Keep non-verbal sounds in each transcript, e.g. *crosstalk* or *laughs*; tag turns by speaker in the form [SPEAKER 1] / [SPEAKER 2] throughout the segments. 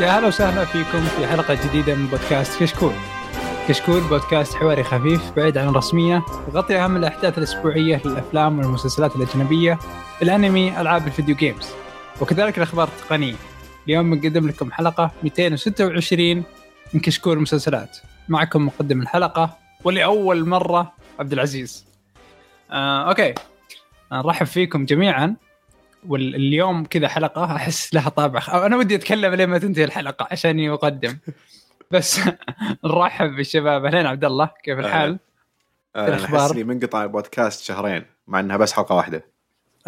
[SPEAKER 1] يا هلا وسهلا فيكم في حلقة جديدة من بودكاست كشكول. كشكول بودكاست حواري خفيف بعيد عن الرسمية يغطي أهم الأحداث الأسبوعية للأفلام والمسلسلات الأجنبية، الأنمي، ألعاب ال video games، وكذلك الأخبار التقنية. اليوم بنقدم لكم حلقة 226 من كشكول المسلسلات. معكم مقدم الحلقة ولأول مرة عبد العزيز. آه، أوكي. نرحب فيكم جميعا واليوم كذا حلقة أحس لها طابع. خ... أنا ودي أتكلم لين ما تنتهي الحلقة عشان اقدم بس *laughs* نرحب بالشباب. أهلين عبد الله كيف الحال؟ الأخبار؟
[SPEAKER 2] أحس اني منقطع البودكاست شهرين مع إنها بس حلقة واحدة.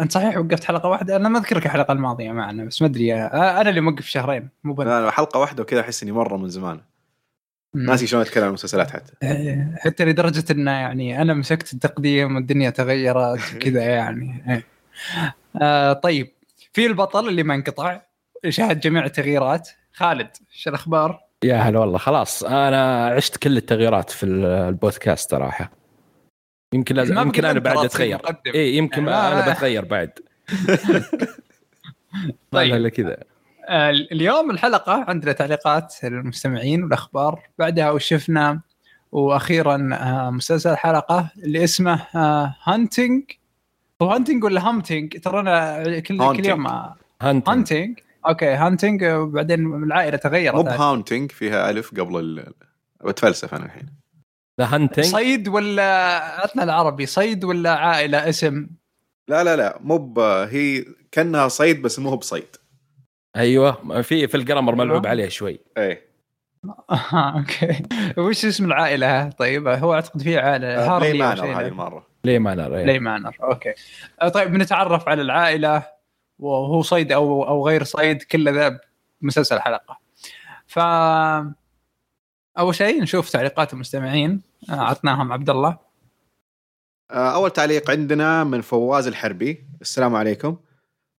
[SPEAKER 1] أنت صحيح وقفت حلقة واحدة؟ أنا ما أذكرك الحلقة الماضية معنا بس ما أدري. آه، أنا اللي موقف شهرين مو بنت.
[SPEAKER 2] لا حلقة واحدة وكذا أحس إني مرة من زمان. ناسي شلون أتكلم عن المسلسلات حتى.
[SPEAKER 1] آه، حتى لدرجة انه يعني أنا مسكت التقديم والدنيا تغيرت كذا يعني. *laughs* آه طيب. في البطل اللي ما انقطع شاهد جميع التغييرات. خالد شو الأخبار؟
[SPEAKER 3] يا هلا والله. خلاص أنا عشت كل التغييرات في البودكاست صراحة. يمكن لازم يمكن
[SPEAKER 1] أنا
[SPEAKER 3] بعد
[SPEAKER 1] أتغير.
[SPEAKER 3] اي يمكن
[SPEAKER 1] ما-
[SPEAKER 3] أنا بتغير بعد. *laughs*
[SPEAKER 1] طيب.
[SPEAKER 3] كذا.
[SPEAKER 1] آه، اليوم الحلقة عندنا تعليقات المستمعين والأخبار. بعدها وش شفنا وأخيرا آه، مسلسل الحلقة اللي اسمه هانتنج هو هانتنج ولا هامتنج ترى أنا كل كل. يوم
[SPEAKER 3] هانتنج
[SPEAKER 1] هانتنج أوكي هانتنج وبعدين العائلة تغيرت.
[SPEAKER 2] مو بهاونتنج فيها ألف قبل ال... بتفلسف أنا الحين.
[SPEAKER 3] ذا هانتنج
[SPEAKER 1] صيد ولا عطنا العربي. صيد ولا عائلة؟ اسم.
[SPEAKER 2] لا لا لا مو ب... هي كأنها صيد بس مو هو بصيد.
[SPEAKER 3] أيوه. في في الجرامر ملعوب
[SPEAKER 1] آه.
[SPEAKER 3] عليه شوي.
[SPEAKER 2] إيه. *laughs*
[SPEAKER 1] أوكي. وش اسم العائلة؟ طيب هو أعتقد في عائلة
[SPEAKER 2] لي
[SPEAKER 1] هارلي
[SPEAKER 2] مانر هذه
[SPEAKER 1] له.
[SPEAKER 2] المرة؟
[SPEAKER 3] ليه ما نرى
[SPEAKER 1] لي مانر أوكي. آه، طيب بنتعرف على العائلة وهو صيد أو أو غير صيد كل ذا بمسلسل الحلقة ف أول شيء نشوف تعليقات المستمعين. آه، عطناهم عبد الله.
[SPEAKER 2] آه، أول تعليق عندنا من فواز الحربي. السلام عليكم.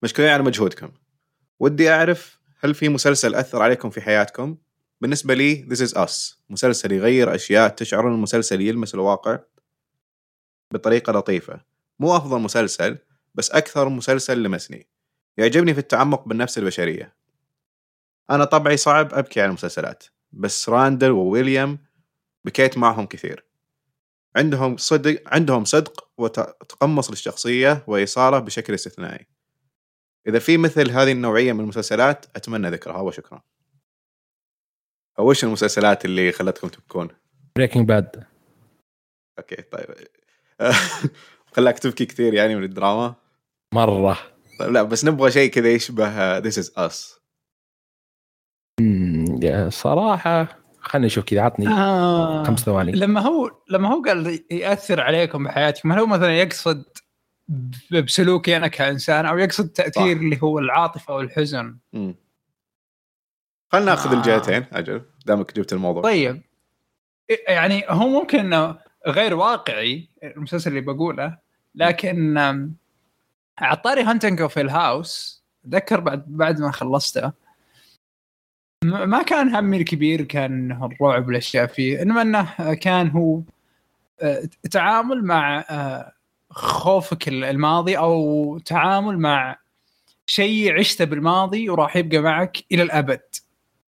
[SPEAKER 2] مشكورين على مجهودكم. ودي أعرف هل في مسلسل أثر عليكم في حياتكم؟ بالنسبة لي This is Us. مسلسل يغير أشياء تشعر إن المسلسل يلمس الواقع؟ بطريقة لطيفة. مو أفضل مسلسل بس أكثر مسلسل لمسني. يعجبني في التعمق بالنفس البشرية. أنا طبعي صعب أبكي على المسلسلات بس راندل وويليام بكيت معهم كثير. عندهم صدق عندهم صدق وتقمص للشخصية وإيصاله بشكل استثنائي. إذا في مثل هذه النوعية من المسلسلات أتمنى ذكرها وشكرا. وش المسلسلات اللي خلتكم تبكون؟
[SPEAKER 3] Breaking Bad
[SPEAKER 2] okay طيب. *laughs* خلاك تبكي كثير يعني من الدراما؟
[SPEAKER 3] مرة.
[SPEAKER 2] طيب لا بس نبغى شيء كذا يشبه This Is Us
[SPEAKER 3] أمم، يا صراحة خليني أشوف كذا عطني
[SPEAKER 1] آه.
[SPEAKER 3] خمس ثواني.
[SPEAKER 1] لما هو لما هو قال يأثر عليكم بحياتكم هل هو مثلا يقصد بسلوكي أنا كإنسان أو يقصد تأثير
[SPEAKER 2] صح.
[SPEAKER 1] اللي هو العاطفة والحزن
[SPEAKER 2] خلينا ناخذ
[SPEAKER 1] آه.
[SPEAKER 2] الجهتين أجل دامك جبت الموضوع.
[SPEAKER 1] طيب. يعني هو ممكن إنه غير واقعي المسلسل اللي بقوله لكن عطاري هانتنج في الهاوس أتذكر بعد بعد ما خلصته ما كان همي الكبير كان الرعب والأشياء فيه إنما إنه كان هو آه، تعامل مع آه، خوفك الماضي أو تعامل مع شيء عشته بالماضي وراح يبقى معك إلى الأبد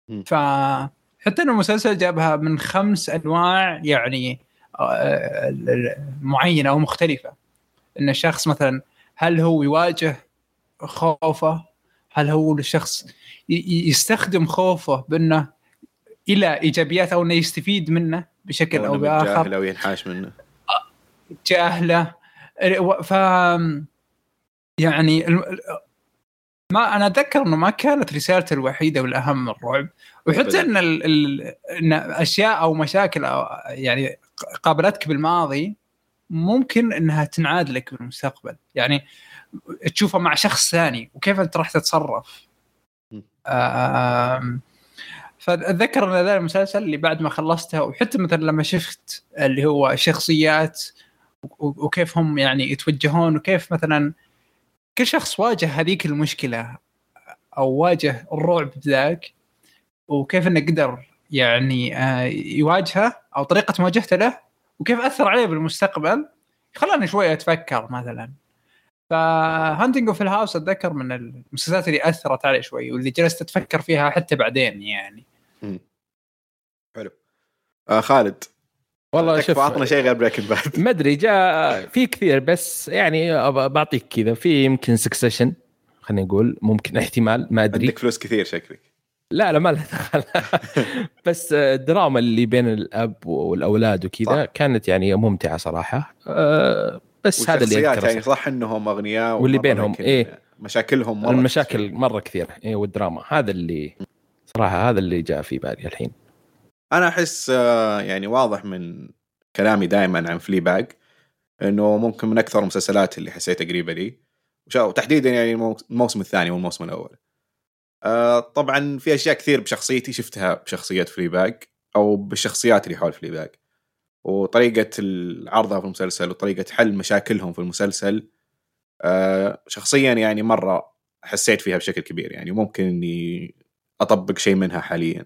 [SPEAKER 2] مم.
[SPEAKER 1] فحتى إنه المسلسل جابها من خمس أنواع يعني معينة أو مختلفة. إن الشخص مثلا هل هو يواجه خوفه؟ هل هو الشخص يستخدم خوفه بأنه إلى ايجابيات أو إنه يستفيد منه بشكل
[SPEAKER 2] أو
[SPEAKER 1] بآخر؟
[SPEAKER 2] متجاهل أو ينحاش منه.
[SPEAKER 1] جاهلة. ف يعني ما أنا أتذكر إنه ما كانت رسالته الوحيدة والأهم الرعب. وحتى. إن ال... ال... إن أشياء أو مشاكل أو يعني قابلتك بالماضي ممكن إنها تنعاد لك بالمستقبل. يعني تشوفها مع شخص ثاني وكيف أنت راح تتصرف. فأتذكر أن ذا المسلسل اللي بعد ما خلصته وحتى مثلا لما شفت اللي هو شخصيات و- وكيف هم يعني يتوجهون وكيف مثلا كل شخص واجه هذيك المشكلة أو واجه الرعب ذاك وكيف إنه قدر يعني آه، يواجهه أو طريقة مواجهته له وكيف أثر عليه بالمستقبل. خلاني شوي أتفكر مثلا. ف Haunting of ال House أتذكر من المسلسلات اللي أثرت علي شوي واللي جلست أتفكر فيها حتى بعدين يعني.
[SPEAKER 2] حلو. آه خالد.
[SPEAKER 3] والله شوف
[SPEAKER 2] عطنا شيء غير Breaking Bad
[SPEAKER 3] ما أدري جاء في كثير بس يعني بعطيك كذا. في يمكن Succession خلينا نقول ممكن احتمال ما أدري.
[SPEAKER 2] عندك فلوس كثير شكلك.
[SPEAKER 3] لا لا ما لها دخل *laughs* بس الدراما اللي بين الأب والأولاد وكذا. كانت يعني ممتعة صراحة أه، بس هذا اللي
[SPEAKER 2] يعني صح إنهم أغنياء
[SPEAKER 3] واللي بينهم، إيه.
[SPEAKER 2] مشاكلهم مرة
[SPEAKER 3] المشاكل
[SPEAKER 2] كثير.
[SPEAKER 3] مرة كثيرة إيه والدراما هذا اللي صراحة هذا اللي جاء في بالي الحين
[SPEAKER 2] أنا أحس آه، يعني واضح من كلامي دائما عن Fleabag إنه ممكن من أكثر المسلسلات اللي حسيتها قريبة لي وتحديدا يعني المو- الموسم الثاني والموسم الأول. آه، طبعا في أشياء كثير بشخصيتي شفتها بشخصيه Fleabag أو بالشخصيات اللي حول Fleabag. وطريقة عرضها في المسلسل وطريقة حل مشاكلهم في المسلسل آه، شخصيا يعني مرة حسيت فيها بشكل كبير يعني ممكن إني أطبق شيء منها حاليا.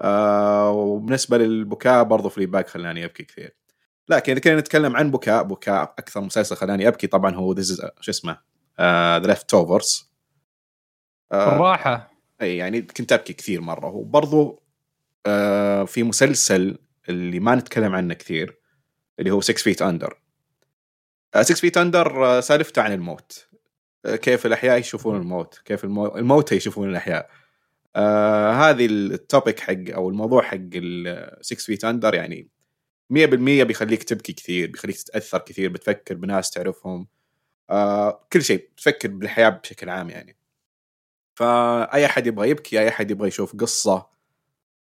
[SPEAKER 2] آه وبالنسبة للبكاء برضو Fleabag خلاني أبكي كثير لكن إذا كنا نتكلم عن بكاء بكاء أكثر مسلسل خلاني أبكي طبعا هو هذا شو اسمه The Leftovers
[SPEAKER 1] الراحه
[SPEAKER 2] إي يعني كنت أبكي كثير مرة. وبرضو آه في مسلسل اللي ما نتكلم عنه كثير اللي هو 6 Feet Under 6 Feet Under سالفته عن الموت. آه كيف الأحياء يشوفون الموت كيف المو... الموتى يشوفون الأحياء. آه هذه ال topic حق أو الموضوع حق ال 6 Feet Under يعني 100% بيخليك تبكي كثير بيخليك تتأثر كثير بتفكر بناس تعرفهم. آه كل شيء تفكر بالحياة بشكل عام يعني. فأي أحد يبغى يبكي أي أحد يبغى يشوف قصة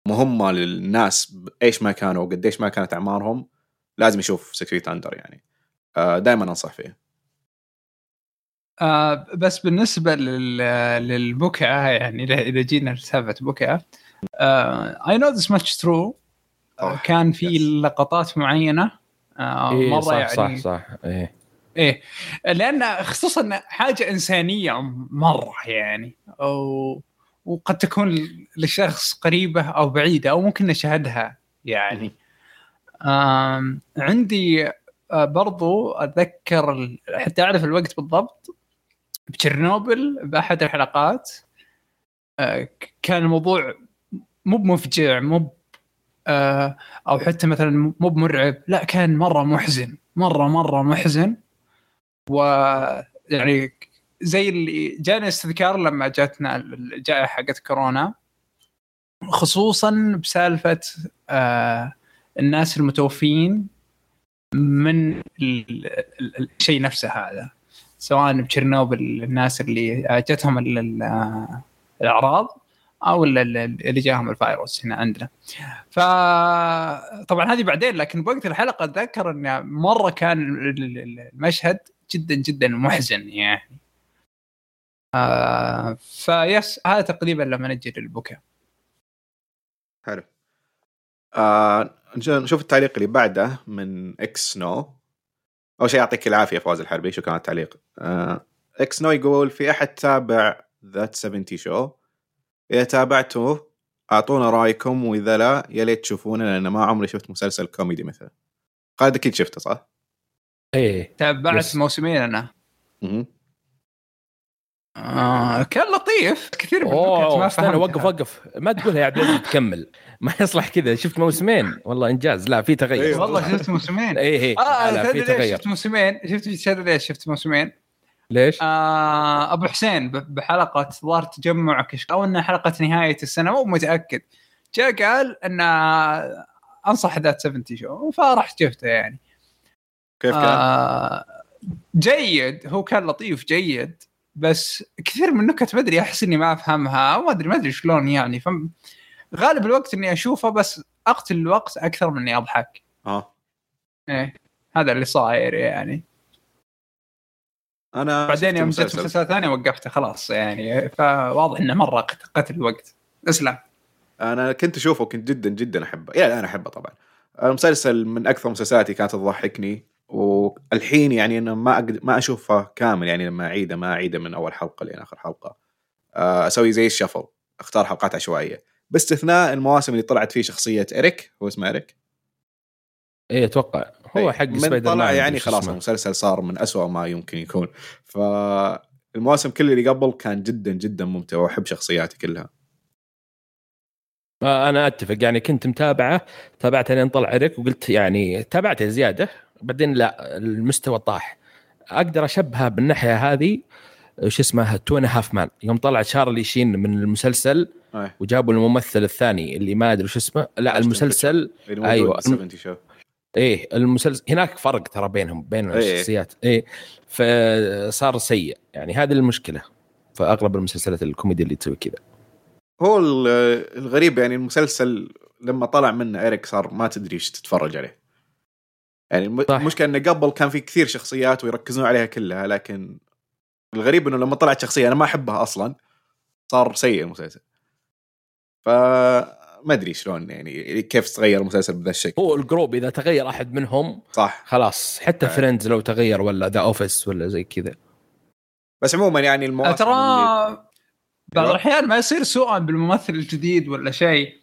[SPEAKER 2] مهمة للناس إيش ما كانوا وقديش ما كانت أعمارهم لازم يشوف 6 Feet Under يعني آه دائما أنصح فيه
[SPEAKER 1] آه بس بالنسبة لل... للبكعه يعني إذا جينا لسالفة بكعه I Know This Much
[SPEAKER 2] True
[SPEAKER 1] كان في. لقطات معينة آه
[SPEAKER 3] إيه
[SPEAKER 1] مرة
[SPEAKER 3] صح
[SPEAKER 1] يعني
[SPEAKER 3] صح صح إيه.
[SPEAKER 1] إيه. لأن خصوصا حاجة إنسانية مرة يعني أو وقد تكون لشخص قريبة أو بعيدة أو ممكن نشاهدها يعني. عندي آه، برضو أتذكر حتى أعرف الوقت بالضبط. بتشيرنوبل بأحد الحلقات آه، كان الموضوع مو بمفجع مو آه، أو حتى مثلا مو بمرعب لا كان مرة محزن مرة مرة محزن. ويعني زي اللي جاني استذكار لما جاتنا الجائحه حقت كورونا. خصوصا بسالفة آه الناس المتوفين من ال- ال- ال- الشيء نفسه هذا. سواء بتشيرنوبل الناس اللي جتهم ال- ال- الأعراض أو ال- ال- اللي جاهم الفيروس هنا عندنا. فطبعا هذه بعدين لكن بوقت الحلقة أتذكر انه مرة كان ال- ال- المشهد جدا جدا محزن يعني. آه بس هذا تقريبا لما نجي للبكاء.
[SPEAKER 2] حلو. آه نشوف التعليق اللي بعده من إكس نو. أول شيء يعطيك العافية فواز الحربي شكرا على التعليق. آه إكس نو يقول في أحد تابع That 70 Show؟ إذا تابعته أعطونا رأيكم وإذا لا يا ليت تشوفونه لأن ما عمري شفت مسلسل كوميدي مثله. خالد أكيد شفته صح؟
[SPEAKER 3] إيه.
[SPEAKER 1] تابعت
[SPEAKER 3] يس.
[SPEAKER 1] موسمين أنا.
[SPEAKER 2] مهم.
[SPEAKER 1] آه كان لطيف. كثير من ما
[SPEAKER 3] استنى. وقف وقف. ما تقولها يا عبد العزيز تكمل. *laughs* ما يصلح كذا. شفت موسمين؟ والله إنجاز. لا في تغير.
[SPEAKER 2] أيوه.
[SPEAKER 1] والله شفت موسمين. *laughs*
[SPEAKER 3] إيه إيه.
[SPEAKER 1] آه
[SPEAKER 3] لا, لا في تغير.
[SPEAKER 1] شفت موسمين؟ شفت ليش شفت موسمين؟
[SPEAKER 3] ليش؟
[SPEAKER 1] آه أبو حسين ب- بحلقة ظهر تجمع كش أو انها حلقة نهاية السنة مو متأكد. جاء قال إن أنصح ذات 70 شو فرحت شفته يعني.
[SPEAKER 2] كيف كان؟
[SPEAKER 1] آه جيد. هو كان لطيف جيد. بس كثير من النكت ما أدري أحس إني ما أفهمها ما أدري ما أدري شلون يعني. فم غالب الوقت إني أشوفه بس أقتل الوقت أكثر من إني أضحك.
[SPEAKER 2] آه.
[SPEAKER 1] إيه هذا اللي صاير يعني.
[SPEAKER 2] أنا
[SPEAKER 1] بعدين يوم جت. مسلسل ثاني وقفته خلاص يعني. فواضح إنه مرة قت- قتل الوقت. اسلم.
[SPEAKER 2] أنا كنت أشوفه كنت جدا جدا أحبه. إلى الآن أحبه طبعا. المسلسل من أكثر مسلسلاتي كانت تضحكني. والحين يعني أنا ما أقدر ما أشوفه كامل يعني لما أعيده ما أعيده من أول حلقة لين آخر حلقة. آه، أسوي زي الشفل أختار حلقات عشوائية. باستثناء المواسم اللي طلعت فيه شخصية إريك هو اسمه إريك؟
[SPEAKER 3] إيه أتوقع. هو
[SPEAKER 2] إيه.
[SPEAKER 3] حق
[SPEAKER 2] من
[SPEAKER 3] سبايدر
[SPEAKER 2] طلع يعني خلاص. المسلسل صار من أسوأ ما يمكن يكون. فالمواسم كل اللي قبل كان جدا جدا ممتع وأحب شخصياته كلها.
[SPEAKER 3] آه، أنا أتفق. يعني كنت متابعه تابعته لين طلع إيريك وقلت يعني تابعته زيادة. بعدين لا المستوى طاح. أقدر أشبهها بالناحية هذه شو اسمه Two Half Men يوم طلع شارلي شين من المسلسل
[SPEAKER 2] أيه.
[SPEAKER 3] وجابوا الممثل الثاني اللي ما أدري شو اسمه. لا المسلسل
[SPEAKER 2] اللي موجود
[SPEAKER 3] أيوة.
[SPEAKER 2] أيوة. 70 Show
[SPEAKER 3] إيه المسلسل هناك فرق ترى بينهم بين
[SPEAKER 2] إيه.
[SPEAKER 3] الشخصيات. إيه. فصار سيء. يعني هذه المشكلة فاغلب المسلسلات الكوميدي اللي تسوي كذا.
[SPEAKER 2] هو ال- الغريب يعني المسلسل لما طلع منه إيريك صار ما تدري إيش تتفرج عليه. يعني. المشكلة انه قبل كان في كثير شخصيات ويركزون عليها كلها لكن الغريب إنه لما طلعت شخصية أنا ما أحبها أصلا صار سيء المسلسل فما أدري شلون يعني كيف تغير المسلسل بهذا الشكل
[SPEAKER 3] هو ال group إذا تغير أحد منهم
[SPEAKER 2] صح
[SPEAKER 3] خلاص حتى
[SPEAKER 2] آه.
[SPEAKER 3] Friends لو تغير ولا The Office ولا زي كذا
[SPEAKER 2] بس عموما يعني المواسم اللي-
[SPEAKER 1] ترى بعض
[SPEAKER 2] أيوة.
[SPEAKER 1] الأحيان ما يصير سوءا بالممثل الجديد ولا شيء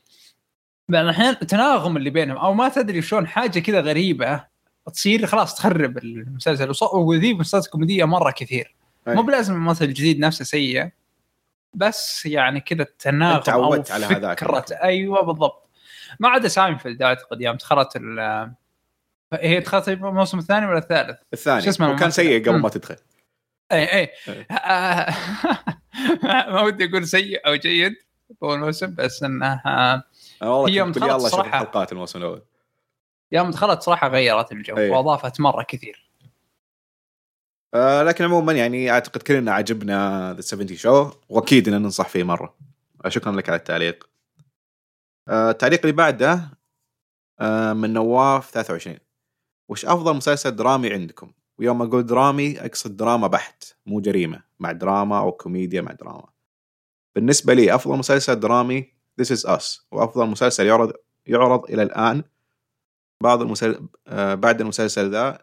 [SPEAKER 1] بعض الأحيان التناغم اللي بينهم أو ما تدري شلون حاجة كذا غريبة تصير خلاص تخرب المسلسل وذي مسلسلات كوميدية مرة كثير
[SPEAKER 2] أي.
[SPEAKER 1] مو بلازم الممثل الجديد نفسه سيء بس يعني كذا التناغم
[SPEAKER 2] تعودت على هذاك.
[SPEAKER 1] فكرة أيوه بالضبط ما عدا ساينفيلد أعتقد يوم دخلت ال هي دخلت الموسم الثاني ولا الثالث؟
[SPEAKER 2] الثاني
[SPEAKER 1] شو اسمه
[SPEAKER 2] وكان؟ سيء قبل. ما تدخل أي
[SPEAKER 1] أي *laughs* ما ودي أقول سيء أو جيد اول موسم بس إنه آه،
[SPEAKER 2] والله
[SPEAKER 1] هي
[SPEAKER 2] أشوف
[SPEAKER 1] صراحة.
[SPEAKER 2] الحلقات الموسم الأول
[SPEAKER 1] يوم دخلت صراحة غيرت الجو
[SPEAKER 2] أي.
[SPEAKER 1] وأضافت مرة كثير.
[SPEAKER 2] آه لكن عموما يعني أعتقد كلنا عجبنا ذا 70 شو وأكيد ان ننصح فيه مرة. آه شكرا لك على التعليق. آه التعليق اللي بعده آه من نواف 23 وش أفضل مسلسل درامي عندكم؟ ويوم أقول درامي أقصد دراما بحت مو جريمة مع دراما أو كوميديا مع دراما. بالنسبة لي أفضل مسلسل درامي This is Us. وأفضل مسلسل يعرض يعرض إلى الآن بعض المسلسل آه بعد المسلسل ذا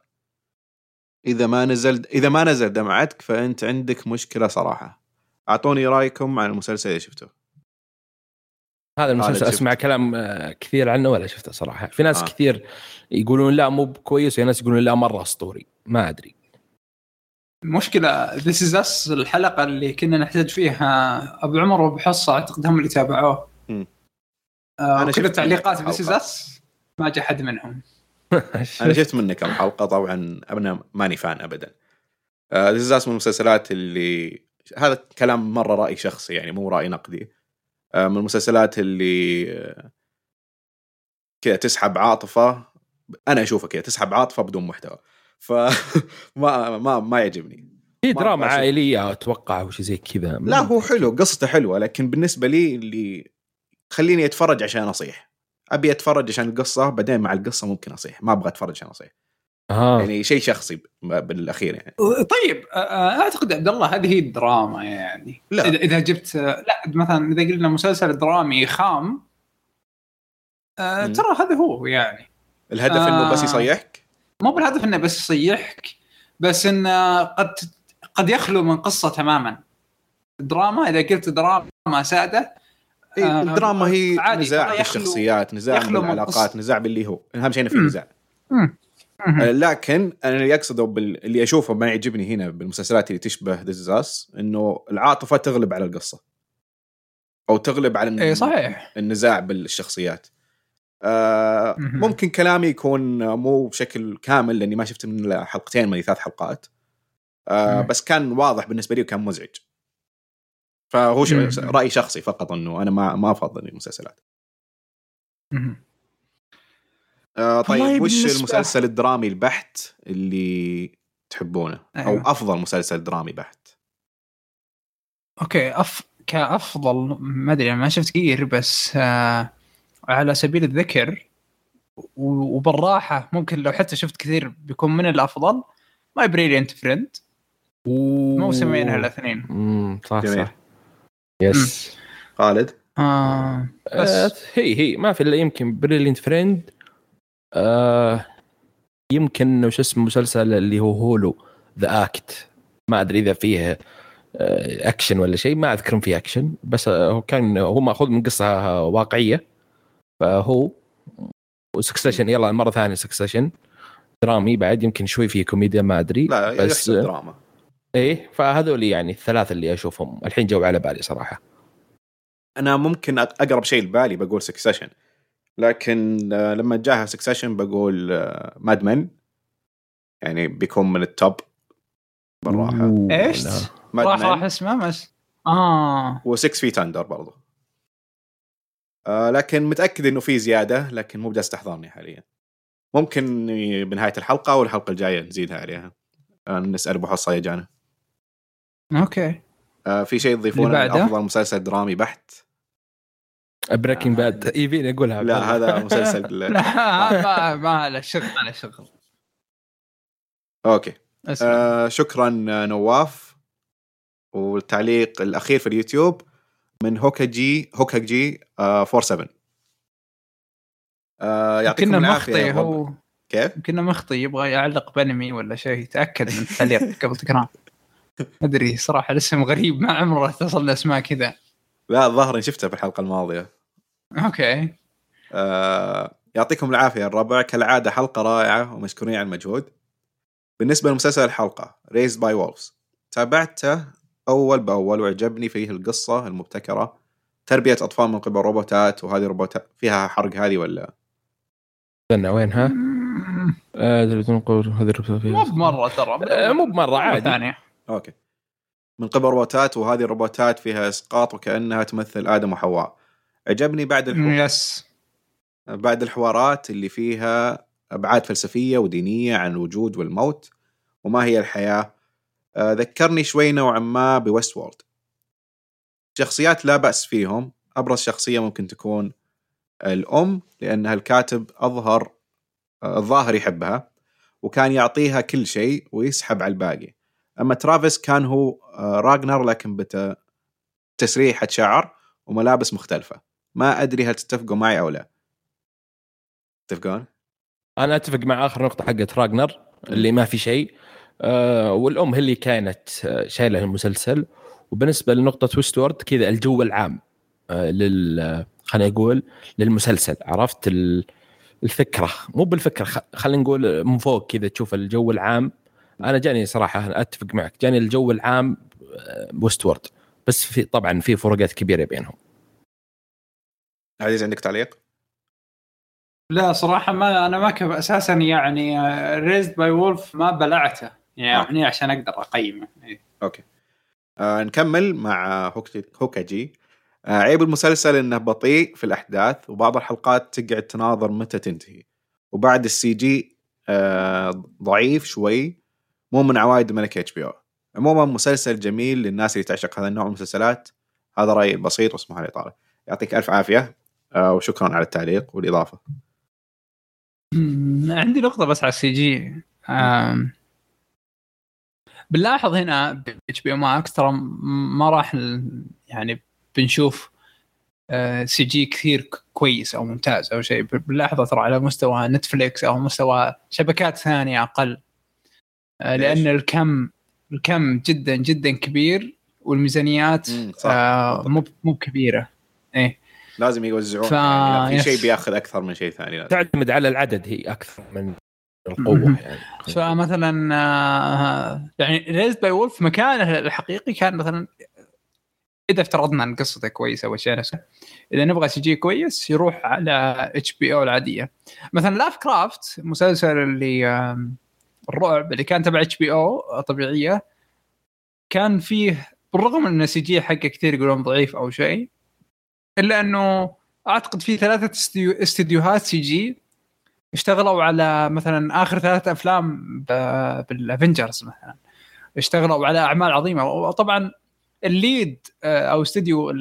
[SPEAKER 2] إذا ما نزل إذا ما نزل دمعتك فأنت عندك مشكلة صراحة أعطوني رأيكم عن المسلسل اللي شفته
[SPEAKER 3] هذا المسلسل
[SPEAKER 2] شفت.
[SPEAKER 3] أسمع كلام آه، كثير عنه ولا شفته صراحة في ناس
[SPEAKER 2] آه.
[SPEAKER 3] كثير يقولون لا مو كويس وفي ناس يقولون لا مرة أسطوري ما أدري
[SPEAKER 1] المشكلة This Is Us الحلقة اللي كنا نحتاج فيها أبو عمر وأبو حصة أعتقد هم اللي تابعوه. آه كل
[SPEAKER 2] شفت
[SPEAKER 1] التعليقات
[SPEAKER 2] منك
[SPEAKER 1] This Is
[SPEAKER 2] الحلقة.
[SPEAKER 1] Us ما جاء حد منهم. *laughs*
[SPEAKER 2] أنا شفت منك كم حلقة طبعا أنا ماني fan ابدا. آه is Us من المسلسلات اللي هذا كلام مرة رأي شخصي يعني مو رأي نقدي. آه من المسلسلات اللي آه، كذا تسحب عاطفة أنا أشوفها كذا تسحب عاطفة بدون محتوى. ف *laughs* ما ما ما يعجبني.
[SPEAKER 3] في
[SPEAKER 2] ما
[SPEAKER 3] دراما. عائلية أتوقع أو شيء زي كذا.
[SPEAKER 2] لا هو حلو قصته حلوة لكن بالنسبة لي اللي خليني أتفرج عشان أصيح. أبي أتفرج عشان القصة بعدين مع القصة ممكن أصيح ما أبغى أتفرج عشان أصيح
[SPEAKER 3] آه.
[SPEAKER 2] يعني شيء شخصي بالأخير يعني
[SPEAKER 1] طيب آه، آه، أعتقد عبد الله هذه هي الدراما يعني
[SPEAKER 2] لا.
[SPEAKER 1] اذا إذا جبت آه، لا مثلا إذا قلنا مسلسل درامي خام آه. ترى هذا هو يعني
[SPEAKER 2] الهدف إنه بس
[SPEAKER 1] آه.
[SPEAKER 2] يصيحك
[SPEAKER 1] مو بالهدف إنه بس يصيحك بس إنه قد قد يخلو من قصة تماما الدراما إذا قلت دراما سادة
[SPEAKER 2] إيه
[SPEAKER 1] آه،
[SPEAKER 2] الدراما هي نزاع بالشخصيات نزاع بالعلاقات. نزاع باللي هو اهم شيء انه في. نزاع. آه، لكن أنا اللي أقصده بال... اللي أشوفه ما يعجبني هنا بالمسلسلات اللي تشبه This Us إنه العاطفة تغلب على القصة أو تغلب على
[SPEAKER 1] اي صحيح
[SPEAKER 2] النزاع بالشخصيات آه. ممكن كلامي يكون مو بشكل كامل لأني ما شفت من حلقتين من ثلاث حلقات آه. بس كان واضح بالنسبة لي وكان مزعج فهو. رأي شخصي فقط إنه أنا ما ما أفضل المسلسلات. آه طيب وش المسلسل الدرامي البحت اللي تحبونه أو
[SPEAKER 1] أيوة.
[SPEAKER 2] أفضل مسلسل درامي بحت
[SPEAKER 1] OK أف... كأفضل ما أدري ما شفت كثير بس آه على سبيل الذكر و- وبالراحة ممكن لو حتى شفت كثير بيكون من الأفضل My Brilliant Friend موسمين هالاثنين
[SPEAKER 3] امم صح
[SPEAKER 2] جميل.
[SPEAKER 3] صح yes.
[SPEAKER 2] خالد؟
[SPEAKER 1] آه بس.
[SPEAKER 3] آه هي هي. ما في إلا يمكن Brilliant Friend آه يمكن وش اسمه مسلسل اللي هو Hulu The Act ما أدري إذا فيه آه اكشن ولا شيء. ما أذكر فيه اكشن بس آه هو كان هو مأخوذ من قصة واقعية. فهو و Succession يلا مرة ثانية Succession درامي بعد يمكن شوي فيه كوميديا ما أدري.
[SPEAKER 2] لا
[SPEAKER 3] بس
[SPEAKER 2] دراما
[SPEAKER 3] إيه فهذول يعني الثلاثة اللي أشوفهم الحين جو على بالي صراحة.
[SPEAKER 2] أنا ممكن أقرب شيء لبالي بقول Succession لكن آه، لما جاها Succession بقول Mad Men يعني بيكون من ال
[SPEAKER 3] top
[SPEAKER 1] بالراحة.
[SPEAKER 3] إيش؟
[SPEAKER 2] ماد
[SPEAKER 1] راح راح اسمه بس. آه.
[SPEAKER 2] و 6 Feet Under برضو. آه لكن متأكد إنه في زيادة لكن مو بجالس تحضرني حاليا. ممكن بنهاية الحلقة أو الحلقة الجاية نزيدها عليها. آه نسأل أبو حصة يجانا.
[SPEAKER 1] okay.
[SPEAKER 2] آه في شيء تضيفونه؟ افضل مسلسل درامي بحت؟
[SPEAKER 3] Breaking Bad يبيني اقولها
[SPEAKER 2] لا هذا *laughs* مسلسل *laughs*
[SPEAKER 1] لا. ما ما له شغل ما له شغل. okay.
[SPEAKER 2] آه شكرا نواف. والتعليق الأخير في اليوتيوب من هوكاجي هوكاجي آه 47 آه يعطيكم
[SPEAKER 1] كنا
[SPEAKER 2] العافية.
[SPEAKER 1] هو
[SPEAKER 2] كيف؟
[SPEAKER 1] كنا مخطي يبغى يعلق بأنمي ولا شيء تأكد من التعليق قبل تقراه *laughs* ادري صراحة الاسم غريب ما عمره اتصل لاسماء كذا.
[SPEAKER 2] لا الظاهر شفتها في الحلقة الماضية.
[SPEAKER 1] okay.
[SPEAKER 2] آه يعطيكم العافية يا الربع. كالعادة حلقة رائعة ومشكورين على المجهود. بالنسبة لمسلسل الحلقة Raised by Wolves تابعته أول بأول وعجبني فيه القصة المبتكرة. تربية أطفال من قبل روبوتات وهذه روبوتات فيها حرق هذه ولا؟
[SPEAKER 3] استنى وينها؟ آه، هذه.
[SPEAKER 1] مو بمرة ترى
[SPEAKER 3] آه، مو بمرة عادي.
[SPEAKER 1] ثانية.
[SPEAKER 2] okay. من قبل روبوتات وهذه الروبوتات فيها إسقاط وكأنها تمثل آدم وحواء. عجبني بعد الحوار
[SPEAKER 1] يس.
[SPEAKER 2] بعد الحوارات اللي فيها أبعاد فلسفية ودينية عن الوجود والموت وما هي الحياة. آه، ذكرني شوي نوعا ما ب Westworld شخصيات لا بأس فيهم. أبرز شخصية ممكن تكون الأم لأنها الكاتب أظهر آه، الظاهر يحبها وكان يعطيها كل شيء ويسحب على الباقي. أما ترافيس كان هو آه، راجنر لكن بت تسريحه شعر وملابس مختلفة. ما أدري هل تتفقوا معي أو لا. تتفقون؟
[SPEAKER 3] أنا أتفق مع آخر نقطة حقت راجنر اللي ما في شيء. آه والأم هي اللي كانت آه، شايلة المسلسل. وبالنسبة لنقطة ويستورد كذا الجو العام آه لل خلينا نقول للمسلسل عرفت؟ ال- الفكرة. مو بالفكرة خلينا نقول من فوق كذا تشوف الجو العام. أنا جاني صراحة أنا أتفق معك جاني الجو العام آه، Westworld بس في طبعا في فروقات كبيرة بينهم.
[SPEAKER 2] عزيز عندك تعليق؟
[SPEAKER 1] لا صراحة ما أنا ما كيف أساسا يعني Raised by Wolves ما بلعته. يعني عشان أقدر أقيمه. إيه.
[SPEAKER 2] okay. آه نكمل مع هوك- هوكاجي. آه عيب المسلسل إنه بطيء في الأحداث وبعض الحلقات تقعد تناظر متى تنتهي. وبعد ال CG آه ضعيف شوي. مو من عوائد ملك HBO عموما مسلسل جميل للناس اللي تعشق هذا النوع من المسلسلات. هذا رأيي البسيط واسمح لي طالع يعطيك ألف عافية آه وشكرا على التعليق
[SPEAKER 1] والإضافة. عندي نقطة بس على ال CG. بنلاحظ هنا HBO Max ترى ما راح يعني بنشوف آه، CG كثير كويس أو ممتاز أو شيء. بنلاحظه ترى على مستوى Netflix أو مستوى شبكات ثانية أقل. لأن
[SPEAKER 2] ليش؟
[SPEAKER 1] الكم الكم جدا جدا كبير والميزانيات. آه، مو مو كبيرة إيه
[SPEAKER 2] لازم يوزعون
[SPEAKER 1] ف-
[SPEAKER 2] يعني في. شيء بياخذ أكثر من شيء ثاني لازم.
[SPEAKER 3] تعتمد على العدد هي أكثر من
[SPEAKER 1] القوة.
[SPEAKER 3] يعني
[SPEAKER 1] فمثلا آه، يعني Raised by Wolves مكانه الحقيقي كان مثلا إذا افترضنا إن قصته كويسة والاشياء نفسها إذا نبغى CG كويس يروح على HBO العادية مثلا لاف كرافت المسلسل اللي آم، الرعب اللي كان تبع HBO طبيعية كان فيه بالرغم إن ال CG حقه كثير يقولون ضعيف أو شيء إلا إنه أعتقد في ثلاثة استديو استديوهات CG اشتغلوا على مثلا آخر ثلاث أفلام بال Avengers مثلا اشتغلوا على أعمال عظيمة. وطبعا ال lead آه، أو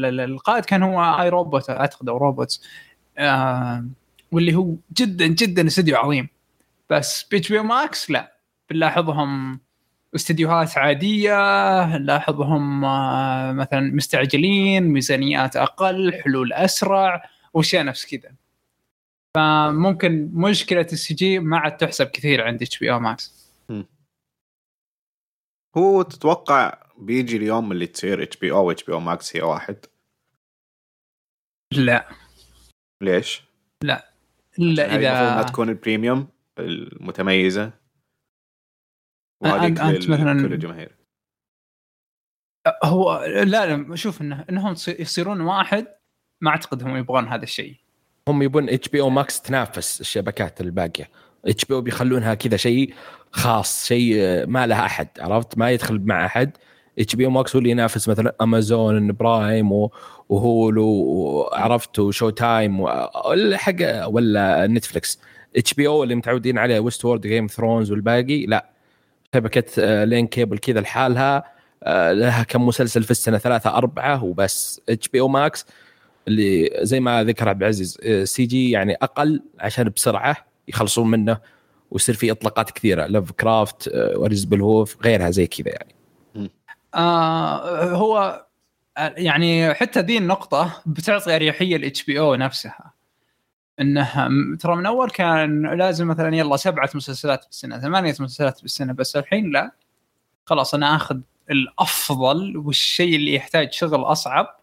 [SPEAKER 1] ال- القائد كان هو I Robot أعتقد أو Robots آه، واللي هو جدا جدا استوديو عظيم. بس HBO Max لا. بنلاحظهم استديوهات عادية نلاحظهم آه، مثلا مستعجلين ميزانيات أقل حلول أسرع وأشياء نفس كذا. فممكن مشكلة ال CG ما عاد تحسب كثير عند إتش بي أو ماكس.
[SPEAKER 2] هو تتوقع بيجي اليوم اللي تصير إتش بي أو واتش بي أو ماكس هي واحد؟
[SPEAKER 1] لا.
[SPEAKER 2] ليش؟
[SPEAKER 1] إلا
[SPEAKER 2] هاي المفروض
[SPEAKER 1] اذا
[SPEAKER 2] ما تكون ال premium المتميزة.
[SPEAKER 1] أنت- أنت مثلاً-
[SPEAKER 2] كل الجماهير.
[SPEAKER 1] هو لا لا شوف انه إنهم يصي- يصيرون واحد ما أعتقد هم يبغون هذا الشيء.
[SPEAKER 3] هم يبون HBO Max تنافس الشبكات الباقية. HBO بيخلونها كذا شيء خاص شيء آه، ما لها أحد عرفت؟ ما يدخل مع أحد. HBO Max هو اللي ينافس مثلا Amazon Prime و- و Hulu وعرفت؟ و Showtime حق ولا Netflix HBO اللي متعودين عليه Westworld Game Thrones والباقي لا. شبكة آه، لين كيبل كذا لحالها آه، لها كم مسلسل في السنة ثلاثة أربعة وبس. HBO Max اللي زي ما ذكر عبد العزيز آه، CG يعني أقل عشان بسرعة يخلصون منه ويصير في إطلاقات كثيرة. Lovecraft و Raised by Wolves غيرها زي كذا يعني.
[SPEAKER 1] آه هو يعني حتى ذي النقطة بتعطي أريحية ال HBO نفسها. إنه ترى من أول كان لازم مثلا يلا سبعة مسلسلات بالسنة ثمانية مسلسلات بالسنة بس الحين لا. خلاص أنا آخذ الأفضل والشيء اللي يحتاج شغل أصعب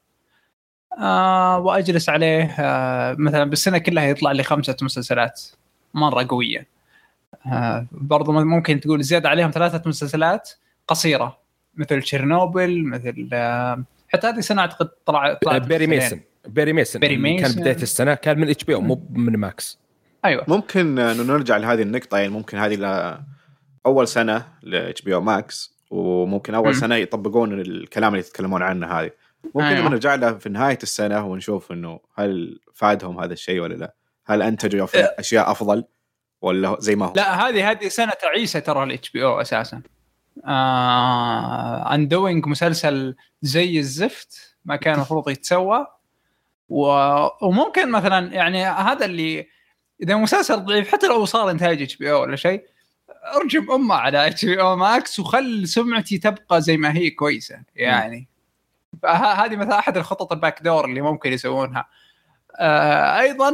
[SPEAKER 1] آه وأجلس عليه آه مثلا بالسنة كلها يطلع لي خمسة مسلسلات مرة قوية. آه برضو ممكن تقول زيادة عليهم ثلاثة مسلسلات قصيرة مثل تشيرنوبل مثل آه حتى هذه السنة أعتقد طلع طلعت Perry.
[SPEAKER 3] Mason. Perry Mason
[SPEAKER 1] Perry
[SPEAKER 3] اللي كان
[SPEAKER 1] Mason.
[SPEAKER 3] بدايه السنة كان من HBO مو من Max
[SPEAKER 1] أيوه
[SPEAKER 2] ممكن انه نرجع لهذه النقطة يعني ممكن هذه أول سنة ل HBO Max وممكن أول
[SPEAKER 1] مم.
[SPEAKER 2] سنة يطبقون الكلام اللي يتكلمون عنه هذه ممكن
[SPEAKER 1] أيوة.
[SPEAKER 2] نرجع له في نهاية السنة ونشوف إنه هل فادهم هذا الشيء ولا لا هل أنتجوا في
[SPEAKER 1] أه.
[SPEAKER 2] أشياء أفضل ولا زي ما هو
[SPEAKER 1] لا هذه هذه سنة تعيسة ترى ال HBO أساسا آه Undoing مسلسل زي الزفت ما كان المفروض يتسوى و... وممكن مثلا يعني هذا اللي إذا مسلسل ضعيف حتى لو صار إنتاج HBO ولا شيء أرجم أمه على HBO Max وخل سمعتي تبقى زي ما هي كويسة يعني. هذه مثلا أحد الخطط ال back door اللي ممكن يسوونها. آه أيضا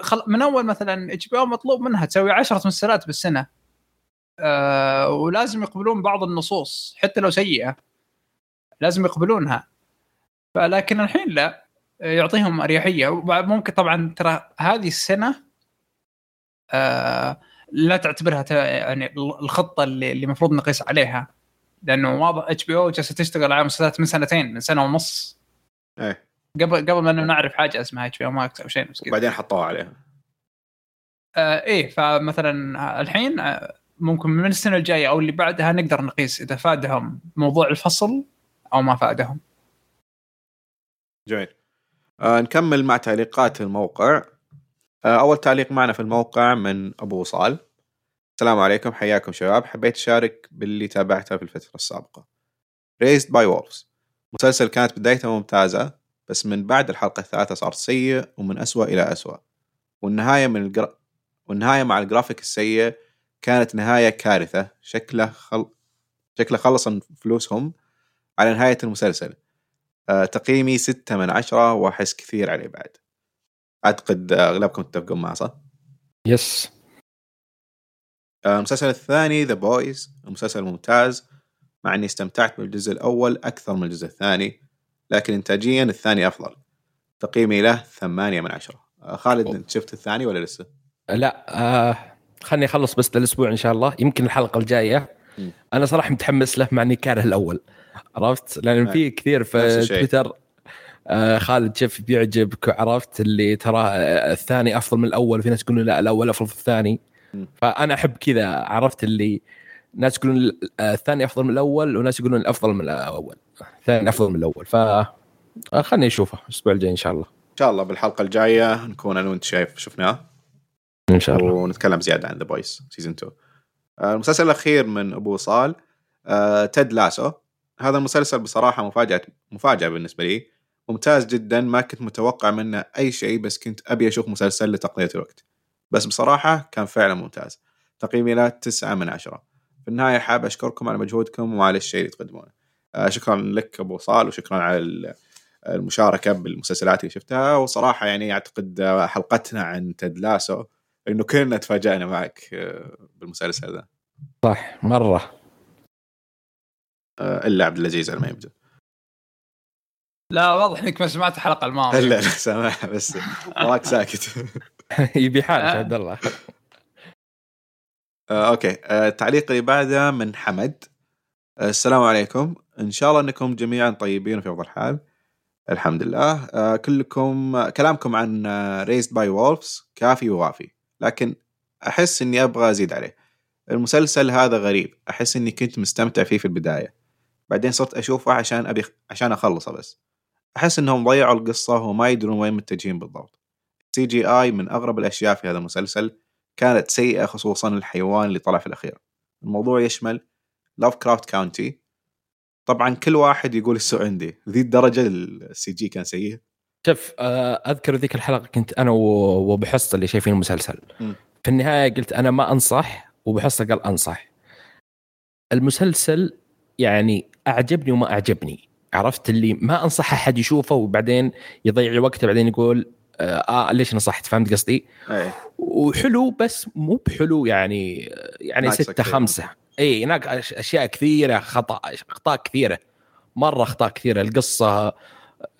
[SPEAKER 1] خل... من أول مثلا HBO مطلوب منها تسوي 10 مسلسلات بالسنة. آه ولازم يقبلون بعض النصوص حتى لو سيئة لازم يقبلونها. فلكن الحين لا. يعطيهم أريحية. ممكن طبعا ترى هذه السنة آه لا تعتبرها يعني الخطة اللي المفروض نقيس عليها. لأنه واضح HBO جالسة تشتغل على مسلسلات من سنتين من سنة ونص.
[SPEAKER 2] إيه.
[SPEAKER 1] قبل قبل ما نعرف حاجة اسمها HBO Max أو شيء بس كذا.
[SPEAKER 2] وبعدين حطوها عليها.
[SPEAKER 1] آه إيه فمثلا الحين آه، ممكن من السنة الجاية أو اللي بعدها نقدر نقيس إذا فادهم موضوع الفصل أو ما فادهم.
[SPEAKER 2] جميل. نكمل مع تعليقات الموقع. آه أول تعليق معنا في الموقع من أبو وصال. السلام عليكم حياكم شباب. حبيت أشارك باللي تابعته في الفترة السابقة. Raised by Wolves. مسلسل كانت بدايته ممتازة بس من بعد الحلقة الثالثة صار سيء ومن أسوأ إلى أسوأ. والنهاية من الجرا... والنهاية مع الجرافيك السيء كانت نهاية كارثة. شكله خل... شكله خلص فلوسهم على نهاية المسلسل. آه، تقييمي ستة من عشرة وأحس كثير عليه بعد أعتقد آه، أغلبكم تتفقون معه صح؟
[SPEAKER 3] yes
[SPEAKER 2] آه، المسلسل الثاني The Boys مسلسل ممتاز مع إني استمتعت بالجزء الأول أكثر من الجزء الثاني لكن انتاجيا الثاني أفضل تقييمي له ثمانية من عشرة آه، خالد
[SPEAKER 3] أوه.
[SPEAKER 2] أنت شفت الثاني ولا لسه؟
[SPEAKER 3] لا آه خلني أخلص بس الأسبوع إن شاء الله يمكن الحلقة الجاية
[SPEAKER 2] مم.
[SPEAKER 3] أنا صراحة متحمس له مع إني كاره الأول عرفت؟
[SPEAKER 2] لأن.
[SPEAKER 3] في كثير في. تويتر آه خالد شف بيعجبك عرفت اللي ترى آه، الثاني أفضل من الأول. في ناس يقولون لا الأول أفضل في الثاني. فأنا أحب كذا عرفت اللي ناس يقولون آه، الثاني أفضل من الأول وناس يقولون الأفضل من الأول. الثاني أفضل من الأول. ف خلني أشوفه الأسبوع الجاي إن شاء الله.
[SPEAKER 2] إن شاء الله بالحلقة الجاية نكون أنا وأنت شايف شفناه.
[SPEAKER 3] إن شاء الله.
[SPEAKER 2] ونتكلم زيادة عن The Boys season 2 آه، المسلسل الأخير من أبو وصال آه، Ted Lasso. هذا المسلسل بصراحة مفاجأة مفاجأة بالنسبة لي. ممتاز جدا ما كنت متوقع منه أي شيء بس كنت أبي أشوف مسلسل لتقضية الوقت. بس بصراحة كان فعلا ممتاز. تقييمي له تسعة من عشرة. في النهاية حاب أشكركم على مجهودكم وعلى الشيء اللي تقدمونه. آه، شكرا لك أبو وصال وشكرا على ال- المشاركة بالمسلسلات اللي شفتها. وصراحة يعني أعتقد حلقتنا عن Ted Lasso إنه كلنا تفاجأنا معك آه، بالمسلسل ذا
[SPEAKER 3] صح
[SPEAKER 2] آه، إلا عبد العزيز على ما يبدو
[SPEAKER 1] لا واضح إنك ما سمعت الحلقة الماضية.
[SPEAKER 2] الا لا سامعها بس وراك ساكت. *laughs*
[SPEAKER 3] يبي حالك
[SPEAKER 1] آه.
[SPEAKER 3] عبد الله.
[SPEAKER 2] آه، okay. آه، التعليق اللي بعده من حمد. آه، السلام عليكم. إن شاء الله إنكم جميعا طيبين وفي أفضل حال. الحمد لله. آه، كلكم آه، كلامكم عن Raised by Wolves كافي ووافي. لكن أحس إني أبغى أزيد عليه. المسلسل هذا غريب. أحس إني كنت مستمتع فيه في البداية. بعدين صرت أشوفه عشان أبي عشان أخلصه بس. أحس إنهم ضيعوا القصة وما يدرون وين متجهين بالضبط. CGI من أغرب الأشياء في هذا المسلسل كانت سيئة خصوصا الحيوان اللي طلع في الأخير. الموضوع يشمل Lovecraft Country طبعا كل واحد يقول السوء عندي. ذي الدرجة ال CG كان سيء.
[SPEAKER 3] شوف آه، أذكر ذيك الحلقة كنت أنا وأبو حصة اللي شايفين المسلسل. في النهاية قلت أنا ما أنصح وأبو حصة قال أنصح. المسلسل يعني أعجبني وما أعجبني. عرفت اللي ما أنصح أحد يشوفه وبعدين يضيع وقته بعدين يقول آه, آه ليش نصحت؟ فهمت قصدي؟
[SPEAKER 2] إيه.
[SPEAKER 3] وحلو بس مو بحلو يعني يعني ستة. خمسة. إي هناك أشياء كثيرة خطأ أخطاء كثيرة. مرة أخطاء كثيرة. القصة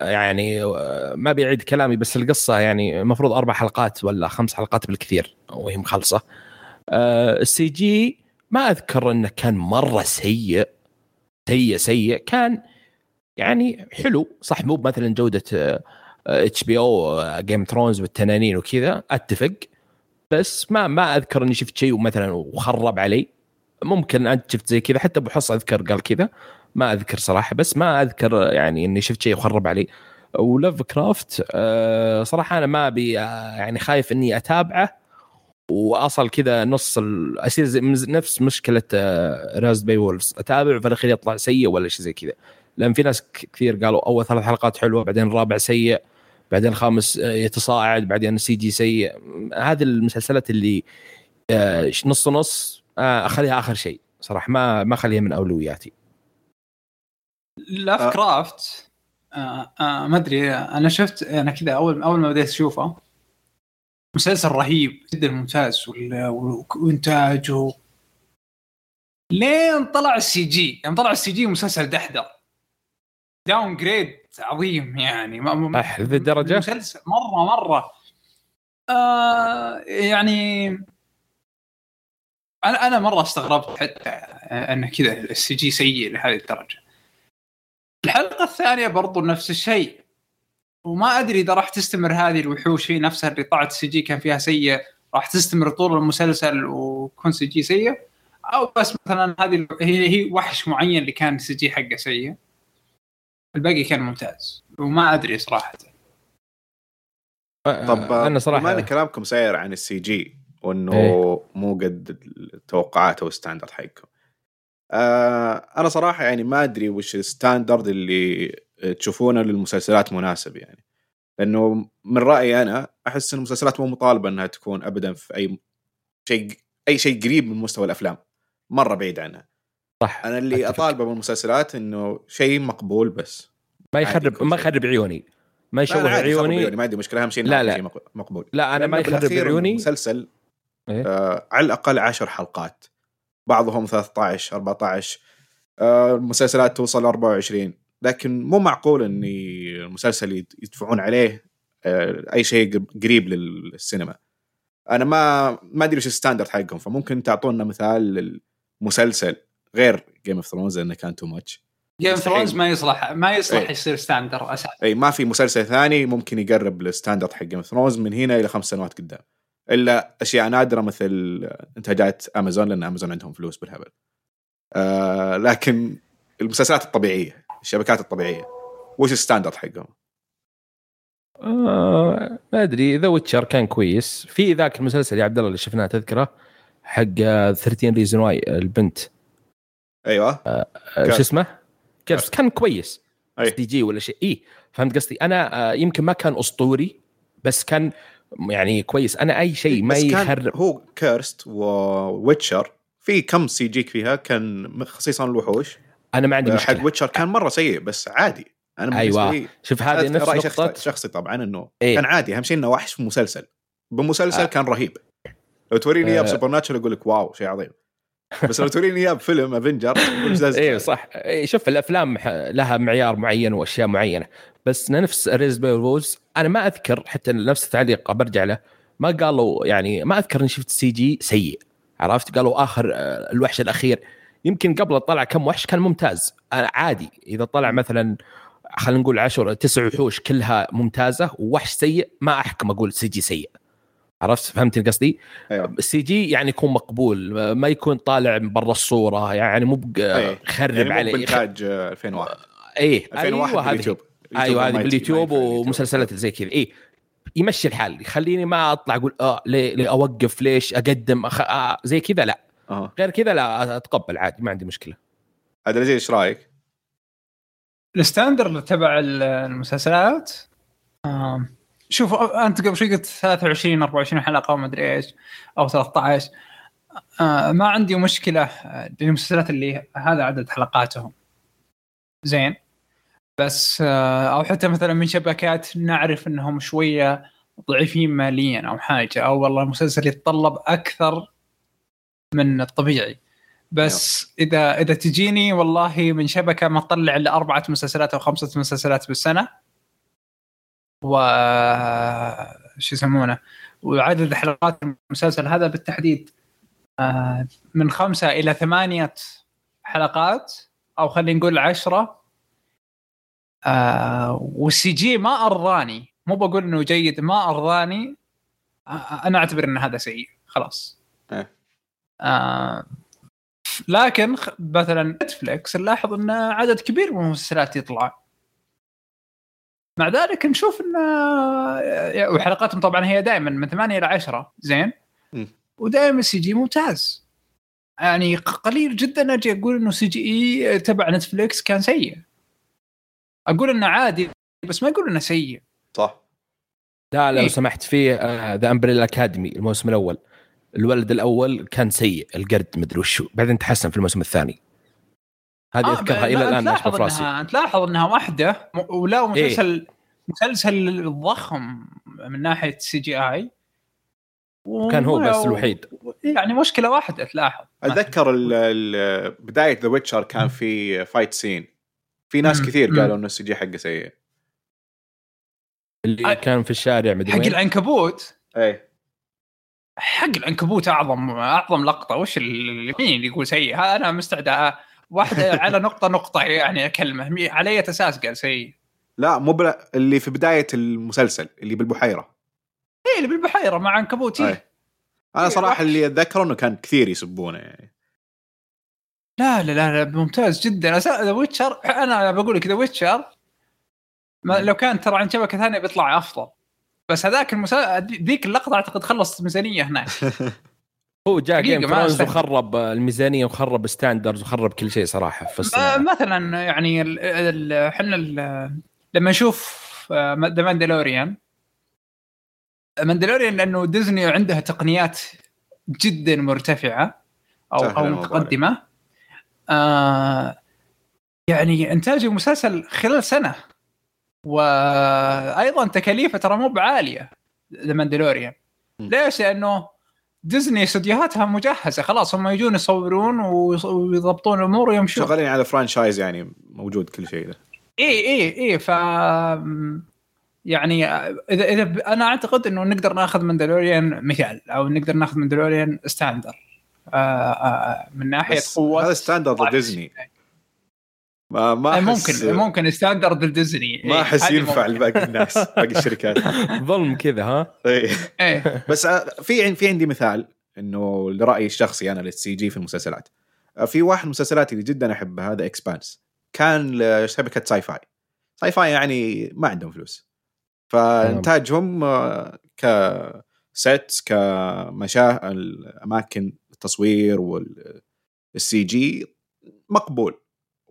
[SPEAKER 3] يعني آه، ما أبي أعيد كلامي بس القصة يعني المفروض أربع حلقات ولا خمس حلقات بالكثير وهي مخلصة. آه، ال CG ما أذكر إنه كان مرة سيء. سيء سيء كان يعني حلو. صح مو مثلا جودة HBO Game of Thrones والتنانين وكذا أتفق. بس ما ما أذكر إني شفت شيء مثلا وخرب علي. ممكن انت شفت زي كذا حتى أبو حصة أذكر قال كذا. ما أذكر صراحة بس ما أذكر يعني إني شفت شيء وخرب علي. ولف كرافت آه، صراحة أنا ما أبي آه، يعني خايف إني أتابعه. وأصل كذا نص اصير نفس مشكلة Raised by Wolves. أتابع وفي الأخير يطلع سيء ولا شيء زي كذا. لأن في ناس كثير قالوا أول ثلاث حلقات حلوة بعدين الرابع سيء بعدين الخامس آه، يتصاعد بعدين ال CG سيء. هذه المسلسلات اللي آه، نص نص آه، اخليها آخر شيء. صراحة ما ما أخليها من أولوياتي.
[SPEAKER 1] Love
[SPEAKER 2] آه.
[SPEAKER 1] craft آه آه ما أدري أنا شفت أنا كذا اول أول ما بديت أشوفه مسلسل رهيب جدا ممتاز وإنتاجه. لين طلع ال CG يوم طلع ال CG مسلسل دحدر downgrade عظيم يعني ما
[SPEAKER 3] أح، لذي الدرجة؟
[SPEAKER 1] مسلسل مرة مرة. آه يعني أنا أنا مرة استغربت حتى انه كذا ال CG سيء لهذه الدرجة. الحلقة الثانية برضو نفس الشيء. وما أدري إذا راح تستمر هذه الوحوش هي نفسها اللي طلعت ال CG كان فيها سيء راح تستمر طول المسلسل ويكون CG سيء؟ أو بس مثلا هذه هي هي وحش معين اللي كان ال CG حقه سيء. الباقي كان ممتاز وما أدري صراحة.
[SPEAKER 3] آه،
[SPEAKER 2] طب
[SPEAKER 3] أنا
[SPEAKER 2] بما
[SPEAKER 3] صراحة
[SPEAKER 2] إن كلامكم ساير عن ال CG وإنه
[SPEAKER 3] إيه.
[SPEAKER 2] مو قد التوقعات أو ال standard حقكم. آه أنا صراحة يعني ما أدري وش ال standard اللي تشوفونه للمسلسلات مناسب يعني. لأنه من رأيي أنا أحس إن المسلسلات مو مطالبة إنها تكون ابدا في أي شيء أي شيء قريب من مستوى الأفلام. مرة بعيد عنها.
[SPEAKER 3] صح
[SPEAKER 2] أنا اللي
[SPEAKER 3] أتفق.
[SPEAKER 2] أطالبه من المسلسلات إنه شيء مقبول بس.
[SPEAKER 3] ما يخرب ما. يخرب عيوني. ما يشوه عيوني.
[SPEAKER 2] ما عندي مشكلة أهم شيء
[SPEAKER 3] لا، لا.
[SPEAKER 2] شيء مق- مقبول.
[SPEAKER 3] لا أنا ما يخرب عيوني.
[SPEAKER 2] مسلسل
[SPEAKER 3] إيه؟
[SPEAKER 2] آه على الأقل 10 حلقات. بعضهم 13 14 آه المسلسلات توصل 24 لكن مو معقول ان المسلسل يد- يدفعون عليه آه أي شيء قريب للسينما. أنا ما ما أدري وش ال standard حقهم فممكن تعطونا مثال للمسلسل غير Game of Thrones لأنه كان too much
[SPEAKER 1] Game
[SPEAKER 2] مستحيل.
[SPEAKER 1] Thrones ما يصلح ما يصلح
[SPEAKER 2] إيه.
[SPEAKER 1] يصير standard أساسا.
[SPEAKER 2] اي ما في مسلسل ثاني ممكن يقرب لل standard حق Game of Thrones من هنا إلى خمس سنوات قدام. إلا أشياء نادرة مثل إنتاجات امازون لأن امازون عندهم فلوس بالهبل. آه لكن المسلسلات الطبيعية. الشبكات الطبيعية. وش ال standard حقهم؟
[SPEAKER 3] آه ما أدري. ذا ويتشر كان كويس. في ذاك المسلسل يا عبد الله اللي شفناه تذكرة حق آه، 13 ريزون واي البنت.
[SPEAKER 2] أيوه.
[SPEAKER 3] آه،
[SPEAKER 2] كيرست.
[SPEAKER 3] شو اسمه؟ كيرست كان كويس.
[SPEAKER 2] أي.
[SPEAKER 3] اس دي جي ولا شيء. اي فهمت قصدي؟ أنا آه، يمكن ما كان أسطوري بس كان يعني كويس. أنا أي شيء ما يخرب
[SPEAKER 2] هو كيرست وويتشر في كم سي جيك فيها كان خصيصا الوحوش.
[SPEAKER 3] أنا ما عندي
[SPEAKER 2] حق
[SPEAKER 3] مشكلة.
[SPEAKER 2] ويتشر كان مرة سيء بس عادي.
[SPEAKER 3] أنا
[SPEAKER 2] أيوه.
[SPEAKER 3] شوف هذه نفس
[SPEAKER 2] شخصي,
[SPEAKER 3] نقطة.
[SPEAKER 2] شخصي طبعا إنه
[SPEAKER 3] إيه.
[SPEAKER 2] كان عادي. أهم شيء إنه وحش في مسلسل. بمسلسل
[SPEAKER 3] آه.
[SPEAKER 2] كان رهيب. لو توريني إياه
[SPEAKER 3] آه.
[SPEAKER 2] بسوبر ناتشر أقول لك واو شيء عظيم. بس لو توريني إياه بفيلم افنجر *laughs*
[SPEAKER 3] إيه صح. إيه شوف الأفلام لها معيار معين وأشياء معينة. بس نفس ريز وولز أنا ما أذكر حتى نفس التعليق برجع له. ما قالوا يعني ما أذكر إني شفت سي جي سيء. عرفت؟ قالوا آخر آه، الوحش الأخير. يمكن قبل طلع كم وحش كان ممتاز. عادي. إذا طلع مثلا خلينا نقول 10 تسع وحوش كلها ممتازة ووحش سيء ما أحكم أقول سي جي سيء. عرفت؟ فهمت قصدي؟
[SPEAKER 2] أيوه.
[SPEAKER 3] ال CG يعني يكون مقبول ما يكون طالع برا الصورة يعني مو. خرب
[SPEAKER 2] يعني
[SPEAKER 3] عليه.
[SPEAKER 2] بانتاج آه، 2001
[SPEAKER 3] إيه.
[SPEAKER 2] 2001
[SPEAKER 3] أيوه هذه
[SPEAKER 2] باليوتيوب.
[SPEAKER 3] أيوه هذه باليوتيوب ومسلسلات زي كذا. إيه. يمشي الحال. يخليني ما أطلع أقول آه ليه, ليه أوقف؟ ليش أقدم؟ أخ... آه زي كذا لا.
[SPEAKER 2] أها.
[SPEAKER 3] غير كذا لا أتقبل عادي ما عندي مشكلة.
[SPEAKER 2] عبد العزيز إيش رأيك؟
[SPEAKER 1] ال standard تبع ال- المسلسلات؟ شوف أنت قبل شوي قلت 23 24 حلقة وما أدري إيش أو 13 آه، ما عندي مشكلة للمسلسلات اللي هذا عدد حلقاتهم. زين. بس آه، أو حتى مثلا من شبكات نعرف إنهم شوية ضعيفين ماليا أو حاجة أو والله المسلسل يتطلب أكثر من الطبيعي. بس إذا إذا تجيني والله من شبكة ما تطلع الا اربعه مسلسلات أو خمسة مسلسلات بالسنة و شو يسمونه وعدد حلقات المسلسل هذا بالتحديد آه، من خمسة إلى ثمانية حلقات أو خلينا نقول عشرة آه وال CG ما أرضاني مو بقول إنه جيد ما أرضاني آه أنا أعتبر إن هذا سيء خلاص.
[SPEAKER 2] إيه.
[SPEAKER 1] آه لكن خ- مثلا نتفلكس نلاحظ إن عدد كبير من المسلسلات يطلع. مع ذلك نشوف إن وحلقاتهم طبعا هي دائما من 8 إلى 10 زين. ودائما ال CG ممتاز. يعني قليل جدا أجي أقول إنه CG تبع نتفلكس كان سيء. أقول إنه عادي بس ما أقول إنه سيء.
[SPEAKER 2] صح.
[SPEAKER 3] لا لو
[SPEAKER 1] إيه.
[SPEAKER 3] سمحت فيه The Umbrella Academy الموسم الأول. الولد الأول كان سيء القرد مدري وشو بعدين تحسن في الموسم الثاني. هذه
[SPEAKER 1] آه،
[SPEAKER 3] أذكرها
[SPEAKER 1] لا،
[SPEAKER 3] إلى
[SPEAKER 1] الآن
[SPEAKER 3] ناشفه في راسي
[SPEAKER 1] انها تلاحظ إنها واحدة ولا
[SPEAKER 3] إيه.
[SPEAKER 1] مسلسل مسلسل ضخم من ناحية CGI.
[SPEAKER 3] كان هو بس الوحيد.
[SPEAKER 1] يعني مشكلة واحدة تلاحظ.
[SPEAKER 2] أتذكر ال- ال- بداية The Witcher كان في fight scene في ناس
[SPEAKER 1] مم.
[SPEAKER 2] كثير. قالوا إنه ال CG حقه سيء.
[SPEAKER 3] اللي. كان في الشارع مدري
[SPEAKER 1] حق العنكبوت؟
[SPEAKER 2] اي
[SPEAKER 1] حق العنكبوت اعظم أعظم لقطة. وش اللي مين اللي يقول سيء؟ أنا مستعد واحدة *laughs* على نقطه نقطة يعني كلمه مي- على اي أساس قال سيء.
[SPEAKER 2] لا مو اللي في بداية المسلسل اللي بالبحيرة.
[SPEAKER 1] إيه اللي بالبحيرة مع عنكبوت. إيه.
[SPEAKER 2] أنا
[SPEAKER 1] إيه، صراحة.
[SPEAKER 2] اللي أتذكره إنه كان كثير يسبونه يعني.
[SPEAKER 1] لا لا لا, لا ممتاز جدا. The Witcher أنا بقول لك The Witcher لو كان ترى عن شبكة ثانية بيطلع أفضل. بس هذاك المسلسل ذيك اللقطة أعتقد خلص ميزانيه هناك. *laughs*
[SPEAKER 3] هو جاء Game
[SPEAKER 1] أستهبل.
[SPEAKER 3] وخرب الميزانية وخرب standards وخرب كل شيء صراحة في السنة.
[SPEAKER 1] مثلا يعني ال- ال- إحنا ال- لما نشوف The Mandalorian Mandalorian لأنه ديزني عندها تقنيات جدا
[SPEAKER 2] مرتفعة
[SPEAKER 1] أو
[SPEAKER 2] أو
[SPEAKER 1] متقدمة. آه يعني إنتاج المسلسل خلال سنة. وأيضا تكاليفه ترى مو بعالية The Mandalorian
[SPEAKER 2] م.
[SPEAKER 1] ليش؟ لأنه ديزني استديوهاتها مجهزة خلاص هم يجون يصورون ويضبطون الأمور ويمشون
[SPEAKER 2] شغالين على franchise يعني موجود كل شيء ده
[SPEAKER 1] اي اي اي ف يعني إذا إذا أنا أعتقد إنه نقدر ناخذ Mandalorian مثال أو نقدر ناخذ Mandalorian standard آه آه من
[SPEAKER 2] ناحية
[SPEAKER 1] قوة
[SPEAKER 2] هذا standard
[SPEAKER 1] طيب.
[SPEAKER 2] ديزني ما ما
[SPEAKER 1] آه،
[SPEAKER 2] أحس
[SPEAKER 1] ممكن ممكن standard الديزني
[SPEAKER 2] ما
[SPEAKER 1] إيه، أحس
[SPEAKER 2] ينفع. لباقي الناس باقي الشركات. *laughs*
[SPEAKER 3] ظلم كذا ها؟
[SPEAKER 2] إيه.
[SPEAKER 1] إيه.
[SPEAKER 2] بس آه، في في عندي مثال إنه لرأيي الشخصي أنا لل CG في المسلسلات. آه، في واحد من المسلسلات اللي جدا احبها The Expanse كان لشبكه Syfy Syfy يعني ما عندهم فلوس. فإنتاجهم آه، ك sets كمشاه الأماكن التصوير وال CG مقبول.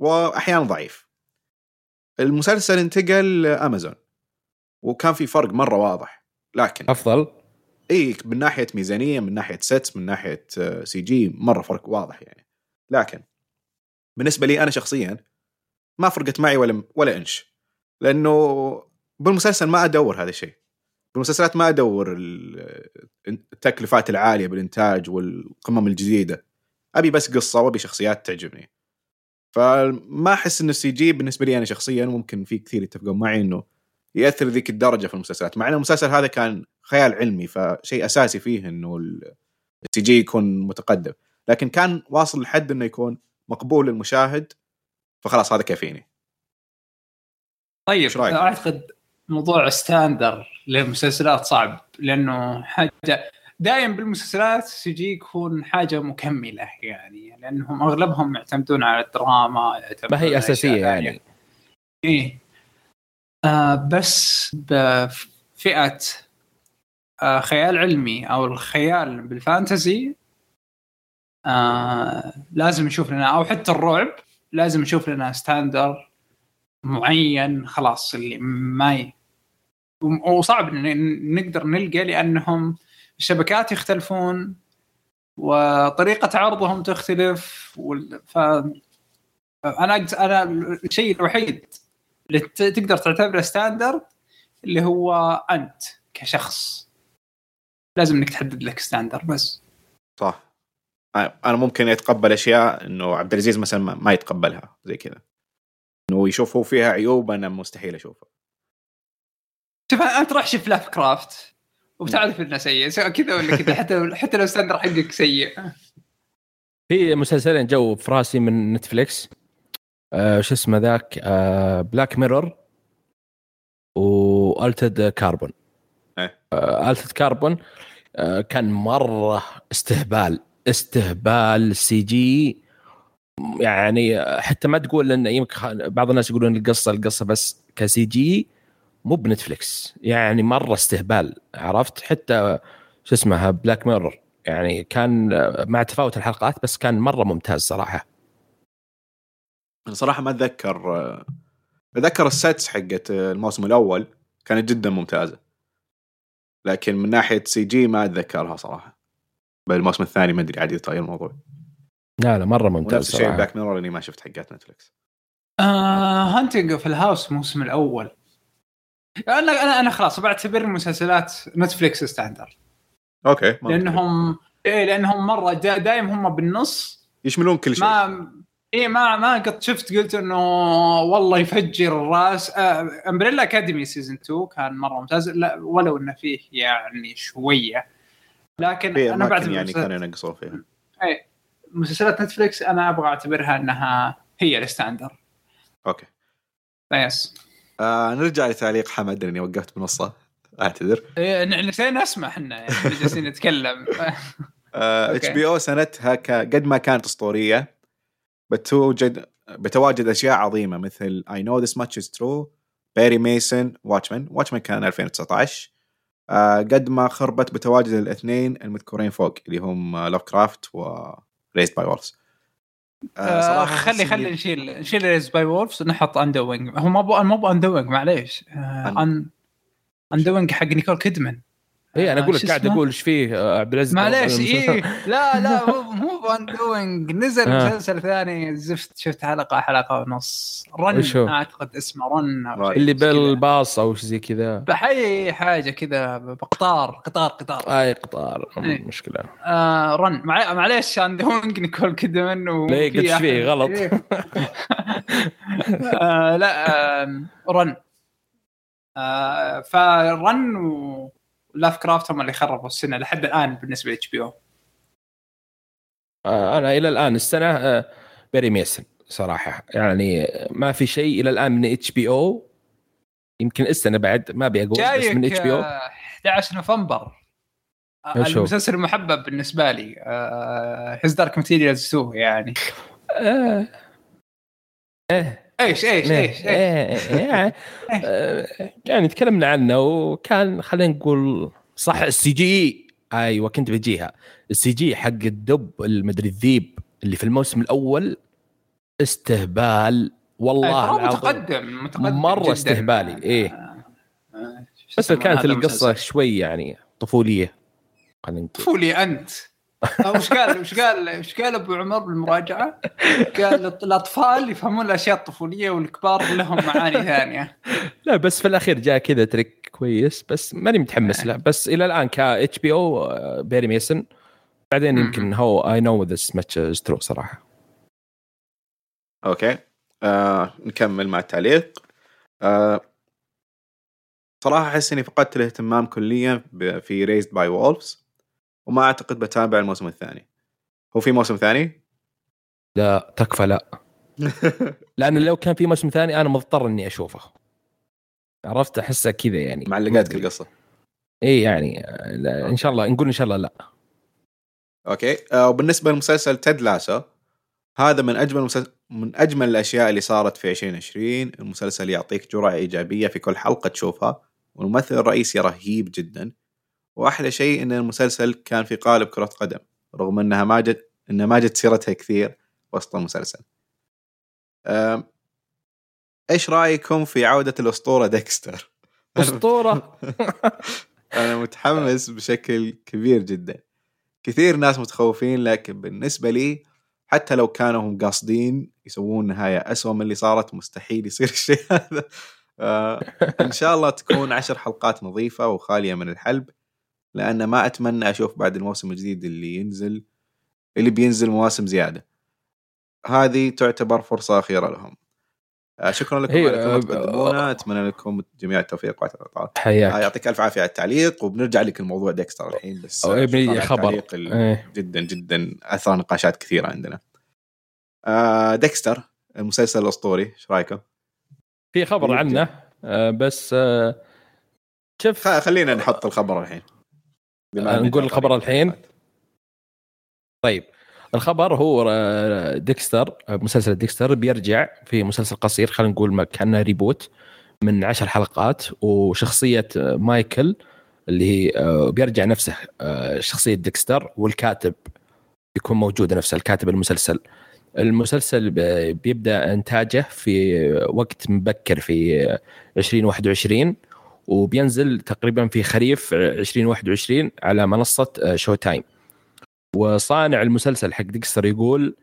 [SPEAKER 2] وأحيانا ضعيف. المسلسل انتقل امازون وكان في فرق مرة واضح لكن
[SPEAKER 3] أفضل؟
[SPEAKER 2] اي من ناحية ميزانية من ناحية sets من ناحية CG مرة فرق واضح يعني. لكن بالنسبة لي أنا شخصيا ما فرقت معي ولا ولا إنش لأنه بالمسلسل ما أدور هذا الشيء. بالمسلسلات ما أدور ال- التكلفات العالية بالإنتاج والقمم الجديدة. أبي بس قصة وأبي شخصيات تعجبني. فما أحس انه ال CG بالنسبة لي أنا شخصيا ممكن في كثير يتفقون معي إنه يأثر ذيك الدرجة في المسلسلات مع ان المسلسل هذا كان خيال علمي فشيء أساسي فيه إنه ال- ال CG يكون متقدم لكن كان واصل لحد إنه يكون مقبول للمشاهد فخلاص هذا كافيني
[SPEAKER 1] طيب؟ أعتقد موضوع standard للمسلسلات صعب لأنه حاجة دائما بالمسلسلات CG يكون حاجة مكملة يعني لأنهم أغلبهم يعتمدون على الدراما
[SPEAKER 3] ما هي
[SPEAKER 1] أساسية ثانية.
[SPEAKER 3] يعني.
[SPEAKER 1] إيه. آه بس بفئه آه خيال علمي أو الخيال بال fantasy آه لازم نشوف لنا أو حتى الرعب لازم نشوف لنا standard معين خلاص اللي ما ي... وصعب إن نقدر نلقى لأنهم الشبكات يختلفون. وطريقة عرضهم تختلف. ف أنا أنا الشيء الوحيد اللي تقدر تعتبره standard اللي هو أنت كشخص. لازم إنك تحدد لك standard بس.
[SPEAKER 2] صح. أنا ممكن اتقبل أشياء إنه عبد العزيز مثلا ما- ما يتقبلها زي كذا. إنه يشوف هو فيها عيوب أنا مستحيل أشوفها.
[SPEAKER 1] شوف أنت روح شوف لاف كرافت وبتعرف إنه سيء. سواء كذا ولا كذا. حتى حتى لو standard حقك سيء.
[SPEAKER 3] في مسلسلين جو في راسي من نتفليكس. آه شو اسمه ذاك؟ آه Black Mirror و Altered
[SPEAKER 2] Carbon.
[SPEAKER 3] آه Altered Carbon آه كان مرة استهبال. استهبال CG يعني حتى ما تقول إن يمكن بعض الناس يقولون القصة القصة بس ك CG مو بنتفليكس. يعني مرة استهبال عرفت؟ حتى شو اسمها Black Mirror يعني كان مع تفاوت الحلقات بس كان مرة ممتاز صراحة.
[SPEAKER 2] أنا صراحة ما أتذكر اتذكر ال sets حقت الموسم الأول كانت جدا ممتازة. لكن من ناحية CG ما أتذكرها صراحة. بالموسم الثاني ما أدري عاد يتغير الموضوع.
[SPEAKER 3] لا لا مرة ممتاز
[SPEAKER 2] ونفس الشيء Black Mirror اني ما شفت حقات نتفلكس
[SPEAKER 1] Haunting of Hill House الموسم الأول. أنا أنا أنا خلاص بعتبر مسلسلات نتفليكس
[SPEAKER 2] standard okay
[SPEAKER 1] لانهم إيه لأنهم مرة دا دايم هم بالنص.
[SPEAKER 2] يشملون كل شيء.
[SPEAKER 1] ما إيه ما ما قد شفت قلت إنه والله يفجر الرأس. آه Umbrella Academy season 2 كان مرة ممتاز. لا ولو إنه فيه يعني شوية. لكن
[SPEAKER 2] أنا
[SPEAKER 1] بعتبر
[SPEAKER 2] يعني كانوا ينقصون فيها.
[SPEAKER 1] إيه مسلسلات نتفليكس أنا أبغى أعتبرها إنها هي ال
[SPEAKER 2] standard.
[SPEAKER 1] okay.
[SPEAKER 2] yes آه نرجع لتعليق حمد لأني وقفت بنصه أعتذر
[SPEAKER 1] إيه نسينا نسمع إحنا يعني جالسين نتكلم *laughs* *laughs* H
[SPEAKER 2] okay. BO سنتها. قد ما كانت أسطورية بتوجد بتواجد أشياء عظيمة مثل I Know This Much Is True Perry Mason Watchmen Watchmen كان 2019 آه قد ما خربت بتواجد الاثنين المذكورين فوق اللي هم لاف كرافت و by Wolves
[SPEAKER 1] آه خلي خلي نشيل نشيل Raised by Wolves ونحط Undoing هو ما بو ما بو Undoing معليش.
[SPEAKER 2] أن-
[SPEAKER 1] ان Undoing حق نيكول كيدمان.
[SPEAKER 3] اي أنا أقول
[SPEAKER 1] آه،
[SPEAKER 3] لك
[SPEAKER 1] شو
[SPEAKER 3] قاعد؟ أقول إيش فيه آه، عبد العزيز
[SPEAKER 1] معليش. إيه لا لا *laughs* مو مو ب Undoing نزل
[SPEAKER 3] آه.
[SPEAKER 1] مسلسل ثاني زفت شفت حلقة حلقة ونص
[SPEAKER 3] Run؟
[SPEAKER 1] أعتقد اسمه Run
[SPEAKER 3] اللي. بالباص أو شيء زي كذا
[SPEAKER 1] بحي حاجة كذا بقطار قطار قطار
[SPEAKER 3] أي قطار
[SPEAKER 1] إيه.
[SPEAKER 3] مشكلة
[SPEAKER 1] آه Run مع... معليش Undoing نيكول كيدمان و
[SPEAKER 3] ليه؟ قلت إيش فيه؟ غلط.
[SPEAKER 1] إيه. *laughs* آه لا آه Run آه ف Run و Lovecraft هم اللي خربوا السنة لحد الآن بالنسبة ل
[SPEAKER 3] HBO أنا إلى الآن السنة آه، Perry Mason صراحة. يعني ما في شيء إلى الآن من HBO يمكن السنة بعد ما أبي أقول بس من HBO
[SPEAKER 1] آه، 11 نوفمبر. آه،؟ المسلسل المحبب بالنسبة لي. His Dark Materials 2 يعني. إيش إيش إيش إيش. *laughs*
[SPEAKER 3] يعني تكلمنا عنه وكان خلينا نقول صح ال CG أيوه كنت بجيها ال CG حق الدب المدري الذيب اللي في الموسم الأول استهبال. والله العظيم.
[SPEAKER 1] متقدم متقدم
[SPEAKER 3] مرة
[SPEAKER 1] جداً.
[SPEAKER 3] استهبالي، إيه.
[SPEAKER 1] آه، آه،
[SPEAKER 3] بس كانت
[SPEAKER 1] القصة؟
[SPEAKER 3] شوي يعني طفولية خلينا نقول.
[SPEAKER 1] طفولي أنت. آه، وش قال وش قال وش قال أبو عمر بالمراجعة؟ قال الأطفال يفهمون الأشياء الطفولية والكبار لهم معاني ثانية.
[SPEAKER 3] لا بس في الأخير جاء كذا trick كويس بس ماني متحمس له. بس إلى الآن ك HBO Perry Mason. بعدين. يمكن هو I Know This Much Is True صراحة.
[SPEAKER 2] أوكي. آه نكمل مع التعليق. آه صراحة أحس إني فقدت الاهتمام كليا ب- في Raised by Wolves وما أعتقد بتابع الموسم الثاني. هو في موسم ثاني؟
[SPEAKER 3] لا تكفى لا. *laughs* لأن لو كان في موسم ثاني أنا مضطر إني أشوفه. عرفت؟ أحسه كذا يعني.
[SPEAKER 2] معلقاتك القصة.
[SPEAKER 3] إي يعني لا إن شاء الله نقول إن شاء الله لا.
[SPEAKER 2] أوكي. آه، وبالنسبة لمسلسل Ted Lasso هذا من أجمل مسلسل من أجمل الأشياء اللي صارت في 2020 المسلسل يعطيك جرعة إيجابية في كل حلقة تشوفها والممثل الرئيسي رهيب جدا. وأحلى شيء إن المسلسل كان في قالب كرة قدم رغم إنها ما جت إنها ما جت سيرتها كثير وسط المسلسل. إيش رأيكم في عودة الأسطورة ديكستر؟ *laughs*
[SPEAKER 3] أسطورة؟ *laughs*
[SPEAKER 2] أنا متحمس بشكل كبير جدا. كثير ناس متخوفين لكن بالنسبة لي حتى لو كانوا هم قاصدين يسوون نهاية أسوأ من اللي صارت مستحيل يصير *laughs* الشيء هذا. آه، إن شاء الله تكون عشر حلقات نظيفة وخالية من الحلب. لأن ما أتمنى أشوف بعد الموسم الجديد اللي ينزل اللي بينزل مواسم زيادة هذه تعتبر فرصة أخيرة لهم آه، شكرا لكم على كل ما
[SPEAKER 3] آه،
[SPEAKER 2] تقدمونه أتمنى لكم جميع التوفيق والعطاء آه،
[SPEAKER 3] حياك
[SPEAKER 2] يعطيك ألف عافية على التعليق وبنرجع لك الموضوع ديكستر الحين بس آه،
[SPEAKER 3] خبر. إيه.
[SPEAKER 2] جدا جدا اثار نقاشات كثيرة عندنا آه ديكستر المسلسل الأسطوري إيش رأيكم؟
[SPEAKER 3] في خبر. عنه آه، بس آه، شوف
[SPEAKER 2] خلينا نحط الخبر الحين بما
[SPEAKER 3] آه، نقول الخبر الحين؟ طيب الخبر هو آه، Dexter آه، مسلسل Dexter بيرجع في مسلسل قصير خلينا نقول كأنه reboot من عشر حلقات وشخصية آه، مايكل اللي هي بيرجع نفسه شخصية Dexter والكاتب يكون موجود نفسه الكاتب المسلسل. المسلسل بيبدأ إنتاجه في وقت مبكر في 2021 وبينزل تقريبا في خريف 2021 على منصة Showtime. وصانع المسلسل حق ديكستر يقول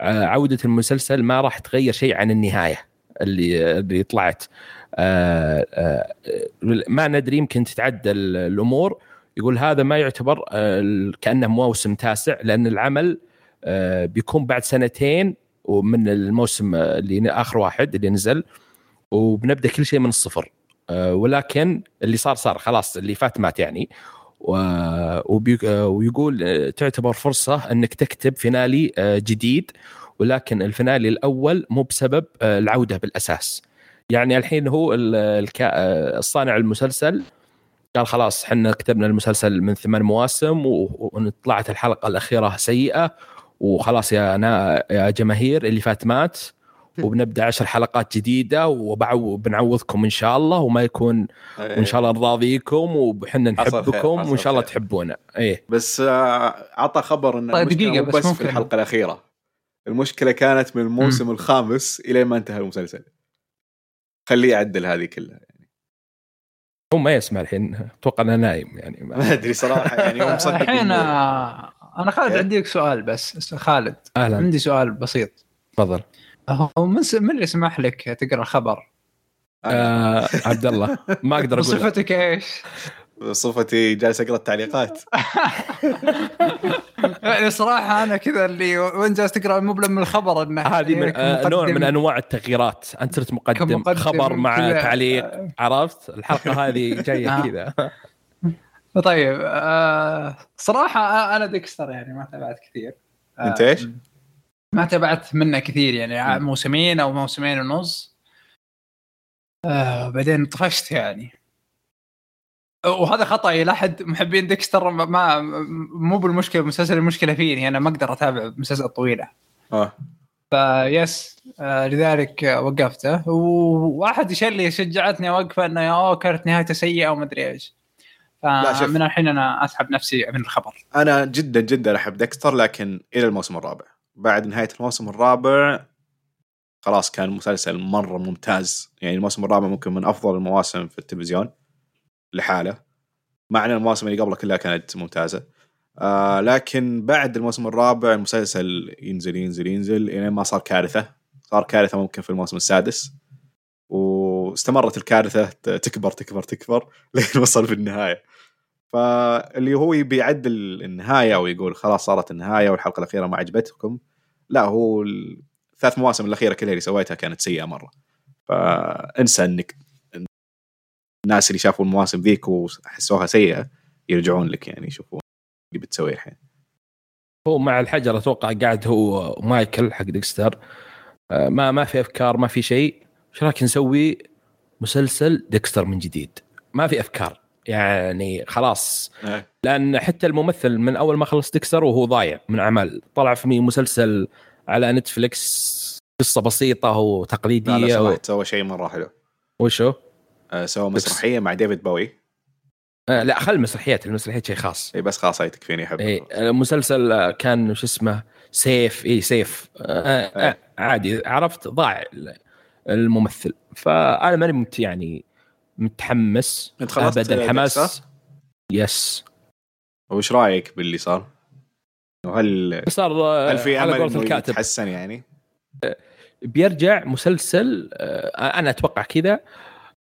[SPEAKER 3] آه، عودة المسلسل ما راح تغير شيء عن النهاية اللي اللي طلعت. آه، آه، ما ندري يمكن تتعدل الأمور. يقول هذا ما يعتبر آه، كأنه موسم تاسع لأن العمل آه، بيكون بعد سنتين ومن الموسم آه، اللي آخر واحد اللي نزل وبنبدأ كل شيء من الصفر. آه، ولكن اللي صار صار خلاص اللي فات مات يعني. آه، ويقول آه، تعتبر فرصة أنك تكتب فينالي آه، جديد ولكن الفينالي الأول مو بسبب آه، العودة بالأساس. يعني الحين هو آه، الصانع المسلسل. قال خلاص إحنا كتبنا المسلسل من ثمان مواسم وطلعت الحلقة الأخيرة سيئة وخلاص يا نا يا جماهير اللي فات مات. وبنبدأ عشر حلقات جديدة وبنعوضكم إن شاء الله وما يكون وإن شاء الله نراضيكم وحنا نحبكم وإن شاء الله. تحبونا. إيه.
[SPEAKER 2] بس آه، عطى خبر إن
[SPEAKER 1] طيب
[SPEAKER 2] مو
[SPEAKER 1] بس
[SPEAKER 2] بس في الحلقة الأخيرة. المشكلة كانت من الموسم الخامس إلى ما انتهى المسلسل. خليه يعدل هذه كلها
[SPEAKER 3] هو ما يسمع الحين أتوقع إنه نايم يعني. *laughs* ما
[SPEAKER 2] أدري صراحة يعني هو مصدق
[SPEAKER 1] الحين آه، أنا خالد
[SPEAKER 2] إيه؟
[SPEAKER 1] عندي لك سؤال بس خالد
[SPEAKER 3] أهلا.
[SPEAKER 1] عندي سؤال بسيط.
[SPEAKER 3] تفضل.
[SPEAKER 1] هو من س- من اللي سمح لك تقرأ الخبر؟
[SPEAKER 3] آه عبد الله ما أقدر أقول لك.
[SPEAKER 1] بصفتك إيش؟
[SPEAKER 2] صفتي جالس أقرأ التعليقات
[SPEAKER 1] يعني صراحة أنا كذا اللي وين جالس تقرأ مو بلم الخبر إنه
[SPEAKER 3] هذه من آه نوع من أنواع التغييرات أنت صرت مقدم
[SPEAKER 1] كمقدم
[SPEAKER 3] خبر مع. تعليق عرفت الحلقة *laughs* هذه جاية
[SPEAKER 1] آه.
[SPEAKER 3] كذا
[SPEAKER 1] طيب آه صراحة أنا ديكستر يعني ما تابعت كثير آه
[SPEAKER 2] أنت إيش؟
[SPEAKER 1] ما تابعت منه كثير يعني. موسمين أو موسمين ونص. آه بعدين طفشت يعني. وهذا خطأ إلى احد محبين ديكستر ما- مو بالمشكلة المسلسل المشكلة فيني أنا ما أقدر أتابع مسلسل طويلة.
[SPEAKER 2] آه.
[SPEAKER 1] فيس آه لذلك وقفته. وواحد يش- اللي شجعتني أوقفه إنه اوه كانت نهايته سيئة وما
[SPEAKER 2] أدري إيش.
[SPEAKER 1] فمن الحين أنا أسحب نفسي من الخبر.
[SPEAKER 2] أنا جدا جدا أحب ديكستر لكن إلى الموسم الرابع. بعد نهاية الموسم الرابع خلاص كان مسلسل مرة ممتاز. يعني الموسم الرابع ممكن من أفضل المواسم في التلفزيون لحاله مع إن المواسم اللي قبله كلها كانت ممتازة. آه لكن بعد الموسم الرابع المسلسل ينزل ينزل ينزل إلى ما صار كارثة. صار كارثة ممكن في الموسم السادس. واستمرت الكارثة تكبر تكبر تكبر *laughs* لين وصل في النهاية. فاللي هو يبي يعدل النهاية ويقول خلاص صارت النهاية والحلقة الأخيرة ما عجبتكم لا هو الثلاث مواسم الأخيرة كلها اللي سويتها كانت سيئة مرة. فانسى إنك الناس اللي شافوا المواسم ذيك وحسوها سيئة يرجعون لك يعني يشوفون اللي بتسويه الحين.
[SPEAKER 3] هو مع الحجر أتوقع قاعد هو مايكل حق ديكستر. آه، ما ما في أفكار ما في شيء. إيش رايك نسوي مسلسل Dexter من جديد؟ ما في أفكار. يعني خلاص.
[SPEAKER 2] إيه.
[SPEAKER 3] لأن حتى الممثل من أول ما خلص Dexter وهو ضايع من اعمال طلع في مسلسل على Netflix قصة بسيطة
[SPEAKER 2] لا
[SPEAKER 3] وتقليديه و...
[SPEAKER 2] سمحت سوى شيء مرة حلو.
[SPEAKER 3] وشو؟
[SPEAKER 2] آه، سوى مسرحية مع David Bowie
[SPEAKER 3] آه لا خل المسرحيات المسرحيات شيء خاص.
[SPEAKER 2] اي بس خلاص هاي تكفيني احب
[SPEAKER 3] اي المسلسل آه، كان شو اسمه؟ Safe اي Safe. آه آه
[SPEAKER 2] إيه.
[SPEAKER 3] عادي عرفت ضاع ال- الممثل. فأنا ماني يعني متحمس
[SPEAKER 2] أنت خلصت
[SPEAKER 3] ابدا حماس؟ يس
[SPEAKER 2] وش رأيك باللي صار؟ وهل
[SPEAKER 3] صار آه،
[SPEAKER 2] هل في أمل
[SPEAKER 3] إنه
[SPEAKER 2] يتحسن يعني؟
[SPEAKER 3] بيرجع مسلسل آه، أنا أتوقع كذا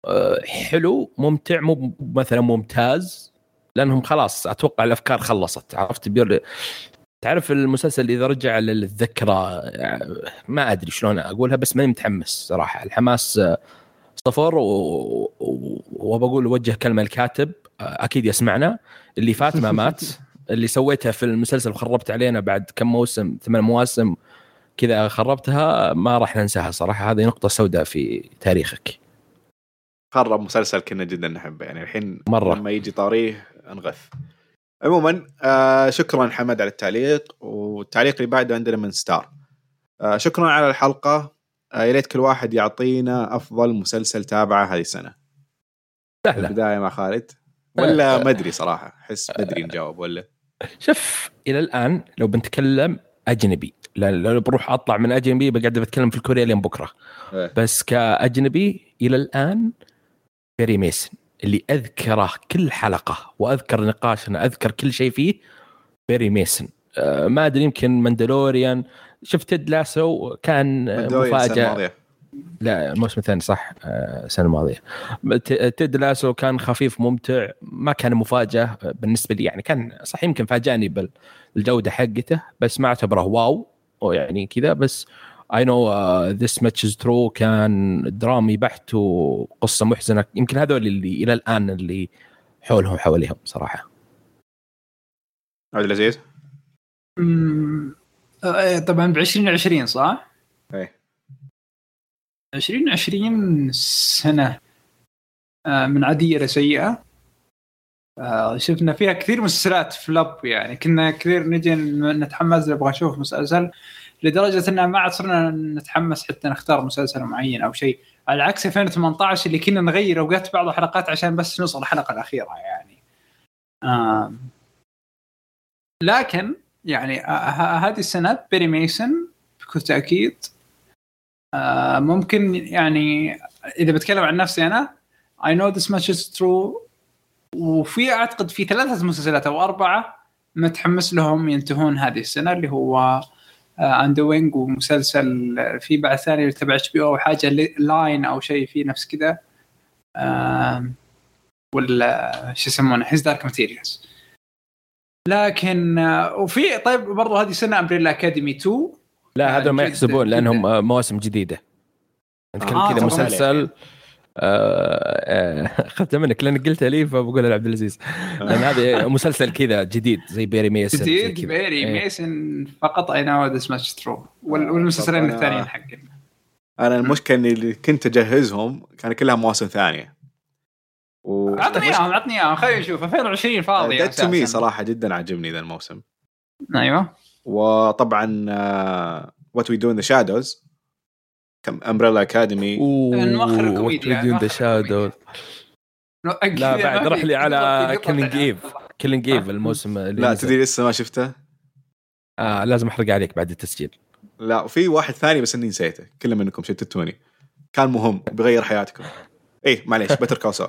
[SPEAKER 3] آه، حلو ممتع مو مثلا ممتاز لأنهم خلاص أتوقع الأفكار خلصت عرفت بير تعرف المسلسل إذا رجع للذكرى ما أدري شلون أقولها بس ماني متحمس صراحة الحماس صفر و- و- وبقول وجه كلمة الكاتب أكيد يسمعنا. اللي فات ما مات. *laughs* اللي سويتها في المسلسل وخربت علينا بعد كم موسم ثمان مواسم كذا خربتها ما راح ننساها صراحة. هذه نقطة سوداء في تاريخك.
[SPEAKER 2] خرب مسلسل كنا جدا نحبه. يعني الحين
[SPEAKER 3] مرة.
[SPEAKER 2] لما يجي طاريه انغث. عموما آه شكرا حمد على التعليق والتعليق اللي بعده عندنا من ستار. آه شكرا على الحلقة. يا ريت كل واحد يعطينا أفضل مسلسل تابعه هذه السنة.
[SPEAKER 3] سهلة.
[SPEAKER 2] البداية مع خالد. ولا
[SPEAKER 3] آه. *laughs*
[SPEAKER 2] ما أدري صراحة. أحس بدري نجاوب ولا؟
[SPEAKER 3] شوف إلى الآن لو بنتكلم أجنبي. لو بروح أطلع من أجنبي بقعد بتكلم في الكوريا لين بكرة.
[SPEAKER 2] إيه.
[SPEAKER 3] بس كأجنبي إلى الآن Perry Mason اللي أذكره كل حلقة وأذكر نقاشنا أذكر كل شيء فيه Perry Mason آه، ما أدري يمكن Mandalorian شفت Ted Lasso كان آه، مفاجأة.
[SPEAKER 2] الماضية.
[SPEAKER 3] لا الموسم الثاني صح. آه، السنة الماضيه ت- Ted Lasso كان خفيف ممتع ما كان مفاجأة بالنسبة لي. يعني كان صح يمكن فاجأني بالجودة حقته بس ما اعتبره wow يعني كذا. بس I Know This Much Is True كان درامي بحت وقصة محزنة. يمكن هذول اللي إلى الآن اللي حولهم حواليهم صراحة.
[SPEAKER 2] عبد العزيز؟
[SPEAKER 1] آه، طبعا ب 2020 صح؟
[SPEAKER 2] إيه.
[SPEAKER 1] 2020 سنة آه، من عادية لسيئة آه، شفنا فيها كثير مسلسلات flop يعني كنا كثير نجي نتحمس نبغى نشوف مسلسل لدرجة إن ما عاد صرنا نتحمس حتى نختار مسلسل معين أو شيء. على عكس 2018 اللي كنا نغير اوقات بعض الحلقات عشان بس نوصل الحلقة الأخيرة يعني. لكن يعني آه، ه- هذه السنة بيري ميسن بكل تأكيد آه، ممكن يعني إذا بتكلم عن نفسي أنا I know this much is true وفي أعتقد في ثلاثة مسلسلات أو أربعة متحمس لهم ينتهون هذه السنة اللي هو اندوينج ومسلسل آه، في بعد ثاني تبع اتش بي أو حاجة لاين أو شيء فيه نفس كذا ولا شو يسمونه هيز دارك ماتيريالز لكن آه، وفي طيب برضو هذه سنة امبريلا اكاديمي 2
[SPEAKER 3] لا
[SPEAKER 1] آه،
[SPEAKER 3] هذا ما يحسبون. لأنهم آه، مواسم جديدة نتكلم
[SPEAKER 2] آه،
[SPEAKER 3] كذا. مسلسل آه، آه، *laughs* اخذتها منك لأنك قلتها لي فبقول لعبد العزيز لأن هذا *laughs* مسلسل كذا جديد زي Perry Mason
[SPEAKER 1] جديد. Perry
[SPEAKER 3] إيه.
[SPEAKER 1] Mason فقط I Know This Much True والمسلسلين الثانيين حقنا
[SPEAKER 2] أنا المشكلة إني اللي كنت أجهزهم كان كلها مواسم ثانية و
[SPEAKER 1] عطني إياهم عطني إياهم. خلينا نشوف 2020 فاضي
[SPEAKER 2] Dead to
[SPEAKER 1] Me.
[SPEAKER 2] صراحة جدا عجبني ذا الموسم.
[SPEAKER 1] أيوه.
[SPEAKER 2] وطبعا What We Do in the Shadows امبريلا اكاديمي
[SPEAKER 1] نوخر الكوميديا،
[SPEAKER 3] ذا
[SPEAKER 1] نوخر
[SPEAKER 3] شادو لا بعد روح لي على كيلينج ايف كيلينج ايف الموسم اللي
[SPEAKER 2] لا. تدري لسه ما شفته؟
[SPEAKER 3] آه لازم أحرق عليك بعد التسجيل.
[SPEAKER 2] لا وفي واحد ثاني بس إني نسيته. كل منكم شتتوني كان مهم بيغير حياتكم. إيه معليش بتر كوسول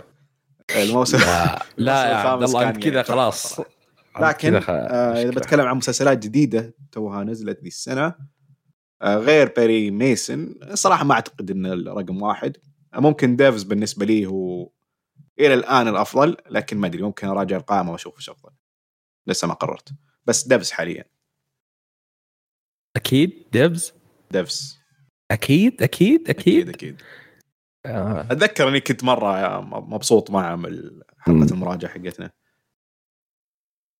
[SPEAKER 2] الموسم
[SPEAKER 3] لا *laughs* لا يا عبد الله أنت كذا
[SPEAKER 2] يعني
[SPEAKER 3] خلاص
[SPEAKER 2] لكن آه
[SPEAKER 3] إذا.
[SPEAKER 2] بتكلم عن مسلسلات جديدة توها نزلت ذي السنة آه غير Perry Mason صراحة ما أعتقد إنه الرقم واحد. آه ممكن Devs بالنسبة لي هو إلى الآن الأفضل لكن ما أدري ممكن اراجع القائمة وأشوف إيش أفضل. لسه ما قررت. بس Devs حاليا.
[SPEAKER 3] أكيد Devs؟
[SPEAKER 2] Devs.
[SPEAKER 3] أكيد أكيد
[SPEAKER 2] أكيد.
[SPEAKER 3] أكيد
[SPEAKER 2] أكيد.
[SPEAKER 3] آه.
[SPEAKER 2] أتذكر إني كنت مرة مبسوط معه من
[SPEAKER 3] حلقة.
[SPEAKER 2] المراجعة حقتنا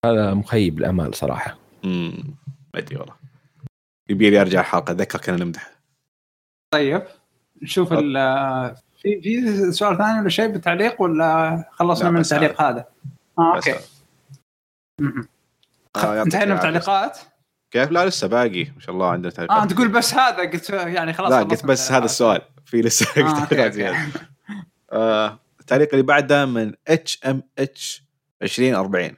[SPEAKER 3] هذا مخيب الامال صراحة
[SPEAKER 2] امم ما أدري والله يبي لي أرجع الحلقة أتذكر كنا نمدح
[SPEAKER 1] طيب نشوف ال في في سؤال ثاني ولا شيء بالتعليق ولا خلصنا من التعليق هذا؟ آه أوكي.
[SPEAKER 2] آه،
[SPEAKER 1] انتهينا من. التعليقات؟
[SPEAKER 2] كيف؟ لا لسه باقي ما شاء الله عندنا تعليقات
[SPEAKER 1] آه أنت تقول بس هذا قلت يعني خلاص
[SPEAKER 2] لا قلت بس هذا. السؤال. في لسه
[SPEAKER 1] آه،
[SPEAKER 2] تعليقات. آه، التعليق اللي بعده من HMH 2040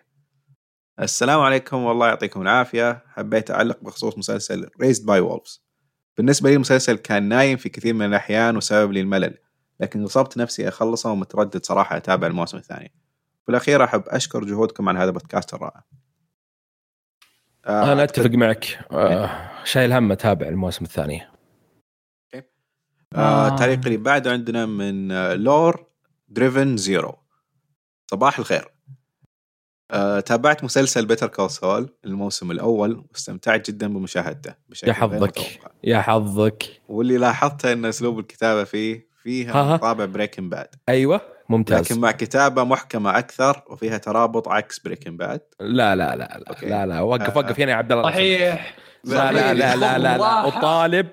[SPEAKER 2] السلام عليكم والله يعطيكم العافية. حبيت أعلق بخصوص مسلسل Raised by Wolves بالنسبة لي المسلسل كان نايم في كثير من الأحيان وسبب لي الملل لكن غصبت نفسي أخلصه ومتردد صراحة أتابع الموسم الثاني. في الأخير أحب أشكر جهودكم على هذا البودكاست الرائع. آه،
[SPEAKER 3] أنا أتفق معك. آه شايل هم اتابع الموسم الثاني.
[SPEAKER 2] آه
[SPEAKER 1] آه.
[SPEAKER 2] التعليق اللي بعده عندنا من آه، لور دريفن زيرو صباح الخير. آه، تابعت مسلسل Better Call Saul الموسم الأول واستمتعت جدا بمشاهدته بشكل
[SPEAKER 3] يا حظك. يا حظك.
[SPEAKER 2] واللي لاحظته إن أسلوب الكتابة فيه
[SPEAKER 3] ها
[SPEAKER 2] فيها
[SPEAKER 3] ها.
[SPEAKER 2] طابع Breaking Bad
[SPEAKER 3] أيوه. ممتاز
[SPEAKER 2] لكن مع كتابة محكمة أكثر وفيها ترابط عكس Breaking Bad
[SPEAKER 3] لا لا لا لا. لا لا وقف
[SPEAKER 2] آه.
[SPEAKER 3] وقف هنا يا عبد الله
[SPEAKER 1] صحيح
[SPEAKER 3] لا لا لا لا لا, لا. أطالب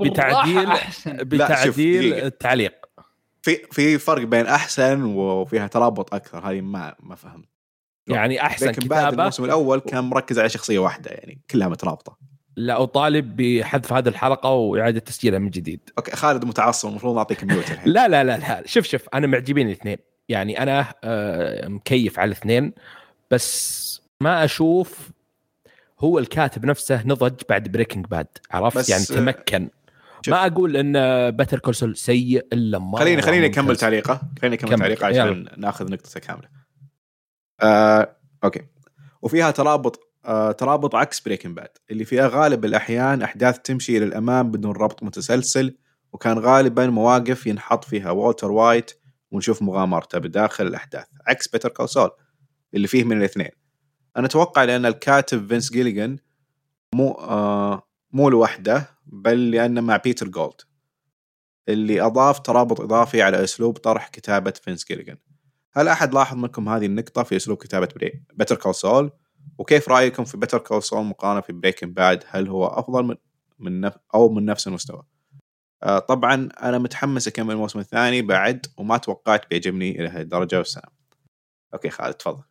[SPEAKER 3] بتعديل. بتعديل. التعليق
[SPEAKER 2] في في فرق بين أحسن وفيها ترابط أكثر هذه ما ما فهمت
[SPEAKER 3] يعني
[SPEAKER 2] أحسن
[SPEAKER 3] كتابة
[SPEAKER 2] الموسم الأول كان مركز على شخصية واحدة يعني كلها مترابطة
[SPEAKER 3] لا أطالب بحذف هذه الحلقة وإعادة تسجيلها من جديد.
[SPEAKER 2] okay خالد متعصب المفروض اعطيك mute الحين
[SPEAKER 3] لا لا لا لا شوف شوف أنا معجبين الاثنين. يعني أنا آه، مكيف على الاثنين بس ما أشوف هو الكاتب نفسه نضج بعد Breaking Bad عرفت؟ يعني
[SPEAKER 2] آه،
[SPEAKER 3] تمكن.
[SPEAKER 2] شوف.
[SPEAKER 3] ما أقول إن Better Call Saul سيء إلا ما
[SPEAKER 2] خليني خليني أكمل تعليقة. خليني أكمل
[SPEAKER 3] كمل.
[SPEAKER 2] تعليقة عشان
[SPEAKER 3] يلا.
[SPEAKER 2] ناخذ نقطته كاملة. آه، okay. وفيها ترابط ترابط عكس Breaking Bad اللي فيها غالب الأحيان أحداث تمشي إلى الأمام بدون ربط متسلسل وكان غالبا مواقف ينحط فيها والتر وايت ونشوف مغامرته بداخل الأحداث عكس Better Call Saul اللي فيه من الاثنين. أنا أتوقع لأن الكاتب فينس جيليغان مو آه مو لوحده بل لأنه مع بيتر جولد اللي أضاف ترابط إضافي على أسلوب طرح كتابة فينس جيليغان هل أحد لاحظ منكم هذه النقطة في أسلوب كتابة Better Call Saul وكيف رأيكم في Better Call Saul مقارنة في Breaking Bad هل هو أفضل من من نف أو من نفس المستوى؟ آه طبعا أنا متحمس أكمل الموسم الثاني بعد وما توقعت بيعجبني إلى هذه الدرجة والسلام. okay خالد تفضل.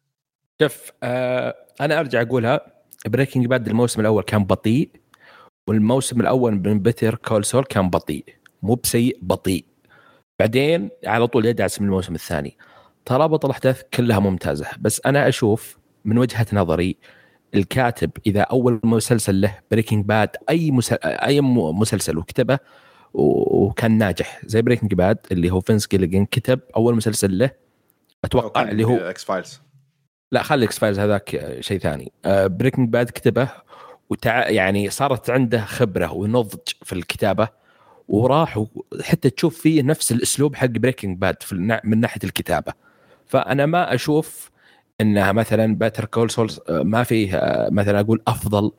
[SPEAKER 3] شوف آه أنا أرجع أقولها Breaking Bad الموسم الأول كان بطيء والموسم الأول من Better Call Saul كان بطيء. مو بسيء بطيء. بعدين على طول يدعس من الموسم الثاني. ترابط الأحداث كلها ممتازة. بس أنا أشوف من وجهة نظري الكاتب إذا أول مسلسل له Breaking Bad أي مسل... أي مسلسل وكتبه وكان ناجح. زي Breaking Bad اللي هو فينس جيليجن كتب أول مسلسل له أتوقع اللي هو
[SPEAKER 2] X-Files
[SPEAKER 3] لا خلي X-Files هذاك آه، شيء ثاني. Breaking Bad كتبه وتع... يعني صارت عنده خبرة ونضج في الكتابة وراح حتى تشوف فيه نفس الأسلوب حق Breaking Bad في. من ناحية الكتابة. فأنا ما أشوف إنها مثلا Better Call Saul ما فيه آه، مثلا أقول أفضل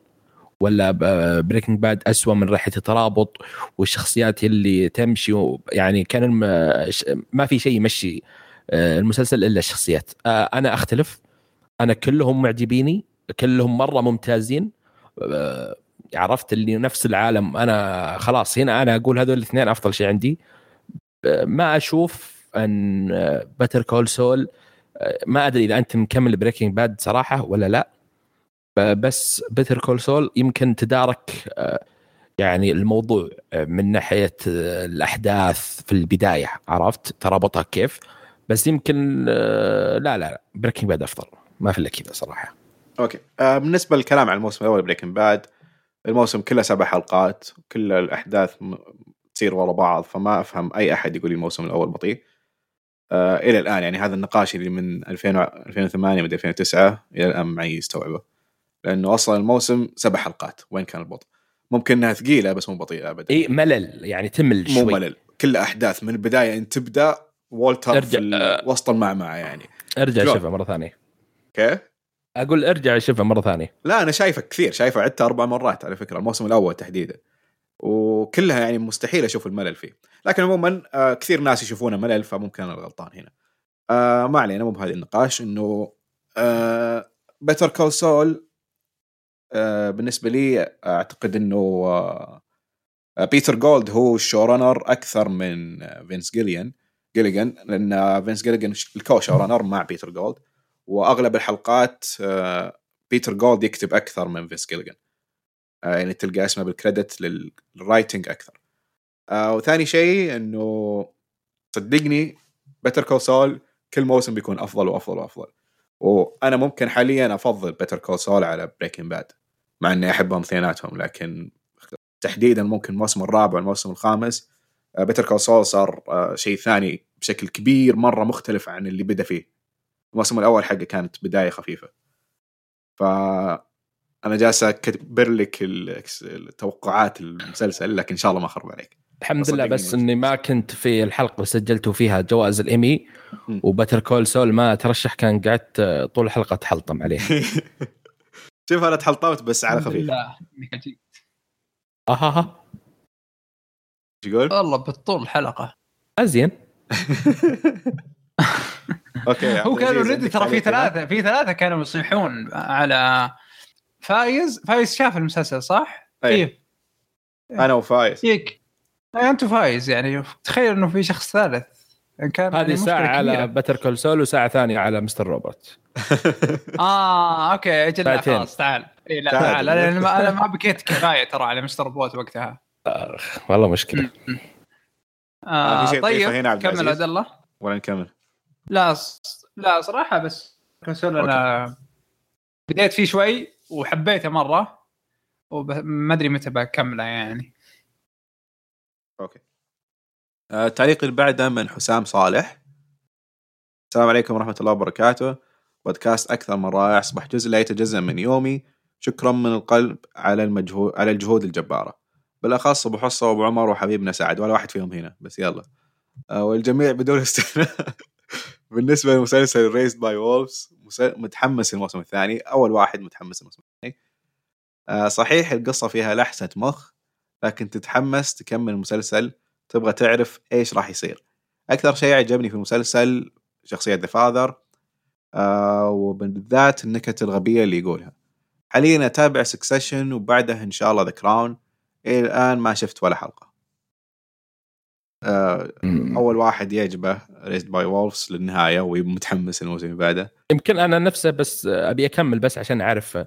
[SPEAKER 3] ولا Breaking Bad أسوأ من ناحيه الترابط والشخصيات اللي تمشي يعني كان ما في شيء يمشي آه، المسلسل إلا الشخصيات. آه، أنا أختلف. أنا كلهم معجبيني كلهم مرة ممتازين. آه، عرفت اللي نفس العالم. أنا خلاص هنا أنا أقول هذول الاثنين أفضل شيء عندي. آه، ما أشوف أن Better Call Saul ما أدري إذا أنت مكمل Breaking Bad صراحة ولا لا. بس Better Call Saul يمكن تدارك آه، يعني الموضوع آه، من ناحية آه، الأحداث في البداية عرفت؟ ترابطها كيف؟ بس يمكن لا لا Breaking Bad أفضل. ما في إلا كذا
[SPEAKER 2] صراحة. okay. بالنسبة للكلام عن الموسم الأول Breaking Bad الموسم كله سبع حلقات كل الأحداث تصير ورا بعض فما أفهم أي أحد يقول الموسم الأول بطيء. إلى الآن. يعني هذا النقاش اللي من 2000 و- 2008 من 2009 إلى الآن معي يستوعبه. لأنه أصلا الموسم سبع حلقات. وين كان البطء؟ ممكن إنها ثقيلة بس مو بطيئة ابدا.
[SPEAKER 3] إي ملل. يعني تمل
[SPEAKER 2] مو
[SPEAKER 3] شوي.
[SPEAKER 2] ملل. كل أحداث من البداية انت تبدأ والتر
[SPEAKER 3] ارجع-
[SPEAKER 2] في ال- وسط المعمعة يعني. أرجع؟
[SPEAKER 3] شوفها مرة ثانية.
[SPEAKER 2] أوكي
[SPEAKER 3] أقول أرجع شوفها مرة ثانية.
[SPEAKER 2] لا أنا شايفه كثير. شايفه عدتها أربع مرات على فكرة. الموسم الأول تحديدا. وكلها يعني مستحيل أشوف الملل فيه. لكن عموما آه كثير ناس يشوفونه ملل فممكن أنا الغلطان هنا. آه ما علينا مو بهذا النقاش إنه آه Better Call Saul بالنسبة لي أعتقد إنه آه، بيتر جولد هو ال showrunner أكثر من فينس جيليان جيليجان لأن فينس جيليجان ال co-showrunner مع بيتر جولد وأغلب الحلقات آه، بيتر جولد يكتب أكثر من فينس جيليجان آه، يعني تلقى اسمه بال credit لل writing أكثر. آه، وثاني شيء إنه صدقني Better Call Saul كل موسم بيكون أفضل وأفضل وأفضل. وأنا ممكن حاليا أفضل Better Call Saul على Breaking Bad مع إني أحبهم اثنيناتهم لكن تحديدا ممكن الموسم الرابع والموسم الخامس Better Call Saul صار آه، شيء ثاني بشكل كبير مرة مختلف عن اللي بدأ فيه. الموسم الأول حقه كانت بداية خفيفة. ف أنا جالس أكبر لك ال- التوقعات المسلسل لكن إن شاء الله ما أخرب عليك
[SPEAKER 3] الحمد لله بس إني ما كنت في الحلقة اللي سجلتوا فيها جوائز
[SPEAKER 2] الإيمي.
[SPEAKER 3] وبتر كول سول ما ترشح كان قعدت طول الحلقة أتحلطم عليه *laughs*
[SPEAKER 2] شوف أنا تحلطمت بس على
[SPEAKER 1] الحمد
[SPEAKER 2] خفيف
[SPEAKER 1] جيت.
[SPEAKER 2] أها يقول؟
[SPEAKER 1] والله بطول الحلقة
[SPEAKER 3] أزين *laughs*
[SPEAKER 2] أوكي
[SPEAKER 1] هو كان
[SPEAKER 2] عزيز،
[SPEAKER 1] اوريدي ترى في؟ ثلاثة في ثلاثة كانوا يصيحون على فايز فايز شاف المسلسل صح؟
[SPEAKER 2] أي.
[SPEAKER 1] إيه.
[SPEAKER 2] أنا وفايز
[SPEAKER 1] يك أنت فايز يعني تخيل إنه في شخص ثالث إن كان يعني
[SPEAKER 3] هذه
[SPEAKER 1] مشكلة
[SPEAKER 3] ساعة على. Better Call Saul وساعة ثانية على Mr. Robot *laughs*
[SPEAKER 1] آه okay إجل لا. خلاص تعال اي لا
[SPEAKER 2] تعال.
[SPEAKER 1] تعال أنا ما أنا ما بكيت كفاية ترى على Mr. Robot وقتها
[SPEAKER 3] والله مشكلة
[SPEAKER 2] آه، في شيء
[SPEAKER 1] طيب
[SPEAKER 2] هنا
[SPEAKER 1] كمل؟ عبد الله
[SPEAKER 2] ولا نكمل؟
[SPEAKER 1] لا لا صراحة بس كونسول أنا بديت فيه شوي وحبيته مرة وما أدري متى بكمله يعني.
[SPEAKER 2] أوكي. آه، التعليق اللي بعده من حسام صالح. السلام عليكم ورحمة الله وبركاته. بودكاست أكثر من رائع أصبح جزء لا يتجزأ من يومي. شكرا من القلب على المجهود على الجهود الجبارة. بالأخص أبو حصة وأبو عمر وحبيبنا سعد ولا واحد فيهم هنا بس يلا. آه، والجميع بدون استثناء. *laughs* بالنسبة لمسلسل Raised by Wolves متحمس الموسم الثاني أول واحد متحمس الموسم الثاني. آه، صحيح القصة فيها لحسة مخ لكن تتحمس تكمل المسلسل تبغى تعرف إيش راح يصير. أكثر شيء عجبني في المسلسل شخصية the Father آه وبالذات النكت الغبية اللي يقولها. حاليا أتابع Succession وبعدها إن شاء الله The Crown إلى الآن ما شفت ولا
[SPEAKER 3] حلقة.
[SPEAKER 2] أول واحد يعجبه Raised by Wolves للنهاية ومتحمس الموسم اللي بعده
[SPEAKER 3] يمكن أنا نفسه بس أبي أكمل بس عشان أعرف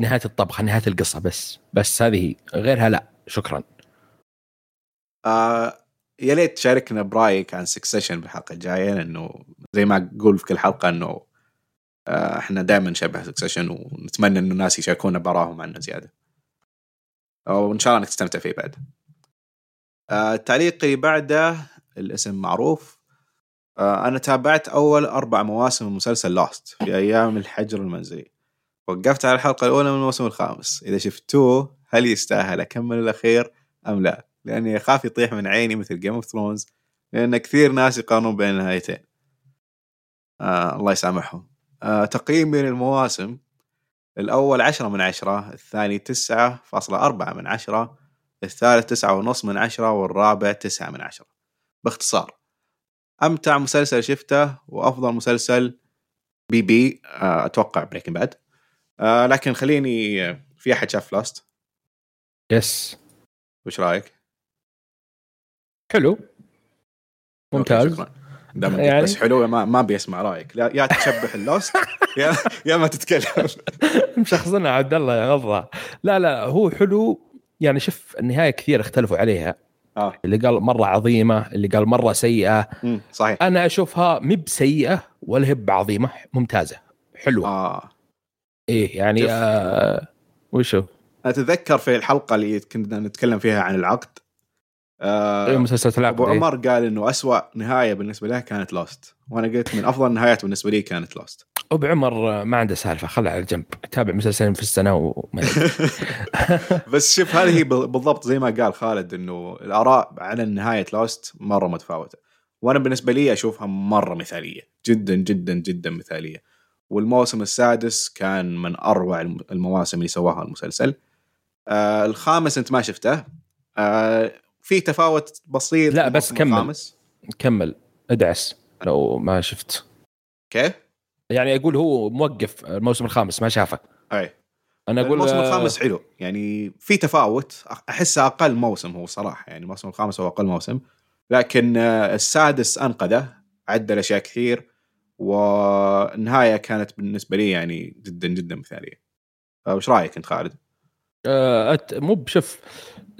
[SPEAKER 3] نهاية الطبخه نهاية القصة بس بس هذه. غيرها لا شكرا
[SPEAKER 2] آه يا ليت تشاركنا برأيك عن Succession بالحلقة الجاية لأنه زي ما أقول في كل حلقة إنه آه إحنا دائما نشبه Succession ونتمنى إنه الناس يشاركونا برأيهم عنه زيادة. وان شاء الله انك تستمتع فيه بعد. آه التعليق اللي بعده الاسم معروف آه أنا تابعت أول أربع مواسم من مسلسل Lost في أيام الحجر المنزلي. وقفت على الحلقة الأولى من الموسم الخامس، إذا شفتوه هل يستاهل أكمل الأخير أم لا؟ لأني أخاف يطيح من عيني مثل Game of Thrones لأن كثير ناس يقارنون بين النهايتين آه الله يسامحهم آه تقييمي للمواسم الأول عشرة من عشرة الثاني تسعة فاصلة أربعة من عشرة الثالث تسعة ونص من عشرة والرابع تسعة من عشرة. باختصار. أمتع مسلسل شفته وأفضل مسلسل بعد آه أتوقع Breaking Bad آه لكن خليني آه، في أحد شاف Lost
[SPEAKER 3] يس
[SPEAKER 2] وش رأيك؟
[SPEAKER 3] حلو. ممتاز. يعني-.
[SPEAKER 2] بس حلو ما ما بيسمع رأيك. يا تشبح ال Lost يا يا ما تتكلم. *laughs*
[SPEAKER 3] مشخصنا عبد الله يا غضة. لا لا هو حلو يعني شوف النهاية كثير اختلفوا عليها.
[SPEAKER 2] آه.
[SPEAKER 3] اللي قال مرة عظيمة اللي قال مرة سيئة.
[SPEAKER 2] أمم، صحيح.
[SPEAKER 3] أنا أشوفها مب سيئه ولا هي بعظيمة ممتازة حلوة.
[SPEAKER 2] آه.
[SPEAKER 3] إيه يعني. آه وشو؟
[SPEAKER 2] أتذكر في الحلقة اللي كنا نتكلم فيها عن العقد آه
[SPEAKER 3] مسلسلات العقد
[SPEAKER 2] أبو
[SPEAKER 3] إيه.
[SPEAKER 2] عمر قال إنه أسوأ نهاية بالنسبة له كانت لوست وأنا قلت من أفضل النهايات بالنسبة لي كانت لوست
[SPEAKER 3] أبو عمر ما عنده سالفة خلها على جنب. تابع مسلسلين في السنة وما *laughs*
[SPEAKER 2] بس شوف هذه بالضبط زي ما قال خالد إنه الآراء على نهاية لوست مرة متفاوتة. وأنا بالنسبة لي أشوفها مرة مثالية جدا جدا جدا مثالية. والموسم السادس كان من أروع الم- المواسم اللي سواها المسلسل. آه الخامس أنت ما شفته. آه في تفاوت بسيط
[SPEAKER 3] لا، بس كمل.
[SPEAKER 2] الخامس؟
[SPEAKER 3] كمل. ادعس. لو ما شفت.
[SPEAKER 2] كيف؟
[SPEAKER 3] يعني أقول هو موقف الموسم الخامس ما شافه.
[SPEAKER 2] أي.
[SPEAKER 3] أنا أقول
[SPEAKER 2] الموسم
[SPEAKER 3] آه،
[SPEAKER 2] الخامس حلو. يعني في تفاوت. احسه أقل موسم هو صراحة. يعني الموسم الخامس هو أقل موسم. لكن آه، السادس أنقذه. عدل أشياء كثير. والنهاية كانت بالنسبة لي يعني جدا جدا مثالية. وش رأيك أنت خالد؟
[SPEAKER 3] آه، أت- مو بشوف.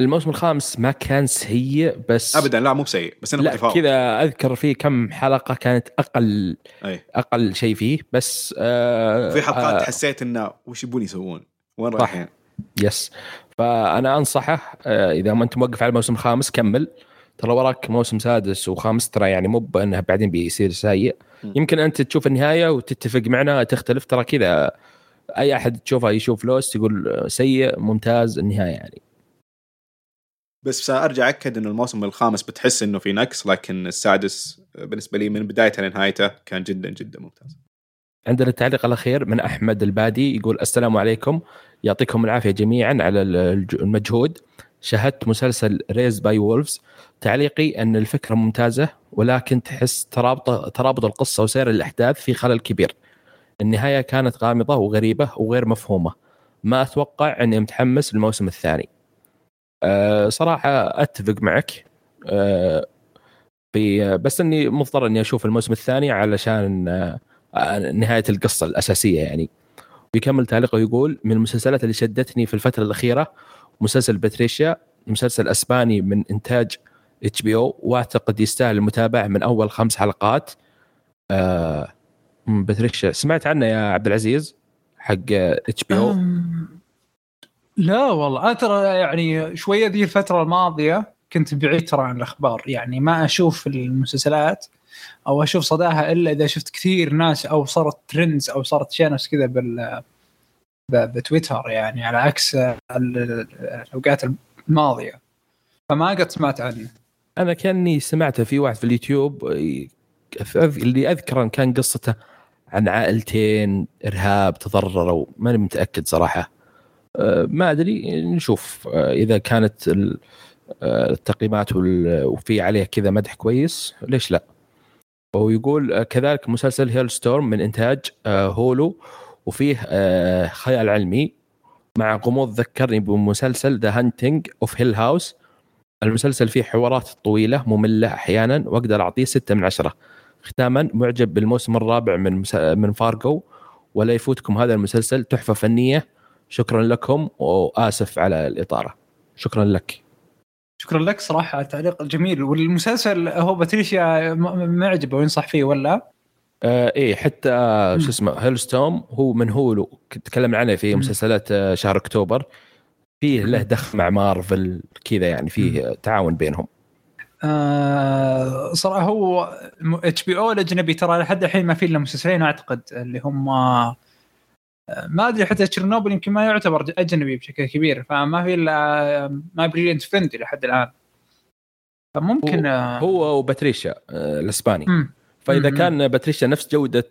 [SPEAKER 3] الموسم الخامس ما كان سيء بس
[SPEAKER 2] ابدا لا مو بسيء بس إنه
[SPEAKER 3] كذا أذكر في كم حلقة كانت أقل
[SPEAKER 2] أي
[SPEAKER 3] أقل شيء فيه بس آه
[SPEAKER 2] في حلقات
[SPEAKER 3] آه
[SPEAKER 2] حسيت إنه وش يبون يسوون؟ وين. رايحين؟
[SPEAKER 3] يس فأنا أنصحه آه إذا ما أنت موقف على الموسم الخامس كمل ترى وراك موسم سادس وخامس ترى يعني مو بانه بعدين بيصير سيء. يمكن أنت تشوف النهاية وتتفق معنا تختلف ترى كذا أي أحد تشوفه يشوف Lost يقول سيء ممتاز النهاية يعني
[SPEAKER 2] بس أرجع أكد إنه الموسم الخامس بتحس إنه في نقص لكن السادس بالنسبة لي من بدايته لنهايته كان جدا جدا ممتاز.
[SPEAKER 3] عندنا التعليق الأخير من أحمد البادي يقول السلام عليكم. يعطيكم العافية جميعا على المجهود. شاهدت مسلسل Raised by Wolves تعليقي أن الفكرة ممتازة ولكن تحس ترابط ترابط القصة وسير الأحداث في خلل كبير. النهاية كانت غامضة وغريبة وغير مفهومة. ما أتوقع أني متحمس للموسم الثاني. أه صراحة أتفق معك. أه في بس إني مضطر إني أشوف الموسم الثاني علشان أه نهاية القصة الأساسية يعني. ويكمل تعليقه يقول من المسلسلات اللي شدتني في الفترة الأخيرة مسلسل Patria مسلسل أسباني من إنتاج HBO وأعتقد يستاهل المتابعة من أول خمس حلقات. آه Patria سمعت عنه يا عبد العزيز؟ حق
[SPEAKER 1] HBO؟ لا والله أنا ترى يعني شوية ذي الفترة الماضية كنت بعيد ترى عن الأخبار يعني ما أشوف المسلسلات أو أشوف صداها إلا إذا شفت كثير ناس أو صارت trends أو صارت شانس كذا بال بتويتر يعني على عكس ال- ال- الأوقات الماضية. فما قد سمعت عنه.
[SPEAKER 3] أنا كأني سمعته في واحد في اليوتيوب اللي أذكر إن كان قصته عن عائلتين إرهاب تضرروا ماني متأكد صراحة. ما أدري نشوف. أه، إذا كانت أه، التقييمات وفي عليه كذا مدح كويس ليش لا؟ وهو يقول أه، كذلك مسلسل Helstrom من إنتاج Hulu وفيه خيال علمي مع غموض ذكرني بمسلسل The Haunting of Hill House المسلسل فيه حوارات طويلة مملة أحيانا وأقدر أعطيه ستة من عشرة. ختاما معجب بالموسم الرابع من. من فارجو ولا يفوتكم هذا المسلسل تحفة فنية. شكرا لكم وآسف على الإطارة. شكرا لك.
[SPEAKER 1] شكرا لك صراحة على التعليق الجميل والمسلسل هو باتريشيا معجبة وينصح فيه ولا؟
[SPEAKER 3] آه إيه حتى شو اسمه هيلستوم هو من كنت تكلمنا عنه في. مسلسلات آه شهر أكتوبر. فيه له دخل مع مارفل كذا يعني فيه تعاون بينهم.
[SPEAKER 1] آه صراحة هو HBO الأجنبي ترى لحد الحين ما في إلا مسلسلين أعتقد اللي هم آه، ما أدري حتى Chernobyl يمكن ما يعتبر أجنبي بشكل كبير فما في إلا My Brilliant Friend لحد الآن. فممكن آه،
[SPEAKER 3] هو و Patria آه الإسباني.
[SPEAKER 1] مم.
[SPEAKER 3] فإذا
[SPEAKER 1] مم.
[SPEAKER 3] كان Patria نفس جودة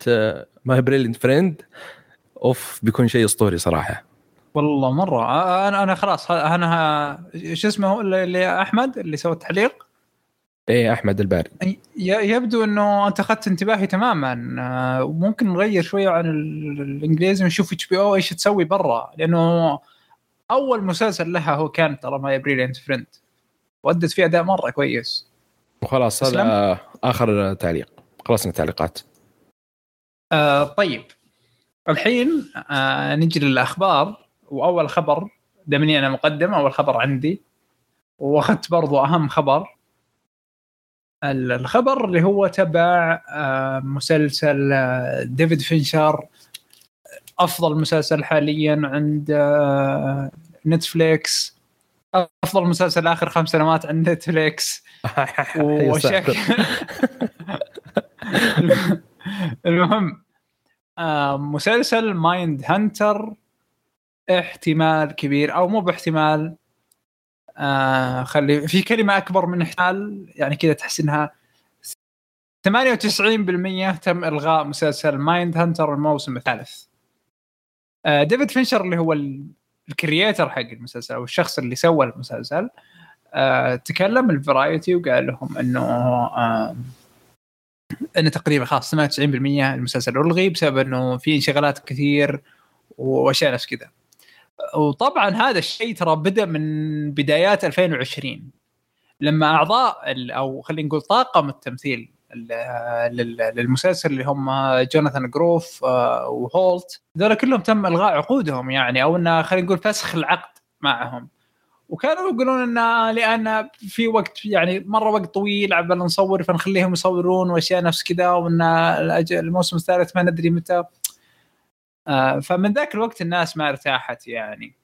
[SPEAKER 3] My Brilliant Friend أوف بيكون شيء أسطوري صراحة.
[SPEAKER 1] والله مرة. آه، أنا أنا خلاص أنا شو اسمه هو اللي- اللي أحمد اللي سوى التعليق
[SPEAKER 3] إيه أحمد البادي.
[SPEAKER 1] ي- يبدو إنه انت اخذت انتباهي تماما. آه، وممكن نغير شوية عن ال- الإنجليزي ونشوف HBO إيش تسوي برا. لأنه أول مسلسل لها هو كان ترى My Brilliant Friend وأدت فيه أداء مرة كويس.
[SPEAKER 3] وخلاص. هذا آخر تعليق. خلصنا التعليقات.
[SPEAKER 1] آه طيب. الحين آه نجي للأخبار. وأول خبر دامني أنا مقدم أول خبر عندي. وأخذت برضو أهم خبر. الخبر اللي هو تبع آه مسلسل آه ديفيد فينشر أفضل مسلسل حاليا عند آه Netflix. أفضل مسلسل آخر خمس سنوات عند Netflix. *laughs*
[SPEAKER 3] يا
[SPEAKER 1] وشك.
[SPEAKER 3] ساتر. *laughs*
[SPEAKER 1] المهم مسلسل Mindhunter احتمال كبير أو مو باحتمال آه خلي في كلمة أكبر من احتمال يعني كذا تحس إنها 98% تم إلغاء مسلسل Mindhunter الموسم الثالث. آه ديفيد فينشر اللي هو ال- ال creator حق المسلسل أو الشخص اللي سوى المسلسل آه تكلم الفرايتي وقال لهم إنه إنه تقريبا خلاص 98% المسلسل ألغي بسبب إنه في انشغالات كثير وأشياء نفس كذا. وطبعا هذا الشيء ترى بدأ من بدايات 2020 لما أعضاء أو خلينا نقول طاقم التمثيل ال- لل- للمسلسل اللي هم جوناثان جروف آه، وهولت ذولا كلهم تم إلغاء عقودهم يعني أو إنه خلينا نقول فسخ العقد معهم. وكانوا يقولون ان لأن في وقت يعني مرة وقت طويل عبال نصور فنخليهم يصورون وأشياء نفس كذا وان الموسم الثالث ما ندري متى. فمن ذاك الوقت الناس ما ارتاحت يعني.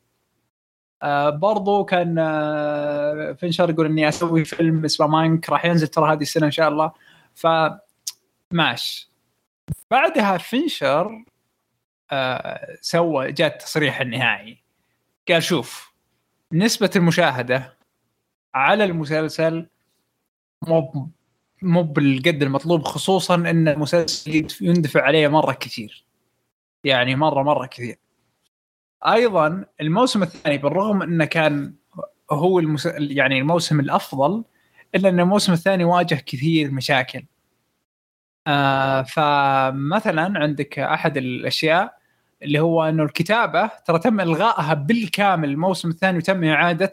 [SPEAKER 1] آه، برضو كان آه، فينشر يقول إني أسوي فيلم اسمه ماينك راح ينزل ترى هذه السنة إن شاء الله. ف ماش بعدها فينشر آه، سوى جاء التصريح النهائي. قال شوف نسبة المشاهدة على المسلسل مو مو بالقد المطلوب خصوصا إن المسلسل يندفع عليه مرة كثير يعني مرة مرة كثير. أيضا الموسم الثاني بالرغم إنه كان هو المس... يعني الموسم الأفضل إلا إن الموسم الثاني واجه كثير مشاكل. آه فمثلا عندك أحد الأشياء اللي هو إنه الكتابة ترى تم إلغائها بالكامل الموسم الثاني وتم إعادة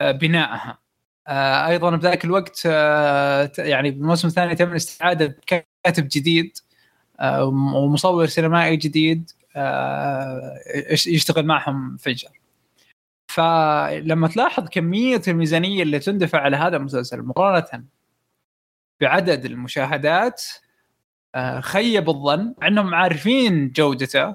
[SPEAKER 1] آه بنائها. آه أيضا بذاك الوقت آه يعني بالموسم الثاني تم الاستعادة بكاتب جديد. ومصور سينمائي جديد آه يش- يشتغل معهم فينشر فلما تلاحظ كمية الميزانية اللي تندفع على هذا المسلسل مقارنة بعدد المشاهدات آه، خيب الظن. انهم عارفين جودته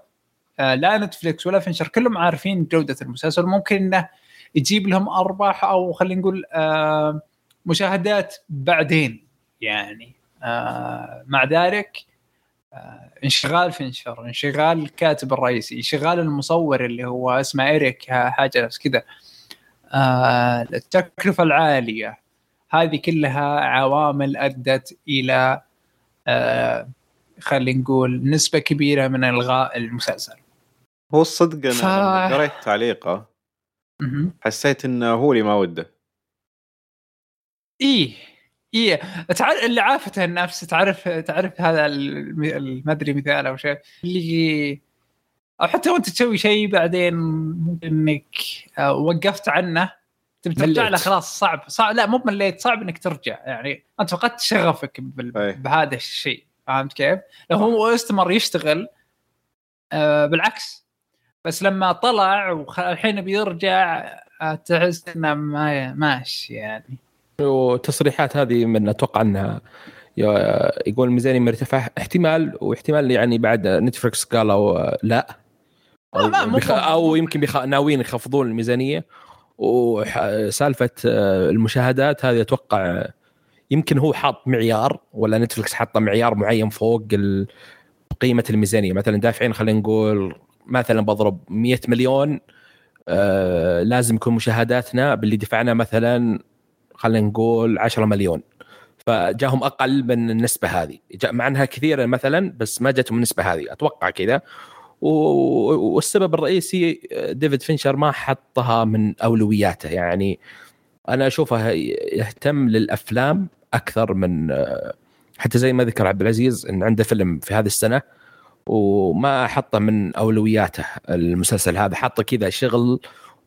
[SPEAKER 1] آه، لا نتفليكس ولا فينشر كلهم عارفين جودة المسلسل. ممكن إنه يجيب لهم أرباح أو خلينا نقول آه، مشاهدات بعدين يعني آه، مع ذلك آه، انشغال فينشر انشغال الكاتب الرئيسي انشغال المصور اللي هو اسمه إيريك ها- حاجة نفس كذا. آه، التكلفة العالية. هذه كلها عوامل أدت إلى آه، خلينا نقول نسبة كبيرة من إلغاء المسلسل.
[SPEAKER 2] هو الصدق أنا
[SPEAKER 1] ف-
[SPEAKER 2] لما قريت تعليقه. حسيت إنه هو اللي ما وده.
[SPEAKER 1] إيه. إيه تعرف اللي عافته النفس تعرف تعرف هذا ما أدري مثال أو شيء اللي أو حتى وأنت تسوي شيء بعدين ممكن إنك آه، وقفت عنه تبي ترجع. له خلاص صعب صعب لا مو مليت صعب إنك ترجع يعني أنت فقدت شغفك. بهذا الشيء فهمت كيف؟ لو هو استمر يشتغل آه بالعكس بس لما طلع والحين بيرجع آه، تحس إنه ما ماشي يعني
[SPEAKER 3] والتصريحات هذه من أتوقع أنها يقول الميزانيه مرتفعه احتمال واحتمال يعني بعد نتفلكس قالوا لا. أو,
[SPEAKER 1] ما- مو-
[SPEAKER 3] بخ... أو يمكن بخ... ناويين يخفضون الميزانية. وسالفة المشاهدات هذه أتوقع يمكن هو حاط معيار ولا نتفلكس حاطة معيار معين فوق ال- قيمة الميزانية. مثلا دافعين خلينا نقول مثلا بضرب 100 مليون آه لازم يكون مشاهداتنا باللي دفعنا مثلا خلينا نقول 10 مليون. فجاهم أقل من النسبة هذه. مع أنها كثيرة مثلا بس ما جتهم النسبة هذه. أتوقع كذا. والسبب الرئيسي ديفيد فينشر ما حطها من أولوياته. يعني أنا أشوفه يهتم للأفلام أكثر من حتى زي ما ذكر عبد العزيز إن عنده فيلم في هذه السنة وما حطه من أولوياته. المسلسل هذا حطه كذا شغل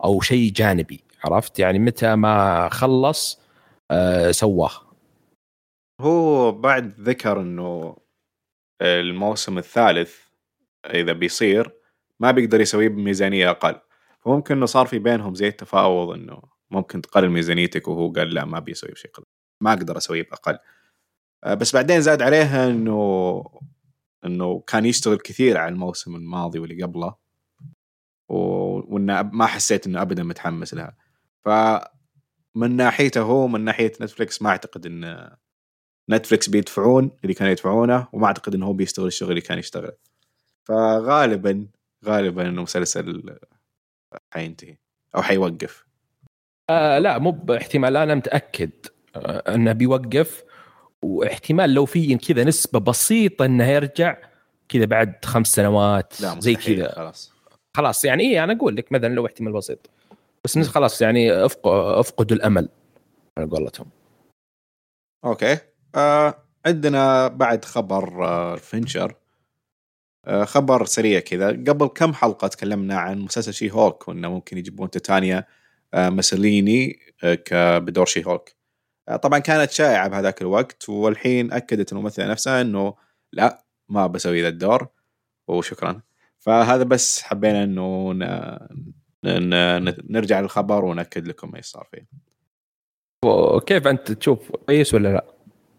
[SPEAKER 3] أو شيء جانبي عرفت؟ يعني متى ما خلص آه سواه.
[SPEAKER 2] هو بعد ذكر إنه الموسم الثالث إذا بيصير ما بيقدر يسويه بميزانية أقل. فممكن إنه صار في بينهم زي التفاوض إنه ممكن تقلل ميزانيتك وهو قال لا ما بيسوي بشيء قليل ما أقدر أسويه بأقل. آه، بس بعدين زاد عليها إنه إنه كان يشتغل كثير على الموسم الماضي واللي قبله. و- وإنه ما حسيت إنه ابدا متحمس لها. فمن ناحيته هو من ناحية نتفلكس ما أعتقد إن نتفلكس بيدفعون اللي كانوا يدفعونه وما أعتقد انه هو بيشتغل الشغل اللي كان يشتغله. فغالبا غالبا إنه مسلسل حينتهي أو حيوقف.
[SPEAKER 3] آه لا مو باحتمال. أنا متأكد آه إنه بيوقف. واحتمال لو في كذا نسبة بسيطة إنه يرجع كذا بعد خمس سنوات
[SPEAKER 2] لا
[SPEAKER 3] زي كذا.
[SPEAKER 2] خلاص.
[SPEAKER 3] خلاص يعني إيه أنا أقول لك مثلا لو احتمال بسيط. بس نس- خلاص يعني افقدوا الأمل على قولتهم.
[SPEAKER 2] أوكي. آه عندنا بعد خبر آه، آه، خبر سريع كذا. قبل كم حلقة تكلمنا عن مسلسل شي هولك وإنه ممكن يجيبون تيتانيا آه، مسليني آه، بدور شي هولك آه، طبعا كانت شائعة بهذاك الوقت والحين أكدت الممثله نفسها إنه لا ما بسوي ذا الدور وشكرا. فهذا بس حبينا إنه نرجع للخبر ونأكد لكم إيش صار فيه.
[SPEAKER 3] وكيف أنت تشوف كويس ولا لا؟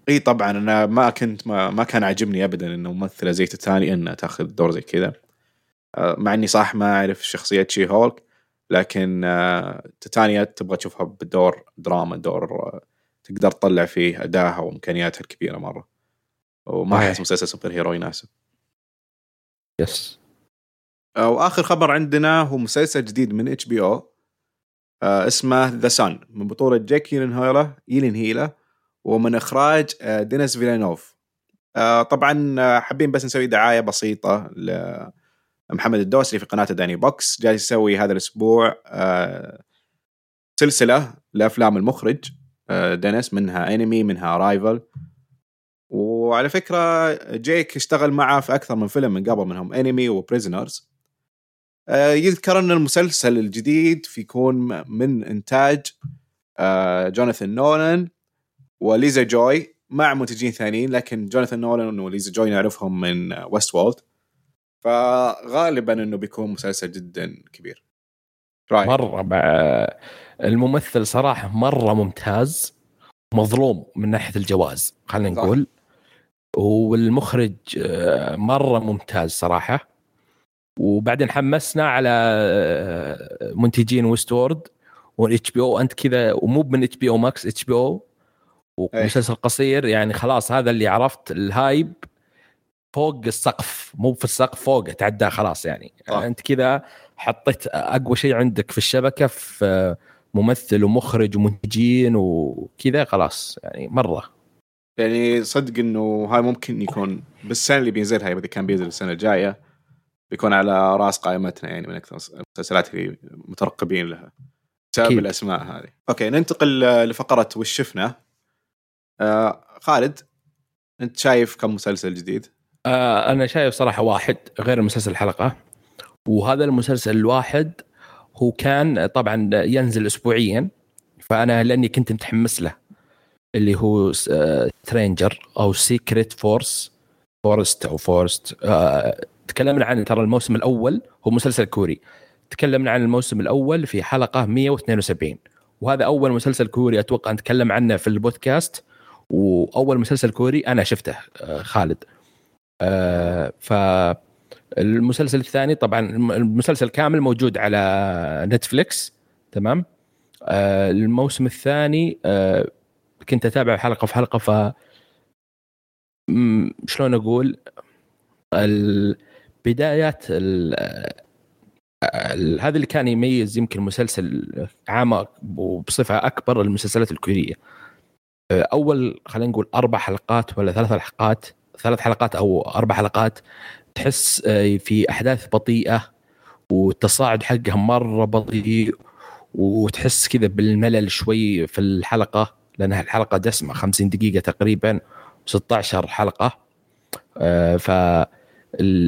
[SPEAKER 2] إي طبعا أنا ما كنت ما, ما كان عاجبني ابدا إنه ممثلة زي تيتاني انها تأخذ دور زي كذا. آه، مع إني صح ما أعرف شخصية شي هولك لكن آه، تيتانيا تبغى تشوفها بدور دراما دور آه، تقدر تطلع فيه ادائها وإمكانياتها الكبيرة مرة. وما. أحس مسلسل superhero يناسب. yes. وآخر خبر عندنا هو مسلسل جديد من HBO اسمه The Son من بطولة جيك جيلنهال ومن إخراج آه، دينيس فيلنوف آه، طبعا آه، حابين بس نسوي دعاية بسيطة لمحمد الدوسري في قناته داني بوكس جالس يسوي هذا الأسبوع سلسلة لأفلام المخرج دينيس منها Enemy منها Arrival وعلى فكرة جيك اشتغل معه في أكثر من فيلم من قبل منهم Enemy و Prisoners يذكر أن المسلسل الجديد فيكون من إنتاج آه، جوناثان نولان وليزا جوي مع منتجين ثانيين لكن جوناثان نولان وليزا جوي نعرفهم من Westworld فغالبا أنه بيكون مسلسل جدا كبير. رأيك؟
[SPEAKER 3] مرة مع الممثل صراحة مرة ممتاز مظلوم من ناحية الجواز خلينا. نقول. والمخرج آه، مرة ممتاز صراحة. وبعدين حمسنا على آه، منتجين ويستورد والاتش بي أو أنت كذا ومو من اتش بي أو ماكس اتش بي أو ومسلسل قصير يعني خلاص هذا اللي عرفت الهايب فوق السقف مو في السقف فوقه تعداه خلاص يعني.
[SPEAKER 2] صح.
[SPEAKER 3] أنت كذا حطيت أقوى شيء عندك في الشبكة في ممثل ومخرج ومنتجين وكذا خلاص يعني مرة.
[SPEAKER 2] يعني صدق إنه هاي ممكن يكون بالسنة اللي بينزلها إذا كان بينزل السنة الجاية بيكون على راس قائمتنا يعني من أكثر المسلسلات اللي مترقبين لها بسبب. الأسماء هذه. أوكي ننتقل آه، لفقرة وش شفنا. آه خالد أنت شايف كم مسلسل جديد؟
[SPEAKER 3] آه أنا شايف صراحة واحد غير مسلسل الحلقة وهذا المسلسل الواحد هو كان طبعا ينزل اسبوعيا فأنا لأني كنت متحمس له اللي هو ترينجر أو سيكريت فورس فورست أو فورست آه تكلمنا عن ترى الموسم الأول هو مسلسل كوري. تكلمنا عن الموسم الأول في حلقة 172 وهذا أول مسلسل كوري أتوقع نتكلم عنه في البودكاست وأول مسلسل كوري أنا شفته آه خالد. آه ف المسلسل الثاني طبعا الم- المسلسل كامل موجود على نتفليكس تمام؟ آه الموسم الثاني كنت أتابع حلقة في حلقة ف شلون أقول؟ البدايات ال- ال- هذا اللي كان يميز يمكن مسلسل عام وبصفة أكبر المسلسلات الكورية. آه، أول خلينا نقول أربع حلقات ولا ثلاث حلقات ثلاث حلقات أو أربع حلقات تحس آه، في أحداث بطيئة والتصاعد حقها مرة بطيء وتحس كذا بالملل شوي في الحلقة لانها الحلقة دسمة 50 دقيقة تقريبا 16 حلقة. آه، ف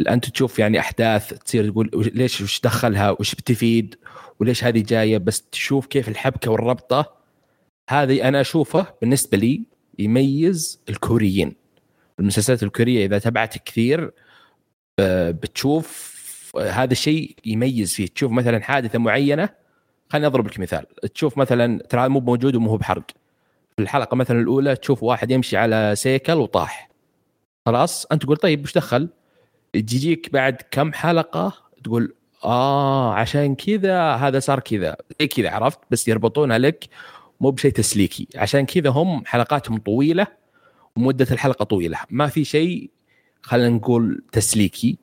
[SPEAKER 3] أنت تشوف يعني أحداث تصير تقول ليش وش دخلها؟ وش بتفيد؟ وليش هذه جاية؟ بس تشوف كيف الحبكة والربطة. هذه أنا أشوفه بالنسبة لي يميز الكوريين. المسلسلات الكورية إذا تبعت كثير بتشوف هذا الشيء يميز فيه. تشوف مثلا حادثة معينة خليني أضرب لك مثال. تشوف مثلا ترى مو موجود ومو بحرق. في الحلقة مثلا الأولى تشوف واحد يمشي على سيكل وطاح. خلاص؟ أنت تقول طيب وش دخل؟ تجيك بعد كم حلقة تقول آه عشان كذا هذا صار كذا. زي كذا عرفت؟ بس يربطونها لك مو بشيء تسليكي. عشان كذا هم حلقاتهم طويلة ومدة الحلقة طويلة. ما في شيء خلينا نقول تسليكي.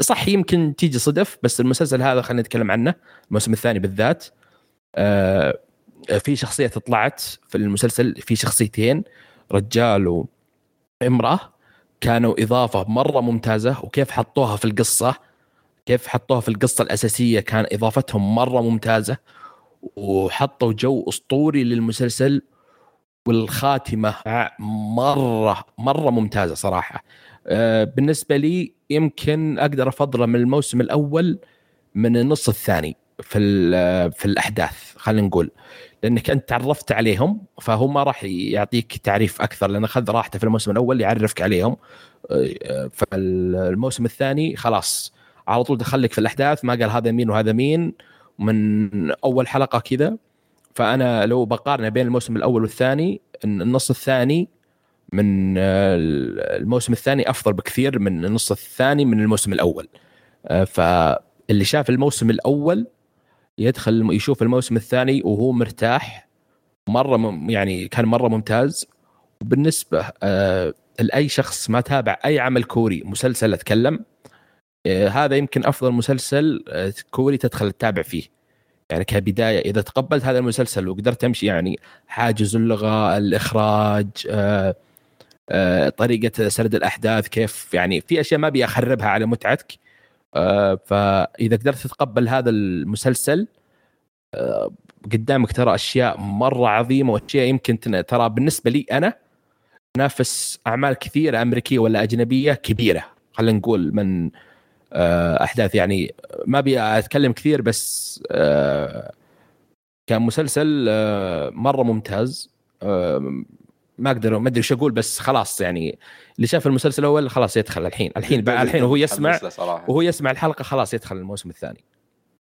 [SPEAKER 3] صح يمكن تيجي صدف بس المسلسل هذا خلينا نتكلم عنه الموسم الثاني بالذات. آه في شخصية طلعت في المسلسل في شخصيتين رجال وامراه كانوا إضافة مرة ممتازة وكيف حطوها في القصة؟ كيف حطوها في القصة الأساسية كان إضافتهم مرة ممتازة وحطوا جو أسطوري للمسلسل والخاتمة مرة مرة ممتازة صراحة. آه، بالنسبة لي يمكن أقدر أفضله من الموسم الأول من النص الثاني في في الأحداث خلينا نقول. لأنك أنت تعرفت عليهم فهو ما راح يعطيك تعريف أكثر لأن اخذ راحته في الموسم الأول يعرفك عليهم. آه، فالموسم الثاني خلاص على طول دخلك في الأحداث ما قال هذا مين وهذا مين من أول حلقة كذا. فأنا لو بقارن بين الموسم الأول والثاني النص الثاني من الموسم الثاني أفضل بكثير من النص الثاني من الموسم الأول. آه، فاللي شاف الموسم الأول يدخل يشوف الموسم الثاني وهو مرتاح مرة يعني كان مرة ممتاز. وبالنسبة آه، لأي شخص ما تابع أي عمل كوري مسلسل أتكلم آه، هذا يمكن أفضل مسلسل كوري تدخل تتابع فيه. يعني كبداية إذا تقبلت هذا المسلسل وقدرت تمشي يعني حاجز اللغة الإخراج آه آه، طريقة سرد الأحداث كيف يعني في أشياء ما ابي اخربها على متعتك. آه، فإذا قدرت تتقبل هذا المسلسل آه، قدامك ترى أشياء مرة عظيمة وأشياء يمكن ترى بالنسبة لي أنا تنافس أعمال كثيرة أمريكية ولا أجنبية كبيرة. خلينا نقول من أحداث يعني ما أبي أتكلم كثير بس كان مسلسل مرة ممتاز. ما أقدر ما أدري إيش أقول بس خلاص يعني اللي شاف المسلسل الأول خلاص يدخل الحين. الحين الحين وهو يسمع وهو يسمع الحلقة خلاص يدخل الموسم الثاني.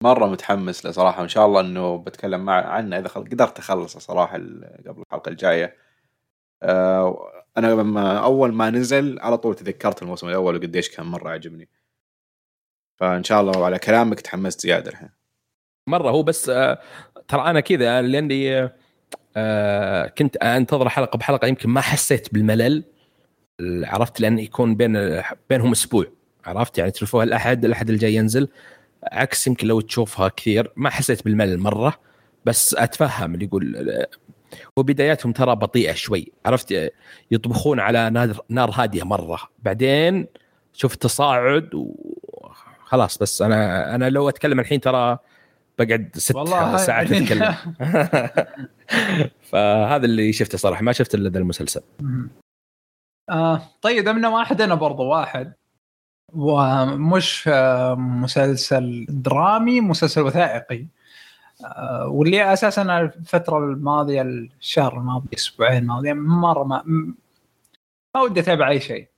[SPEAKER 2] مرة متحمس له صراحة ان شاء الله إنه بتكلم مع عنه إذا قدرت أخلصه صراحة قبل الحلقة الجاية. أه أنا لما أول ما نزل على طول تذكرت الموسم الأول وقديش كان مرة عجبني فإن شاء الله وعلى كلامك تحمست زيادة الحين.
[SPEAKER 3] مرة هو بس آه، ترى أنا كذا لأني آه، آه كنت أنتظر حلقة بحلقة يمكن ما حسيت بالملل عرفت لأن يكون بين بينهم أسبوع عرفت؟ يعني تشوفوها الأحد الأحد الجاي ينزل عكس يمكن لو تشوفها كثير ما حسيت بالملل مرة بس أتفهم اللي يقول وبداياتهم ترى بطيئة شوي عرفت؟ يطبخون على نار, نار هادية مرة بعدين شفت تصاعد وخلاص بس أنا أنا لو أتكلم الحين ترى بقعد ست ساعات أتكلم. *laughs* *laughs* فهذا اللي شفته صراحة ما شفت إلا ذا المسلسل.
[SPEAKER 1] آه طيب دمنا واحد أنا برضو واحد. ومش آه مسلسل درامي مسلسل وثائقي. آه واللي أساسا الفترة الماضية الشهر الماضي الأسبوعين الماضية مرة ما ما ودي أتابع أي شيء.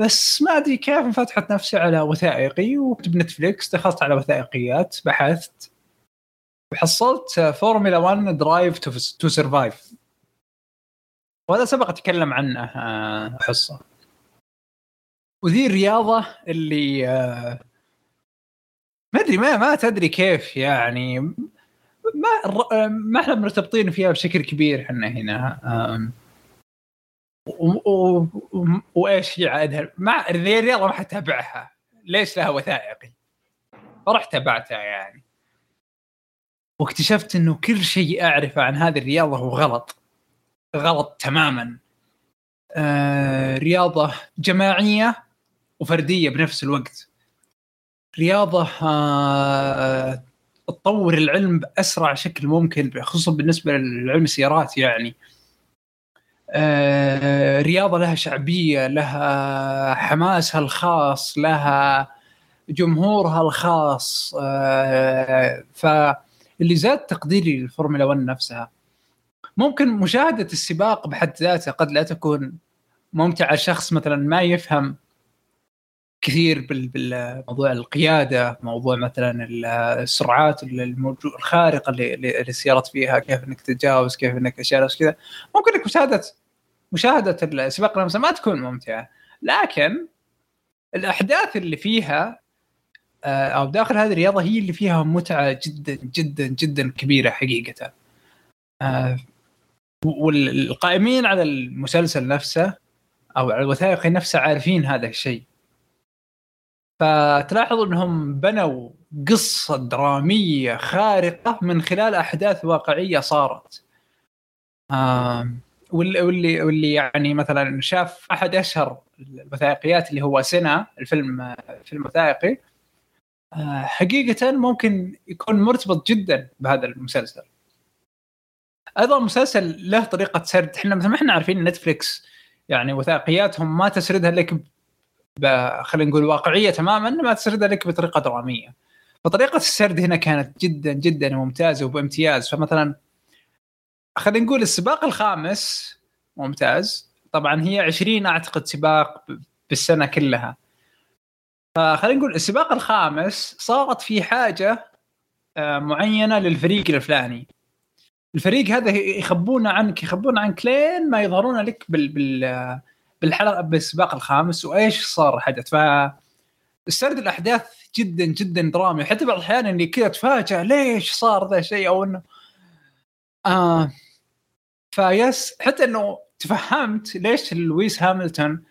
[SPEAKER 1] بس ما أدري كيف انفتحت نفسي على وثائقي وكنت بنتفليكس دخلت على وثائقيات بحثت وحصلت فورمولا 1 Drive to Survive. وهذا سبق أتكلم عنه آه، حصه وذي الرياضة اللي آه، ما أدري ما ما تدري كيف يعني. ما ما إحنا مرتبطين فيها بشكل كبير إحنا هنا وإيش ما ذي الرياضة ما حتابعها ليش لها وثائقي فرحت تابعتها يعني. واكتشفت إنه كل شيء اعرفه عن هذه الرياضة هو غلط. غلط تماما. آه رياضة جماعية وفردية بنفس الوقت. رياضة آه تطور العلم بأسرع شكل ممكن خصوصا بالنسبة للعلم السيارات يعني. آه رياضة لها شعبية لها حماسها الخاص لها جمهورها الخاص آه ف اللي زاد تقديري للفورمولا 1 نفسها. ممكن مشاهدة السباق بحد ذاتها قد لا تكون ممتعة لشخص مثلا ما يفهم كثير بالموضوع القيادة موضوع مثلا السرعات الخارقة اللي السيارات فيها كيف إنك تتجاوز كيف إنك أشياء كذا. ممكن إنك مشاهده مشاهدة السباق نفسها ما تكون ممتعة لكن الأحداث اللي فيها آه، أو داخل هذه الرياضة هي اللي فيها متعة جدا جدا جدا كبيرة حقيقة. آه، والقائمين على المسلسل نفسه أو على الوثائقي نفسه عارفين هذا الشيء. فتلاحظوا انهم بنوا قصة درامية خارقة من خلال أحداث واقعية صارت. آه، واللي واللي يعني مثلا شاف أحد أشهر الوثائقيات اللي هو سنة الفيلم فيلم وثائقي حقيقة ممكن يكون مرتبط جدا بهذا المسلسل. أيضا مسلسل له طريقة سرد. إحنا مثل ما إحنا عارفين نتفلكس يعني وثائقياتهم ما تسردها لك خلينا نقول واقعية تماما ما تسردها لك بطريقة درامية. فطريقة السرد هنا كانت جدا جدا ممتازة وبامتياز. فمثلا خلينا نقول السباق الخامس ممتاز. طبعا هي 20 أعتقد سباق بالسنة كلها. فخلينا نقول السباق الخامس صارت في حاجة آه، معينة للفريق الفلاني. الفريق هذا يخبونه عنك يخبون عنك لين ما يظهرون لك بال بال بالحلقة بالسباق الخامس وإيش صار حدث؟ ف السرد الأحداث جدا جدا درامي. حتى بعض الأحيان إني كذا اتفاجئ ليش صار ذا الشيء؟ أو إنه آه ف yes حتى إنه تفهمت ليش لويس هاملتون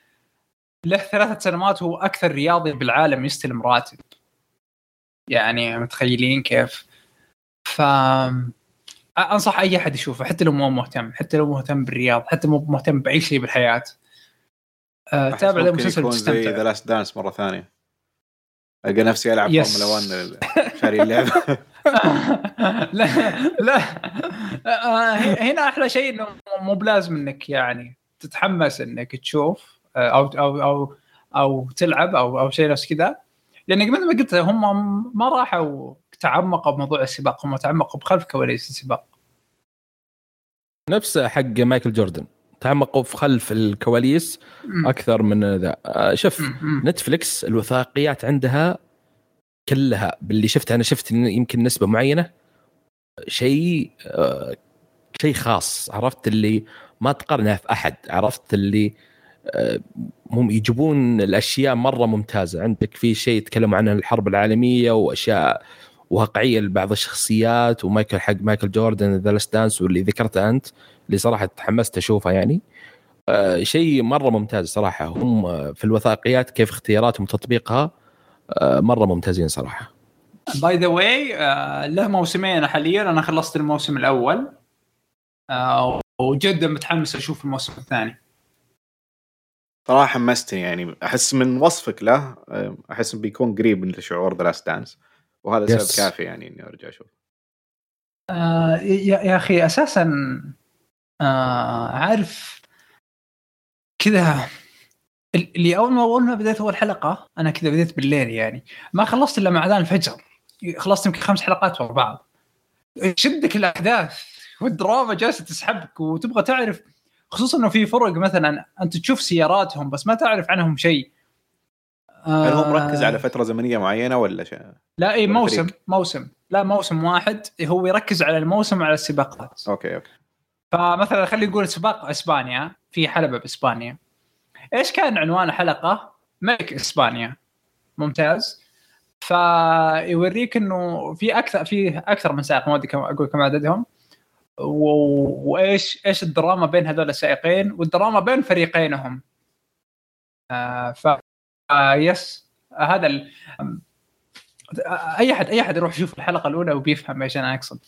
[SPEAKER 1] له ثلاثة سنوات هو أكثر رياضي بالعالم يستلم راتب. يعني متخيلين كيف؟ ف أنصح أي أحد يشوفه حتى لو مو مهتم حتى لو مهتم بالرياض حتى مو مهتم بأي شيء بالحياة.
[SPEAKER 2] أحس
[SPEAKER 1] تابع ذا
[SPEAKER 2] ممكن
[SPEAKER 1] المسلسل
[SPEAKER 2] يكون زي ذا Last Dance مرة ثانية. ألقى نفسي ألعب
[SPEAKER 1] yes.
[SPEAKER 2] Formula 1 شاري اللعبة. *laughs*
[SPEAKER 1] لا لا. آه، هنا أحلى شيء إنه مو بلازم إنك يعني تتحمس إنك تشوف آه، أو أو أو أو تلعب أو أو شيء نفس كذا. لانك مثل ما قلت هم ما راحوا تعمقوا بموضوع السباق هم تعمقوا بخلف كواليس السباق.
[SPEAKER 3] نفس حق مايكل جوردن. تعمقوا في خلف الكواليس أكثر من ذا. آه، شوف. نتفلكس الوثائقيات عندها كلها باللي شفتها. أنا شفت يمكن نسبة معينة شيء آه، شيء خاص. عرفت اللي ما تقارنها في أحد. عرفت اللي آه، هم يجيبون الأشياء مرة ممتازة. عندك في شيء يتكلموا عنه الحرب العالمية وأشياء واقعية لبعض الشخصيات ومايكل حق مايكل جوردن ذا دانس واللي ذكرته أنت. اللي صراحة تحمست اشوفه يعني. آه، شيء مرة ممتاز صراحة. هم في الوثائقيات كيف اختياراتهم وتطبيقها آه، مرة ممتازين صراحة.
[SPEAKER 1] by the way له موسمين حاليا. أنا خلصت الموسم الأول. آه، وجدا متحمس أشوف الموسم الثاني.
[SPEAKER 2] صراحة حمستني يعني. أحس من وصفك له أحس بيكون قريب من شعور The Last Dance وهذا
[SPEAKER 3] yes.
[SPEAKER 2] سبب كافي يعني إني أرجع أشوف
[SPEAKER 1] آه، يا يا أخي أساسا آه، عارف كذا. اللي أول ما أول ما بديت أول حلقة أنا كذا بديت بالليل يعني. ما خلصت إلا مع أذان الفجر. خلصت يمكن خمس حلقات ورا بعض. شدك الأحداث والدراما جالسة تسحبك وتبغى تعرف خصوصا إنه في فرق مثلا أنت تشوف سياراتهم بس ما تعرف عنهم شيء.
[SPEAKER 2] هل هو
[SPEAKER 1] آه،
[SPEAKER 2] مركز على فترة زمنية معينة ولا شيء؟
[SPEAKER 1] لا اي موسم
[SPEAKER 2] فريق؟
[SPEAKER 1] موسم. لا موسم واحد. هو يركز على الموسم وعلى السباقات.
[SPEAKER 2] okay okay.
[SPEAKER 1] فمثلا خلينا نقول سباق إسبانيا في حلبة بإسبانيا. إيش كان عنوان الحلقة؟ ملك اسبانيا ممتاز. فيوريك إنه في أكثر في أكثر من سائق ما كم أقول كم عددهم. وايش إيش الدراما بين هذول السائقين؟ والدراما بين فريقينهم. آه ف آه yes آه هذا ال... آه، أي احد أي أحد يروح يشوف الحلقة الأولى وبيفهم إيش أنا أقصد.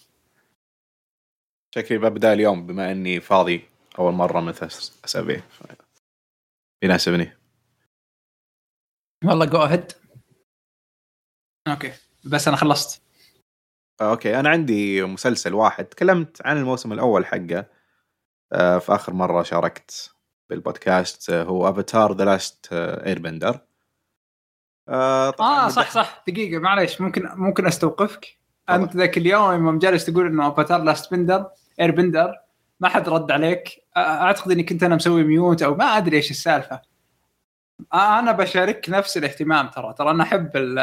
[SPEAKER 2] شكلي ببدأ اليوم بما إني فاضي أول مرة من ثلاث اسابيع يناسبني
[SPEAKER 1] والله جو اهيد أوكي. بس أنا خلصت.
[SPEAKER 2] آه، أوكي. أنا عندي مسلسل واحد. تكلمت عن الموسم الأول حقه. آه، في آخر مرة شاركت بالبودكاست آه، هو افاتار ذا لاست اير بندر
[SPEAKER 1] آه صح صح. دقيقة معليش. ممكن ممكن أستوقفك؟ أنت ذاك اليوم يوم جالس تقول إنه أفاتار Last Bender Airbender ما حد رد عليك. أعتقد إني كنت أنا مسوي mute أو ما أدري إيش السالفة. أنا بشارك نفس الاهتمام ترى. ترى أنا أحب ال-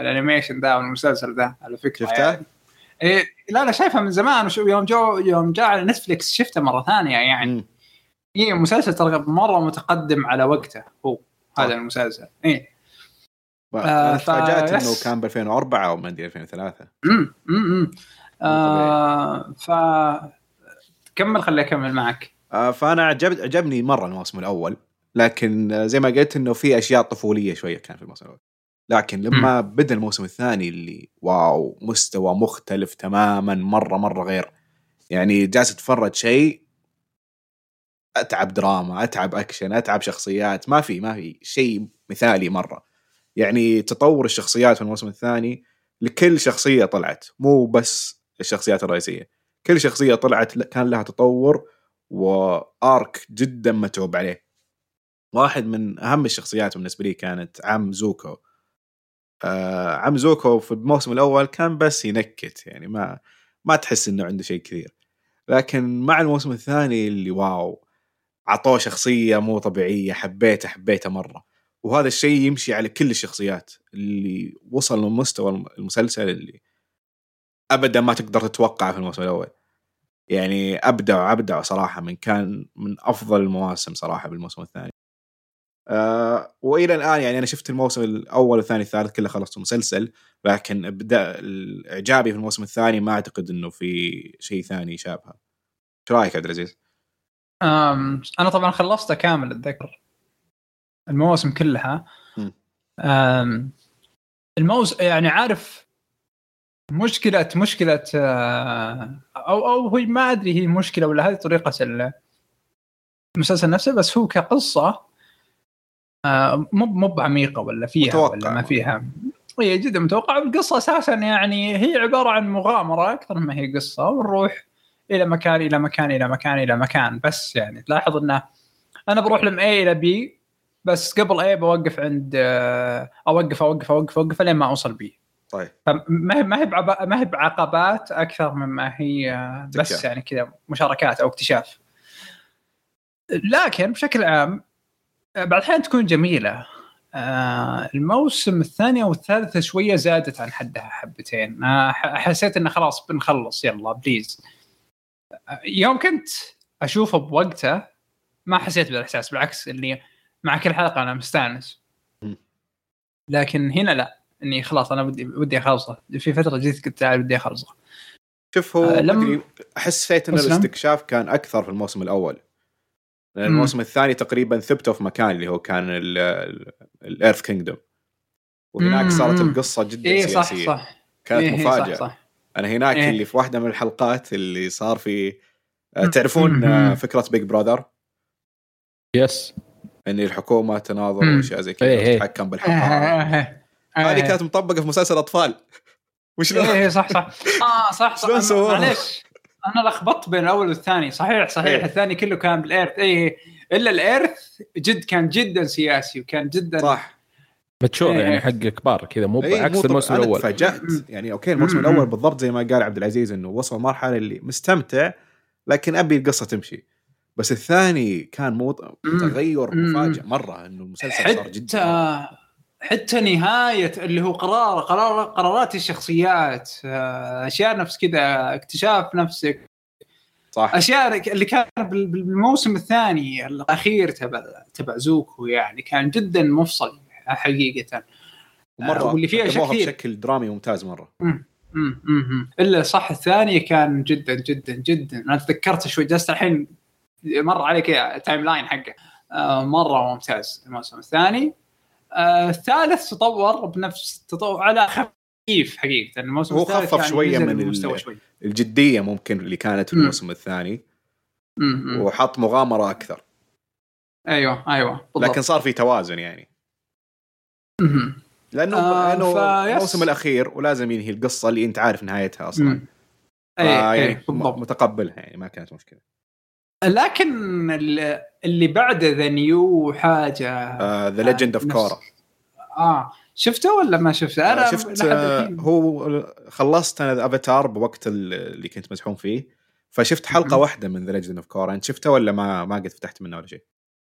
[SPEAKER 1] ال animation ذا والمسلسل ذا على فكرة.
[SPEAKER 2] شفته؟
[SPEAKER 1] يعني. إيه لا لا شايفها من زمان. وشو يوم جو يوم جاء على Netflix شفته مرة ثانية يعني. إيه مسلسل ترى مرة متقدم على وقته هو هذا
[SPEAKER 2] صح.
[SPEAKER 1] المسلسل
[SPEAKER 2] أنا
[SPEAKER 1] آه،
[SPEAKER 2] تفاجأت
[SPEAKER 1] إنه.
[SPEAKER 2] كان ب 2004 أو ما أدري 2003
[SPEAKER 1] امم امم آه ف كمل خلي اكمل معك؟
[SPEAKER 2] آه، فأنا عجب عجبني مرة الموسم الأول لكن زي ما قلت إنه في أشياء طفولية شوية كان في الموسم الأول. لكن لما بدأ الموسم الثاني اللي واو مستوى مختلف تماما مره مرة غير. يعني جالس أتفرج شيء أتعب دراما أتعب أكشن أتعب شخصيات ما في ما في شيء مثالي مرة. يعني تطور الشخصيات في الموسم الثاني لكل شخصية طلعت مو بس الشخصيات الرئيسية. كل شخصية طلعت كان لها تطور وآرك جدا متعوب عليه. واحد من أهم الشخصيات بالنسبة لي كانت عم زوكو. آه عم زوكو في الموسم الأول كان بس ينكت يعني ما ما تحس إنه عنده شيء كثير. لكن مع الموسم الثاني اللي واو عطوه شخصية مو طبيعية حبيته حبيته مرة. وهذا الشيء يمشي على كل الشخصيات اللي وصل لمستوى المسلسل اللي ابدا ما تقدر تتوقعه في الموسم الأول. يعني ابدع ابدع صراحة من كان من أفضل المواسم صراحة بالموسم الثاني. آه وإلى الآن يعني أنا شفت الموسم الأول والثاني والثالث كله خلصت المسلسل لكن ابدا اعجابي في الموسم الثاني ما أعتقد إنه في شيء ثاني يشابهه إيش رأيك عبد العزيز؟
[SPEAKER 1] أنا طبعا خلصته كامل أتذكر. المواسم كلها.
[SPEAKER 2] مم.
[SPEAKER 1] أم الموس يعني عارف مشكلة مشكلة آه، أو أو هي ما أدري هي مشكلة ولا هذه طريقة ال- المسلسل نفسه بس هو كقصة آه، مو مو بعميقة ولا فيها
[SPEAKER 2] متوقع.
[SPEAKER 1] ولا ما فيها. هي جدا متوقعة القصة أساسا يعني هي عبارة عن مغامرة أكثر ما هي قصة ونروح إلى مكان إلى مكان إلى مكان إلى مكان. بس يعني تلاحظ إنه أنا بروح من A إلى B بس قبل A بوقف عند آه، أوقف أوقف أوقف أوقف لين ما أوصل B.
[SPEAKER 2] طيب.
[SPEAKER 1] فما هي ما هي ما هي بعقبات أكثر مما هي آه، بس
[SPEAKER 2] اكتشاف.
[SPEAKER 1] يعني كذا مشاركات أو اكتشاف. لكن بشكل عام آه، بعض الاحيان تكون جميلة آه، الموسم الثاني أو الثالث شوية زادت عن حدها حبتين. آه، حسيت إنه خلاص بنخلص يلا بليز آه، يوم كنت أشوفه بوقته ما حسيت بالإحساس بالعكس اللي مع كل حلقة أنا مستانس. لكن هنا لا. إني خلاص أنا بدي بدي أخلصه في فترة جيت كنت عارف بدي أخلصه
[SPEAKER 2] شوف هو
[SPEAKER 1] آه، لم-
[SPEAKER 2] لم... حسيت ان. الاستكشاف كان أكثر في الموسم الأول لأن
[SPEAKER 1] مم.
[SPEAKER 2] الموسم الثاني تقريبا ثبتوا في مكان اللي هو كان ال Earth Kingdom
[SPEAKER 1] وهناك
[SPEAKER 2] صارت. القصة جدا
[SPEAKER 1] اي صح
[SPEAKER 2] سياسية
[SPEAKER 1] صح
[SPEAKER 2] كانت
[SPEAKER 1] إيه، إيه،
[SPEAKER 2] مفاجأة
[SPEAKER 1] صح صح
[SPEAKER 2] أنا هناك
[SPEAKER 1] إيه.
[SPEAKER 2] اللي في واحدة من الحلقات اللي صار في آه،. تعرفون
[SPEAKER 1] مم.
[SPEAKER 2] آه، فكرة Big Brother
[SPEAKER 3] بس
[SPEAKER 2] إن الحكومة تناظر. وأشياء زي كذا
[SPEAKER 3] إيه، إيه.
[SPEAKER 2] وتتحكم بالحلقات هذه كانت مطبقة في مسلسل أطفال. وش
[SPEAKER 1] إيه إيه، صح صح. *laughs* آه صح صح؟ معليش. أنا لخبطت بين الأول والثاني. صحيح صحيح.
[SPEAKER 2] إيه.
[SPEAKER 1] الثاني كله كان بال Earth. اي إلا ال Earth جد كان جدا سياسي وكان جدا
[SPEAKER 2] صح.
[SPEAKER 3] mature
[SPEAKER 1] إيه.
[SPEAKER 3] يعني حق كبار كذا مو
[SPEAKER 2] إيه،
[SPEAKER 3] بعكس الموسم أنا
[SPEAKER 2] الأول.
[SPEAKER 1] تفاجأت.
[SPEAKER 2] يعني أوكي الموسم. الأول بالضبط زي ما قال عبد العزيز إنه وصل مرحلة اللي مستمتع لكن أبي القصة تمشي. بس الثاني كان مو. تغير. مفاجئ مرة إنه المسلسل صار جدا.
[SPEAKER 1] حتى نهاية اللي هو قرار قرار قرارات الشخصيات آه، أشياء نفس كذا اكتشاف نفسك.
[SPEAKER 2] صح.
[SPEAKER 1] أشياء اللي كان بال- بالموسم الثاني الأخير تبع تبع زوكو يعني كان جدا مفصل حقيقة.
[SPEAKER 2] ومرة
[SPEAKER 1] واللي فيها كثير.
[SPEAKER 2] بشكل درامي ممتاز مرة.
[SPEAKER 1] مم، مم، مم. إلا صح الثاني كان جدا جدا جدا. أنا تذكرت شوي جلست الحين مر علي كذا timeline حقه. آه، مرة ممتاز الموسم الثاني. آه، الثالث تطور بنفس تطور على خفيف حقيقة الموسم
[SPEAKER 2] هو خفف
[SPEAKER 1] نزل
[SPEAKER 2] من
[SPEAKER 1] شوي.
[SPEAKER 2] الجدية ممكن اللي كانت في. الموسم الثاني. وحط مغامرة أكثر.
[SPEAKER 1] أيوه أيوه بالضبط.
[SPEAKER 2] لكن صار في توازن يعني. لأنه
[SPEAKER 1] آه،
[SPEAKER 2] لأنه
[SPEAKER 1] فيس.
[SPEAKER 2] الموسم الأخير ولازم ينهي القصة اللي أنت عارف نهايتها أصلا.
[SPEAKER 1] أي
[SPEAKER 2] يعني
[SPEAKER 1] بالضبط.
[SPEAKER 2] متقبلها يعني ما كانت مشكلة.
[SPEAKER 1] لكن ال- اللي بعده ذا new
[SPEAKER 2] حاجة The Legend
[SPEAKER 1] of
[SPEAKER 2] Korra
[SPEAKER 1] آه شفته ولا ما شفته؟ أنا
[SPEAKER 2] شفت
[SPEAKER 1] لحد
[SPEAKER 2] آه، هو خلصت أنا افاتار بوقت ال- اللي كنت مزحوم فيه فشفت حلقة
[SPEAKER 1] مم.
[SPEAKER 2] واحدة من The Legend of Korra أنت شفته ولا ما ما قد فتحت منه ولا شيء؟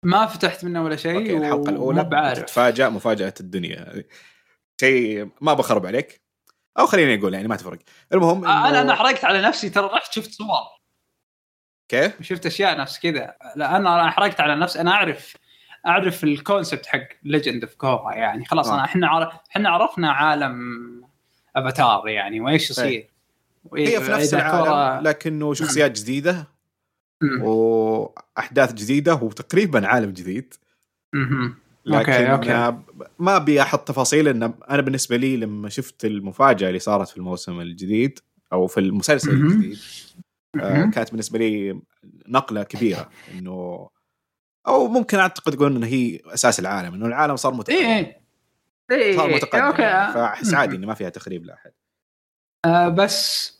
[SPEAKER 1] ما فتحت منه ولا شيء
[SPEAKER 2] أوكي
[SPEAKER 1] الحلقة الأولى.
[SPEAKER 2] تتفاجأ مفاجأة الدنيا. شيء ما بخرب عليك. أو خليني أقول يعني ما تفرق. المهم
[SPEAKER 1] آه،
[SPEAKER 2] أنا
[SPEAKER 1] أنا حرقت على نفسي ترى رحت شفت صور.
[SPEAKER 2] كيف؟
[SPEAKER 1] وشفت أشياء نفس كذا لا أنا حرقت على نفسي أنا أعرف أعرف ال concept حق Legend of Korra يعني خلاص
[SPEAKER 2] آه.
[SPEAKER 1] أنا إحنا عر... إحنا عرفنا عالم افاتار يعني وإيش يصير وإيه-
[SPEAKER 2] هي في نفس العالم
[SPEAKER 1] كورا-
[SPEAKER 2] لكنه شخصيات
[SPEAKER 1] جديدة.
[SPEAKER 2] وأحداث جديدة وتقريبا عالم جديد. لكن
[SPEAKER 1] أوكي، أوكي.
[SPEAKER 2] ما أبي أحط تفاصيل إن أنا بالنسبة لي لما شفت المفاجأة اللي صارت في الموسم الجديد أو في المسلسل. الجديد. كانت بالنسبة لي نقلة كبيرة إنه أو ممكن أعتقد تقول إنه هي أساس العالم إنه العالم صار متقدم
[SPEAKER 1] إيه إيه إيه
[SPEAKER 2] صار
[SPEAKER 1] إيه.
[SPEAKER 2] متقدم
[SPEAKER 1] أوكي
[SPEAKER 2] يعني
[SPEAKER 1] فأحس.
[SPEAKER 2] عادي إنه ما فيها تخريب لاحد
[SPEAKER 1] آه بس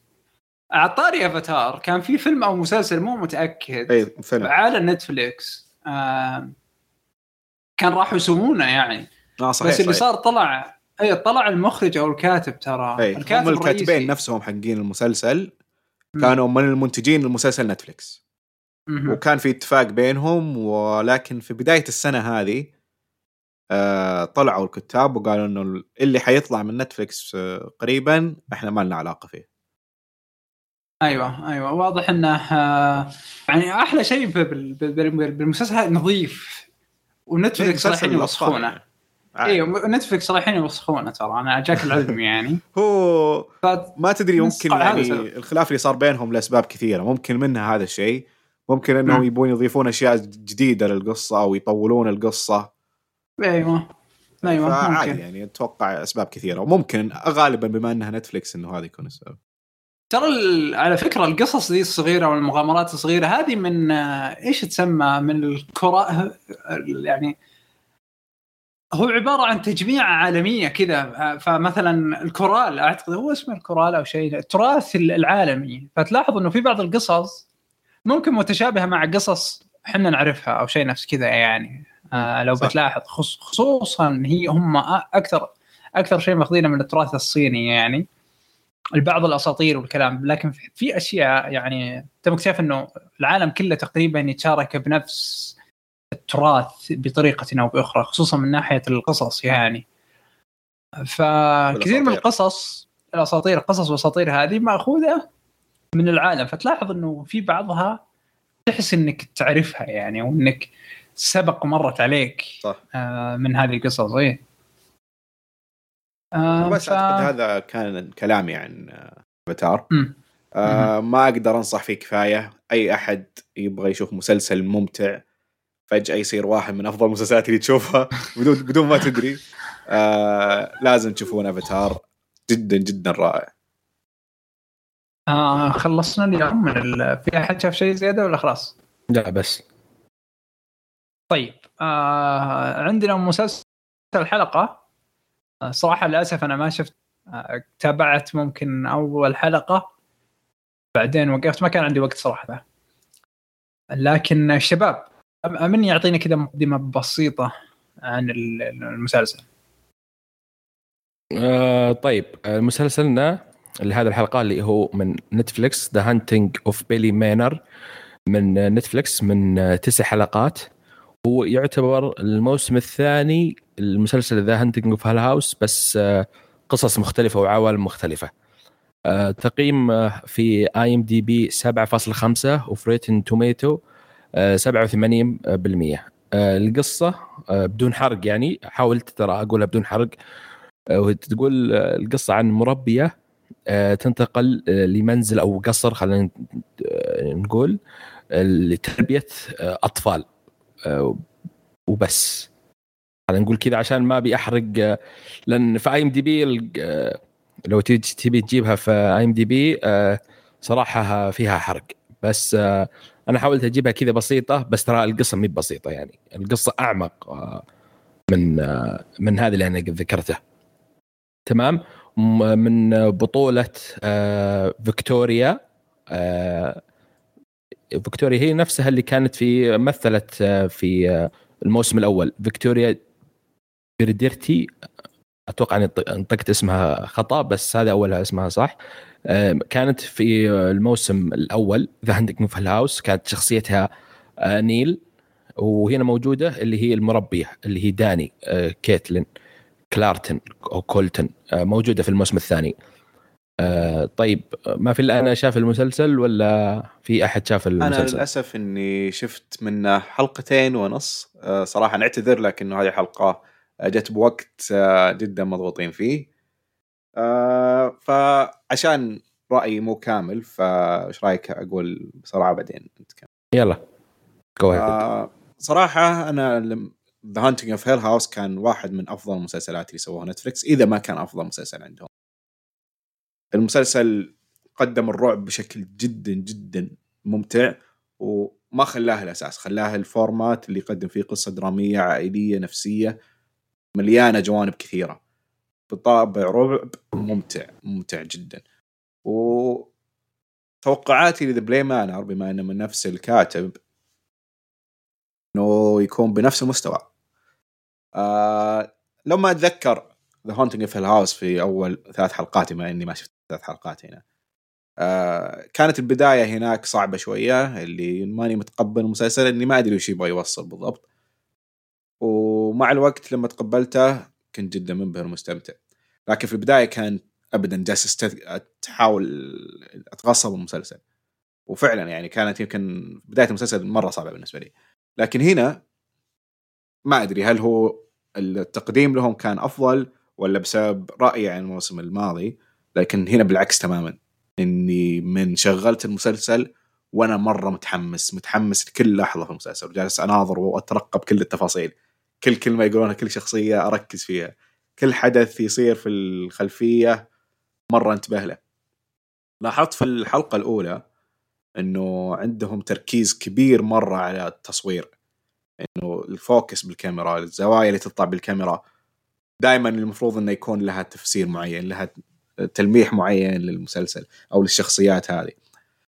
[SPEAKER 1] على طاري أفاتار كان في فيلم أو مسلسل مو متأكد
[SPEAKER 2] اي فيلم
[SPEAKER 1] على Netflix آه كان راحوا يسوونه يعني
[SPEAKER 2] آه صحيح
[SPEAKER 1] بس اللي
[SPEAKER 2] صحيح.
[SPEAKER 1] صار طلع اي طلع المخرج أو الكاتب ترى
[SPEAKER 2] اي هم
[SPEAKER 1] الكاتب
[SPEAKER 2] الكاتبين
[SPEAKER 1] الرئيسي.
[SPEAKER 2] نفسهم حقين المسلسل. كانوا من المنتجين المسلسل نتفلكس. وكان في اتفاق بينهم ولكن في بداية السنة هذه آه طلعوا الكتاب وقالوا إنه اللي حيطلع من نتفلكس آه قريبا إحنا ما لنا علاقة فيه.
[SPEAKER 1] أيوه أيوه. واضح إنه آه، يعني أحلى شيء بال- بال- بال- بالمسلسل نظيف. و Netflix
[SPEAKER 2] رايحين
[SPEAKER 1] يوسخونه. أيوه Netflix رايحين يوسخونه ترى أنا جاك العلم يعني. *laughs*
[SPEAKER 2] هو. ما تدري ممكن يعني. الخلاف اللي صار بينهم لأسباب كثيرة. ممكن منها هذا الشيء. ممكن إنهم
[SPEAKER 1] مم.
[SPEAKER 2] يبون يضيفون أشياء جديدة للقصة أو يطولون
[SPEAKER 1] القصة. أيوه.
[SPEAKER 2] أيوه
[SPEAKER 1] ممكن.
[SPEAKER 2] يعني أتوقع أسباب كثيرة. وممكن غالبا بما إنها Netflix إنه هذا يكون السبب.
[SPEAKER 1] ترى على فكرة القصص دي الصغيرة والمغامرات الصغيرة هذه من آه، إيش تسمى؟ من الكرة يعني هو عبارة عن تجميع عالمية كذا. فمثلا الكورال أعتقد هو اسمه الكورال أو شيء التراث العالمي. فتلاحظ إنه في بعض القصص ممكن متشابهة مع قصص إحنا نعرفها أو شيء نفس كذا يعني. آه لو
[SPEAKER 2] صح.
[SPEAKER 1] بتلاحظ خص- خصوصا هي هم أكثر أكثر شيء ماخذينه من التراث الصيني يعني. البعض الأساطير والكلام. لكن في- في أشياء يعني أنت مكتشف إنه العالم كله تقريبا يتشارك بنفس التراث بطريقة أو بأخرى خصوصا من ناحية القصص يعني. فكثير من. القصص الأساطير القصص والأساطير هذه مأخوذة من العالم. فتلاحظ إنه في بعضها تحس إنك تعرفها يعني وانك سبق ومرت عليك
[SPEAKER 2] صح.
[SPEAKER 1] آه، من هذه القصص إيه. آه،
[SPEAKER 2] بس
[SPEAKER 1] ف-
[SPEAKER 2] أعتقد هذا كان كلامي عن
[SPEAKER 1] أفاتار.
[SPEAKER 2] آه ما أقدر أنصح فيه كفاية. أي أحد يبغى يشوف مسلسل ممتع فجأة يصير واحد من أفضل المسلسلات اللي تشوفها *laughs* بدون بدون ما تدري. آه لازم تشوفون افاتار جدا جدا رائع.
[SPEAKER 1] آه خلصنا اليوم من ال... في أحد شاف شيء زيادة ولا خلاص؟
[SPEAKER 3] لا بس.
[SPEAKER 1] طيب آه عندنا مسلسل الحلقة آه صراحة للأسف أنا ما شفت آه تابعت ممكن أول حلقة. بعدين وقفت ما كان عندي وقت صراحة. لكن الشباب مني يعطينا كذا مقدمة بسيطة عن ال- المسلسل؟
[SPEAKER 3] آه طيب. مسلسلنا لهذه الحلقة اللي هو من Netflix The Haunting of Bly Manor من Netflix من تسع حلقات. هو يعتبر الموسم الثاني المسلسل The Haunting of Hill House بس آه، قصص مختلفة وعوالم مختلفة. آه، تقييم آه، في IMDb 7.5 وفي Rotten Tomatoes 87% آه، القصة آه، بدون حرق يعني. حاولت ترى أقولها بدون حرق. وتقول القصة عن مربية آه، تنتقل آه، لمنزل أو قصر خلينا آه، نقول آه، لتربية آه، أطفال. آه، وبس. خلينا نقول كذا عشان ما أبي أحرق آه، لأن في IMDb لو تبي تجيبها في IMDb صراحة فيها حرق. بس آه، أنا حاولت أجيبها كذا بسيطة بس ترى القصة مي بسيطة يعني. القصة أعمق آه، من آه، من هذا اللي أنا قد ذكرته تمام من بطولة آه، فيكتوريا فيكتوريا هي نفسها اللي كانت في مثلت في الموسم الأول. فيكتوريا بيدريتي أتوقع أني ط- نطقت اسمها خطأ بس هذا أولها اسمها صح. كانت في الموسم الأول The Haunting of House كانت شخصيتها آه، نيل وهنا موجودة اللي هي المربية اللي هي داني آه، كيتلين كلارتن أو كولتن آه، موجودة في الموسم الثاني. طيب ما في إلا أنا شاف المسلسل ولا في أحد شاف
[SPEAKER 2] أنا
[SPEAKER 3] المسلسل؟
[SPEAKER 2] للأسف إني شفت منه حلقتين ونص. صراحة نعتذر لك انه هذه الحلقة آه، جت بوقت جدا مضغوطين فيه. آه، فعشان رأيي مو كامل فايش رأيك أقول بسرعة بعدين نتكلم؟
[SPEAKER 3] يلا. جو
[SPEAKER 2] آه، صراحة أنا The Haunting of Hill House كان واحد من أفضل المسلسلات اللي سووها Netflix إذا ما كان أفضل مسلسل عندهم. المسلسل قدم الرعب بشكل جدا جدا ممتع وما خلاه الأساس. خلاه ال format اللي يقدم فيه قصة درامية عائلية نفسية مليانة جوانب كثيرة. بطابع رعب ممتع ممتع جدا. و توقعاتي ل The Bly Manor بما إنه من نفس الكاتب إنه يكون بنفس المستوى. آه لو ما أتذكر The Haunting of Hill House في أول ثلاث حلقات بما إني ما شفت ثلاث حلقات هنا. آه كانت البداية هناك صعبة شوية اللي ماني متقبل المسلسل إني ما أدري وش يبغى يوصل بالضبط. ومع الوقت لما تقبلته كنت جدا منبهر ومستمتع. لكن في البداية كان ابدا جالس استد... تحاول أتغصب المسلسل. وفعلا يعني كانت يمكن بداية المسلسل مرة صعبة بالنسبة لي. لكن هنا ما أدري هل هو التقديم لهم كان أفضل ولا بسبب رأيي عن الموسم الماضي. لكن هنا بالعكس تماما. إني من شغلت المسلسل وأنا مرة متحمس متحمس لكل لحظة في المسلسل. وجالس أناظر وأترقب كل التفاصيل. كل كلمة يقولونها كل شخصية أركز فيها. كل حدث يصير في الخلفية مرة انتبه له. لاحظت في الحلقة الأولى إنه عندهم تركيز كبير مرة على التصوير. إنه الفوكس بالكاميرا الزوايا اللي تطلع بالكاميرا دائما المفروض إنه يكون لها تفسير معين لها تلميح معين للمسلسل أو للشخصيات هذه.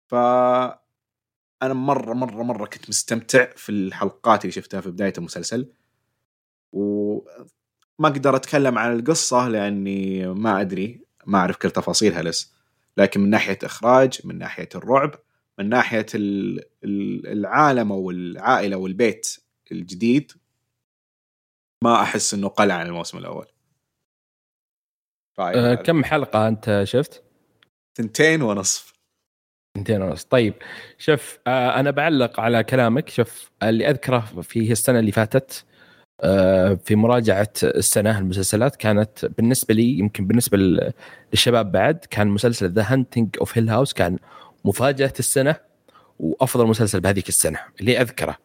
[SPEAKER 2] ف أنا مرة مرة مرة كنت مستمتع في الحلقات اللي شفتها في بداية المسلسل. وما أقدر أتكلم عن القصة لأني ما أدري ما أعرف كل تفاصيلها لسه لكن من ناحية إخراج من ناحية الرعب من ناحية العالم أو العائلة والبيت الجديد ما أحس إنه قل عن الموسم الأول.
[SPEAKER 3] أه كم حلقة أنت شفت؟
[SPEAKER 2] ثنتين ونصف.
[SPEAKER 3] ثنتين ونصف. طيب شوف آه أنا بعلق على كلامك. شوف اللي أذكره في السنة اللي فاتت في مراجعة السنة المسلسلات كانت بالنسبة لي يمكن بالنسبة للشباب بعد كان مسلسل The Haunting of Hill House كان مفاجأة السنة وأفضل مسلسل بهذيك السنة اللي أذكره.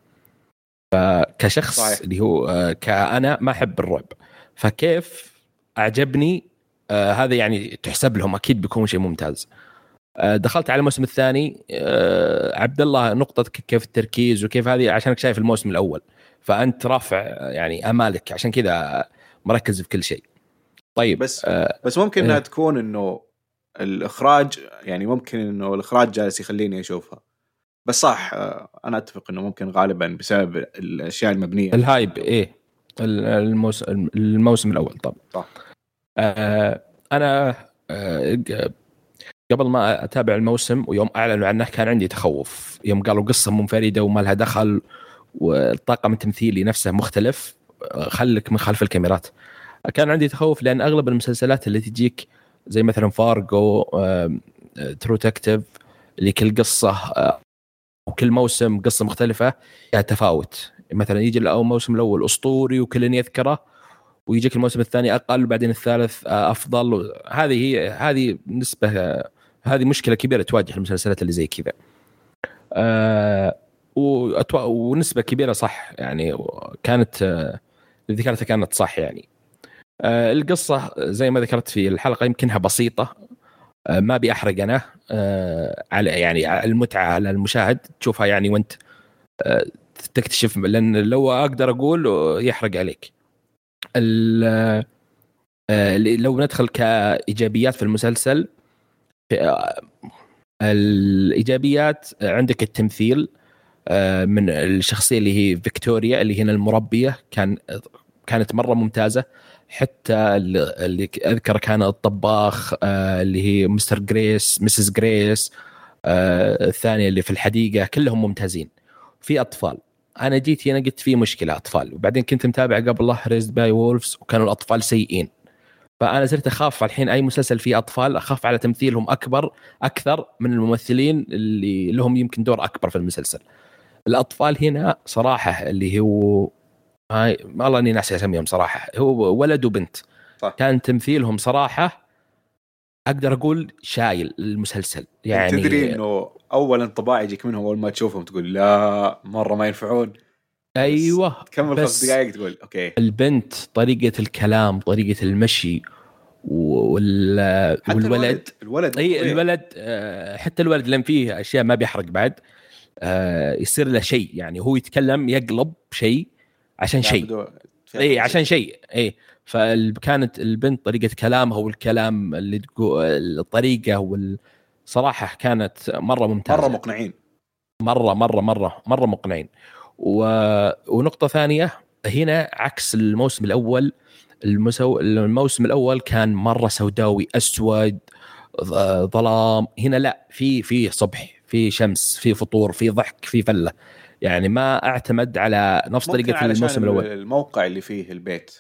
[SPEAKER 3] فكشخص صحيح. اللي هو آه كأنا ما أحب الرعب. فكيف أعجبني؟ آه هذا يعني تحسب لهم أكيد بيكون شيء ممتاز. آه دخلت على الموسم الثاني. آه عبد الله نقطتك كيف التركيز وكيف هذه؟ عشانك شايف الموسم الأول. فأنت رافع يعني آمالك. عشان كذا مركز في كل شيء. طيب
[SPEAKER 2] بس آه بس ممكن إنها إيه. تكون إنه الإخراج يعني ممكن إنه الإخراج جالس يخليني أشوفها. بس صح آه، أنا أتفق إنه ممكن غالبا بسبب الأشياء المبنية.
[SPEAKER 3] الهايب إيه. الموسم الموسم الأول طبعا صح. آه أنا آه قبل ما أتابع الموسم ويوم أعلنوا عنه كان عندي تخوف. يوم قالوا قصة منفرده وما لها دخل والطاقم التمثيلي نفسه مختلف آه، خلك من خلف الكاميرات. كان عندي تخوف لأن أغلب المسلسلات اللي تجيك زي مثلا Fargo True Detective اللي كل قصة آه، وكل موسم قصة مختلفة فيها تفاوت. مثلا يجي الموسم الأول أسطوري وكل يذكره ويجيك الموسم الثاني أقل وبعدين الثالث آه، أفضل. هذه هي هذه نسبة هذه مشكلة كبيرة تواجه المسلسلات اللي زي كذا. ونسبة كبيرة صح. يعني كانت آه، ذكرتها كانت صح يعني. أه القصة زي ما ذكرت في الحلقة يمكنها بسيطة. أه ما أبي أحرق أنا. على يعني المتعة على المشاهد. تشوفها يعني وأنت تكتشف لأن لو أقدر أقول يحرق عليك. آه، لو ندخل كإيجابيات في المسلسل آه، الإيجابيات عندك التمثيل. آه، من الشخصية اللي هي فيكتوريا اللي هنا المربية. كان كانت مرة ممتازة. حتى اللي أذكر كان الطباخ اللي هي Mr. Grose Mrs. Grose الثانية اللي في الحديقة كلهم ممتازين. في أطفال. أنا جيت هنا قلت في مشكلة أطفال. وبعدين كنت متابع قبل الله Raised by Wolves وكانوا الأطفال سيئين. فأنا صرت أخاف الحين أي مسلسل فيه أطفال أخاف على تمثيلهم أكبر أكثر من الممثلين اللي لهم يمكن دور أكبر في المسلسل. الأطفال هنا صراحة اللي هو هاي والله إني ناسي أسميهم صراحة. هو ولد وبنت. صح. كان تمثيلهم صراحة أقدر أقول شايل المسلسل.
[SPEAKER 2] يعني تدري إنه اول انطباع يجيك منهم أول ما تشوفهم تقول لا مرة ما ينفعون.
[SPEAKER 3] أيوه
[SPEAKER 2] كمل خمس دقائق تقول أوكي.
[SPEAKER 3] البنت طريقة الكلام طريقة المشي وال...
[SPEAKER 2] حتى والولد.
[SPEAKER 3] الولد أي الولد آه، حتى الولد لأن فيه أشياء ما بيحرق بعد. آه، يصير له شيء. يعني هو يتكلم يقلب شيء عشان شيء. اي عشان شيء. اي فكانت البنت طريقة كلامها والكلام اللي تقول الطريقة وال صراحة كانت مرة ممتازة.
[SPEAKER 2] مرة مقنعين.
[SPEAKER 3] مرة مرة مرة مرة مقنعين. و... ونقطة ثانية هنا عكس الموسم الأول المسو... الموسم الأول كان مرة سوداوي أسود ظلام. هنا لا في في صبح. في شمس في فطور في ضحك في فلة. يعني ما أعتمد على نفس
[SPEAKER 2] طريقة
[SPEAKER 3] الموسم الأول.
[SPEAKER 2] الموقع اللي فيه البيت.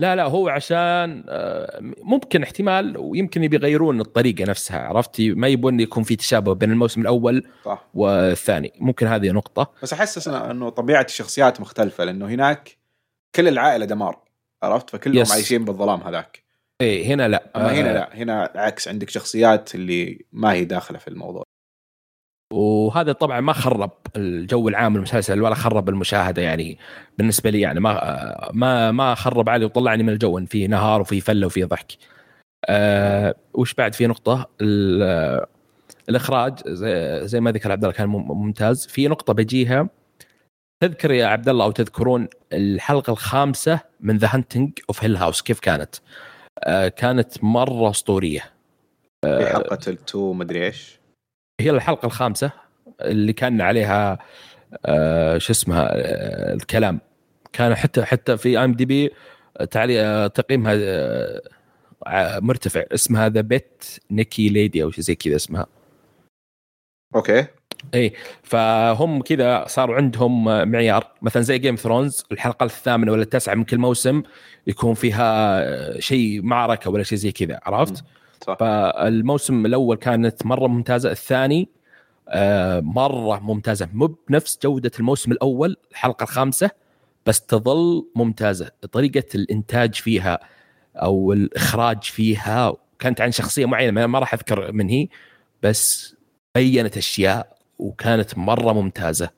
[SPEAKER 3] لا لا هو عشان آه، ممكن احتمال ويمكن يبي يغيرون الطريقة نفسها عرفتي ما يبون يكون في تشابه بين الموسم الأول
[SPEAKER 2] صح.
[SPEAKER 3] والثاني. ممكن هذه نقطة.
[SPEAKER 2] بس أحس انه إنه طبيعة الشخصيات مختلفة لأنه هناك كل العائلة دمار عرفت؟ فكلهم
[SPEAKER 3] يس.
[SPEAKER 2] عايشين بالظلام هذاك.
[SPEAKER 3] إيه هنا لا.
[SPEAKER 2] أما هنا
[SPEAKER 3] آه،
[SPEAKER 2] لا. هنا عكس عندك شخصيات اللي ما هي داخلة في الموضوع.
[SPEAKER 3] وهذا طبعا ما خرب الجو العام المسلسل ولا خرب المشاهدة يعني بالنسبة لي يعني ما ما ما خرب علي وطلعني من الجو إن في نهار وفي فلة وفي ضحك. آه وش بعد في نقطة ال- الإخراج زي, زي ما ذكر عبد الله كان مم- ممتاز في نقطة بجيها تذكر يا عبد الله أو تذكرون الحلقة الخامسة من The Haunting of Hill House كيف كانت؟ آه كانت مرة أسطورية
[SPEAKER 2] في حلقة التو مدري إيش
[SPEAKER 3] هي الحلقة الخامسة اللي كان عليها آه شو اسمها آه الكلام. كان حتى حتى في IMDb تقييمها آه مرتفع. اسمها The Bent-Neck Lady أو شيء زي كذا اسمها.
[SPEAKER 2] أوكي.
[SPEAKER 3] فهم كذا صاروا عندهم معيار. مثلا زي Game of Thrones الحلقة الثامنة ولا التاسعة من كل موسم يكون فيها شيء معركة ولا شيء زي كذا عرفت؟
[SPEAKER 2] صح.
[SPEAKER 3] فالموسم الأول كانت مرة ممتازة الثاني آه، مرة ممتازة. مو بنفس جودة الموسم الأول الحلقة الخامسة بس تظل ممتازة. طريقة الإنتاج فيها أو الإخراج فيها كانت عن شخصية معينة ما- راح أذكر من هي بس بينت أشياء وكانت مرة ممتازة.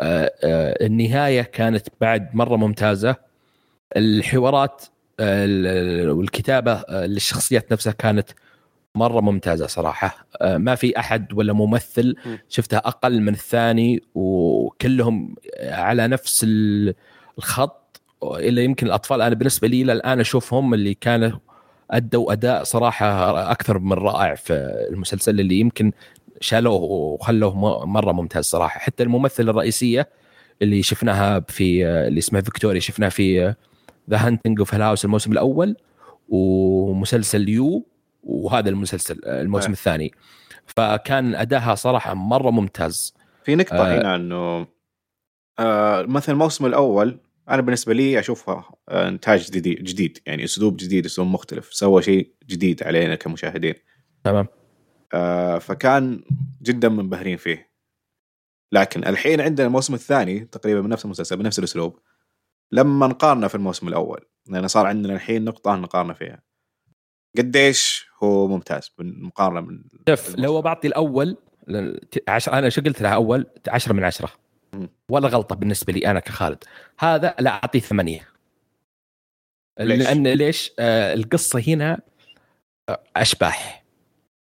[SPEAKER 3] آه، آه، النهاية كانت بعد مرة ممتازة. الحوارات ال- والكتابة آه، للشخصيات نفسها كانت مرة ممتازة صراحة. آه، ما في أحد ولا ممثل
[SPEAKER 2] م.
[SPEAKER 3] شفتها أقل من الثاني وكلهم على نفس ال- الخط إلا يمكن الأطفال. أنا بالنسبة لي إلى الآن أشوفهم اللي كانوا أدوا أداء صراحة أكثر من رائع في المسلسل اللي يمكن شالوه وخلوه مرة ممتاز صراحة. حتى الممثلة الرئيسية اللي شفناها في اللي اسمها فيكتوريا شفناها في The Haunting of Hill House الموسم الأول ومسلسل You وهذا المسلسل الموسم
[SPEAKER 2] آه.
[SPEAKER 3] الثاني. فكان أداها صراحة مرة ممتاز.
[SPEAKER 2] في نقطة
[SPEAKER 3] آه.
[SPEAKER 2] هنا إنه آه مثلا الموسم الأول أنا بالنسبة لي أشوفها آه، إنتاج جديد جديد. يعني أسلوب جديد أسلوب مختلف. سوى شيء جديد علينا كمشاهدين.
[SPEAKER 3] تمام.
[SPEAKER 2] آه، فكان جدا منبهرين فيه. لكن الحين عندنا الموسم الثاني تقريبا بنفس المسلسل بنفس الأسلوب. لما نقارنه في الموسم الأول لأن صار عندنا الحين نقطة نقارنه فيها. قديش هو ممتاز بالمقارنه من
[SPEAKER 3] شوف لو بعطي الأول عشر أنا شو قلت لها أول؟ 10 من 10
[SPEAKER 2] مم.
[SPEAKER 3] ولا غلطة بالنسبة لي أنا كخالد. هذا لا أعطيه ثمانية.
[SPEAKER 2] ليش؟
[SPEAKER 3] لأن ليش؟ آه القصة هنا آه، أشباح.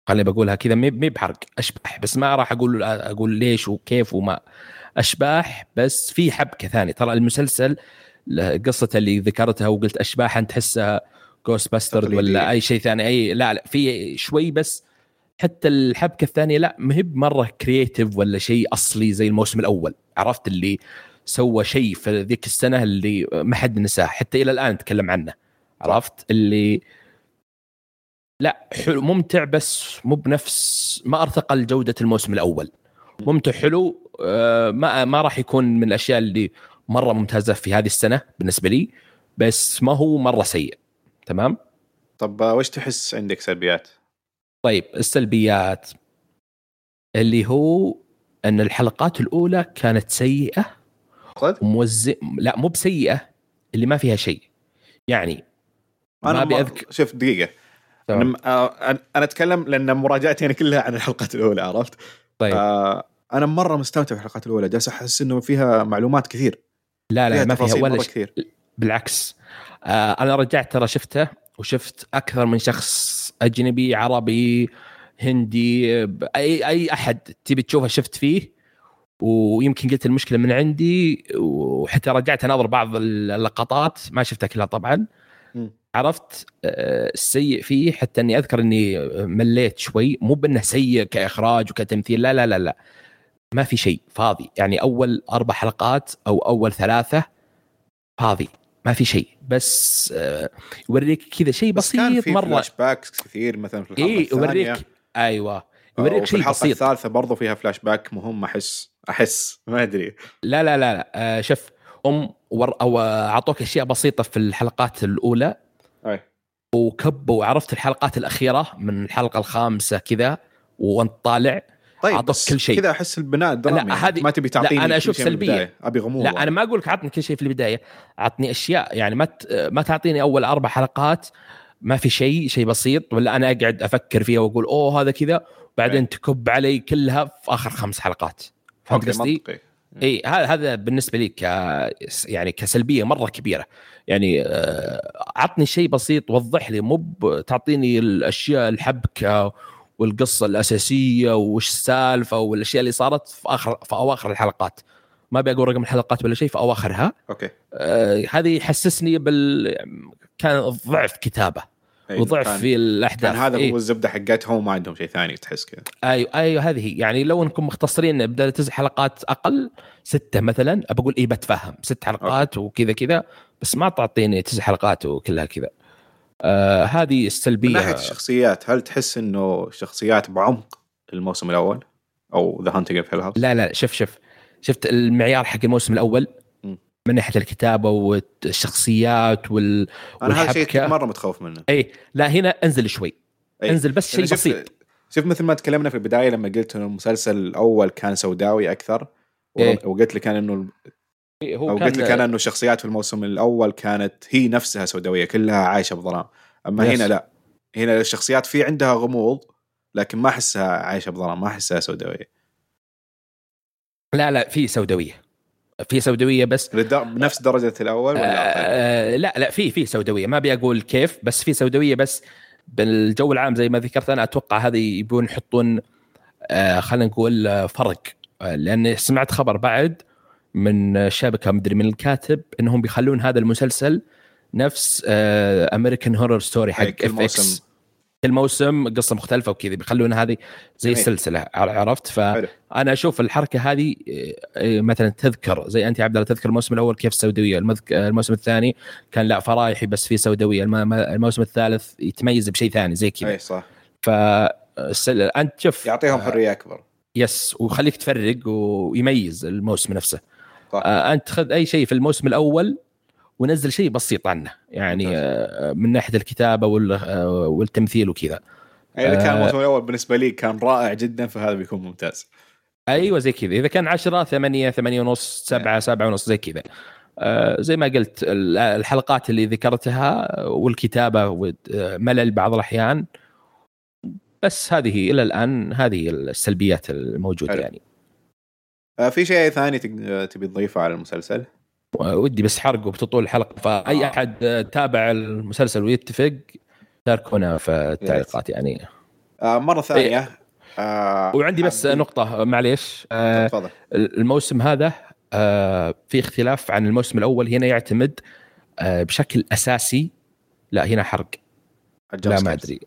[SPEAKER 3] خليني بقولها كذا مي مي بحرق أشباح. بس ما راح أقول أقول ليش وكيف وما. أشباح بس في حبكة ثانية. ترى المسلسل قصته اللي ذكرتها وقلت اشباح انت تحسها
[SPEAKER 2] Ghostbusters.
[SPEAKER 3] ولا أي شيء ثاني. أي لا لا في شوي بس حتى الحبكة الثانية لا ما هي بمرة كرييتيف ولا شيء أصلي زي الموسم الأول. عرفت اللي سوى شيء في ذيك السنة اللي ما حد نساه حتى إلى الآن نتكلم عنه. عرفت اللي لا حلو ممتع بس مو بنفس ما أرتقى لجودة الموسم الأول. ممتع حلو آه، ما ما راح يكون من الأشياء اللي مرة ممتازة في هذه السنة بالنسبة لي بس ما هو مرة سيء تمام
[SPEAKER 2] طب آه، وش تحس عندك سلبيات؟
[SPEAKER 3] طيب السلبيات اللي هو أن الحلقات الأولى كانت
[SPEAKER 2] سيئة؟
[SPEAKER 3] وموزع لا مو بسيئة اللي ما فيها شيء يعني ما
[SPEAKER 2] أنا
[SPEAKER 3] أبي
[SPEAKER 2] ما
[SPEAKER 3] اذكر
[SPEAKER 2] شوف
[SPEAKER 3] دقيقة.
[SPEAKER 2] أنا, آه، أنا أتكلم لأن مراجعتي أنا كلها عن الحلقات الأولى عرفت؟
[SPEAKER 3] طيب
[SPEAKER 2] آه أنا مرة مستمتع بالحلقات الأولى جالس أحس إنه فيها معلومات كثير
[SPEAKER 3] لا لا ما فيها ولا
[SPEAKER 2] كثير.
[SPEAKER 3] بالعكس. آه أنا رجعت ترى شفته وشفت أكثر من شخص أجنبي عربي هندي أي أي أحد تبي تشوفه شفت فيه. ويمكن قلت المشكلة من عندي وحتى رجعت أناظر بعض اللقطات. ما شفتها كلها طبعا.
[SPEAKER 2] مم.
[SPEAKER 3] عرفت آه، السيء فيه حتى إني أذكر إني مليت شوي. مو بأنه سيء كإخراج وكتمثيل لا لا لا لا. ما في شيء فاضي. يعني أول أربع حلقات أو أول ثلاثة فاضي ما في شيء. بس آه، يوريك كذا شيء
[SPEAKER 2] بس كان
[SPEAKER 3] بسيط
[SPEAKER 2] في مرة. flashbacks كثير مثلا في
[SPEAKER 3] الحلقة
[SPEAKER 2] الثانية
[SPEAKER 3] يوريك أيوه.
[SPEAKER 2] يوريك
[SPEAKER 3] شيء
[SPEAKER 2] الحلقة
[SPEAKER 3] بسيط.
[SPEAKER 2] الثالثة برضو فيها فلاش باك مهم أحس أحس ما أدري.
[SPEAKER 3] لا لا لا لا. آه شوف هم ور أو أعطوك أشياء بسيطة في الحلقات الأولى.
[SPEAKER 2] أي.
[SPEAKER 3] وكبوا عرفت الحلقات الأخيرة من الحلقة الخامسة كذا وأنت طالع.
[SPEAKER 2] طيب
[SPEAKER 3] أعطوك
[SPEAKER 2] بس
[SPEAKER 3] كل شيء.
[SPEAKER 2] كذا أحس البناء الدرامي
[SPEAKER 3] لا،
[SPEAKER 2] يعني
[SPEAKER 3] هذه-
[SPEAKER 2] ما تبي تعطيني شيء من
[SPEAKER 3] سلبية.
[SPEAKER 2] البداية. أبي غموض
[SPEAKER 3] لا أنا ما أقول لك عطني كل شيء في البداية عطني أشياء يعني ما ت- ما تعطيني أول أربع حلقات ما في شيء شيء بسيط ولا أنا أقعد أفكر فيها وأقول أوه هذا كذا بعدين تكب علي كلها في آخر خمس حلقات فهمت قصدي؟ إي هذا هذا بالنسبة لي ك يعني كسلبية مرة كبيرة يعني آه، عطني شيء بسيط وضح لي مو تعطيني الأشياء الحبكة والقصة الأساسية وش السالفة والأشياء اللي صارت في اخر في أواخر الحلقات. ما أبي أقول رقم الحلقات ولا شيء في أواخرها.
[SPEAKER 2] أوكي.
[SPEAKER 3] آه، هذه يحسسني بال كان ضعف كتابة
[SPEAKER 2] أي،
[SPEAKER 3] وضعف في الأحداث.
[SPEAKER 2] كان هذا
[SPEAKER 3] إيه.
[SPEAKER 2] هو الزبدة حقتهم وما عندهم شيء ثاني تحس كذا.
[SPEAKER 3] أيوه أيوه هذه يعني لو إنكم مختصرين بدل تسع حلقات أقل ستة مثلا بقول إيه بتفهم. ست حلقات وكذا كذا بس ما تعطيني تسع حلقات وكلها كذا. آه هذه
[SPEAKER 2] من
[SPEAKER 3] السلبيه
[SPEAKER 2] ناحية الشخصيات هل تحس إنه شخصيات بعمق الموسم الأول أو The Haunting of Hill House
[SPEAKER 3] لا لا شوف شوف شفت المعيار حق الموسم
[SPEAKER 2] الأول.
[SPEAKER 3] من ناحية الكتابة والشخصيات وال
[SPEAKER 2] أنا هذا شيء
[SPEAKER 3] والحبكة.
[SPEAKER 2] مرة متخوف منه
[SPEAKER 3] اي لا هنا انزل شوي
[SPEAKER 2] أي.
[SPEAKER 3] انزل بس شيء
[SPEAKER 2] يعني
[SPEAKER 3] بسيط
[SPEAKER 2] شوف مثل ما تكلمنا في البداية لما قلت إنه المسلسل الأول كان سوداوي أكثر
[SPEAKER 3] إيه.
[SPEAKER 2] وقلت لك إنه
[SPEAKER 3] هو
[SPEAKER 2] أو قلت لك أنا إنه الشخصيات في الموسم الأول كانت هي نفسها سوداوية كلها عايشة بظلام. أما
[SPEAKER 3] يس.
[SPEAKER 2] هنا لا. هنا الشخصيات في عندها غموض لكن ما أحسها عايشة بظلام ما أحسها سوداوية.
[SPEAKER 3] لا لا في سوداوية. في سوداوية بس
[SPEAKER 2] بنفس درجة الأول ولا أقل؟
[SPEAKER 3] آه لا لا في في سوداوية. ما أبي أقول كيف بس في سوداوية بس بالجو العام زي ما ذكرت أنا أتوقع هذه يبون يحطون آه خلينا نقول آه، فرق. آه لأن سمعت خبر بعد من شبكة مدري من الكاتب إنهم بيخلون هذا المسلسل نفس American Horror Story حق
[SPEAKER 2] FX كل موسم
[SPEAKER 3] قصة مختلفة وكذا بيخلون هذه زي
[SPEAKER 2] جميل.
[SPEAKER 3] السلسلة عرفت ف
[SPEAKER 2] حلو.
[SPEAKER 3] أنا أشوف الحركة هذه إيه، إيه، مثلا تذكر زي انت يا عبد الله تذكر الموسم الأول كيف السوداوية المذك... الموسم الثاني كان لا فرايحي بس في سوداوية الم... الموسم الثالث يتميز بشيء ثاني زي كذا
[SPEAKER 2] أي صح
[SPEAKER 3] ف. أنت شوف
[SPEAKER 2] يعطيهم حرية أكبر
[SPEAKER 3] يس وخليك تفرق ويميز الموسم نفسه
[SPEAKER 2] صح.
[SPEAKER 3] آه أنت خذ أي شيء في الموسم الأول ونزل شيء بسيط عنه يعني. آه من ناحية الكتابة. آه، والتمثيل وكذا
[SPEAKER 2] يعني إذا كان
[SPEAKER 3] آه.
[SPEAKER 2] الموسم الأول بالنسبة لي كان رائع جدا فهذا بيكون ممتاز
[SPEAKER 3] أيوه زي كذا إذا كان 10 8 8 ونص 7 7 ونص زي كذا آه زي ما قلت ال- الحلقات اللي ذكرتها والكتابة وملل بعض الأحيان بس هذه إلى الآن هذه السلبيات الموجودة
[SPEAKER 2] حلو.
[SPEAKER 3] يعني
[SPEAKER 2] في شيء ثاني تق- تبي تضيفه على المسلسل؟
[SPEAKER 3] ودي بس حرق وبتطول الحلقة. فأي
[SPEAKER 2] آه.
[SPEAKER 3] أحد تابع المسلسل ويتفق شاركونا في التعليقات يعني.
[SPEAKER 2] آه، مرة ثانية. آه،
[SPEAKER 3] وعندي بس
[SPEAKER 2] حابين-
[SPEAKER 3] نقطة معليش. آه
[SPEAKER 2] تفضل.
[SPEAKER 3] الموسم هذا آه، في اختلاف عن الموسم الأول. هنا يعتمد آه، بشكل أساسي. لا هنا حرق. لا ما أدري.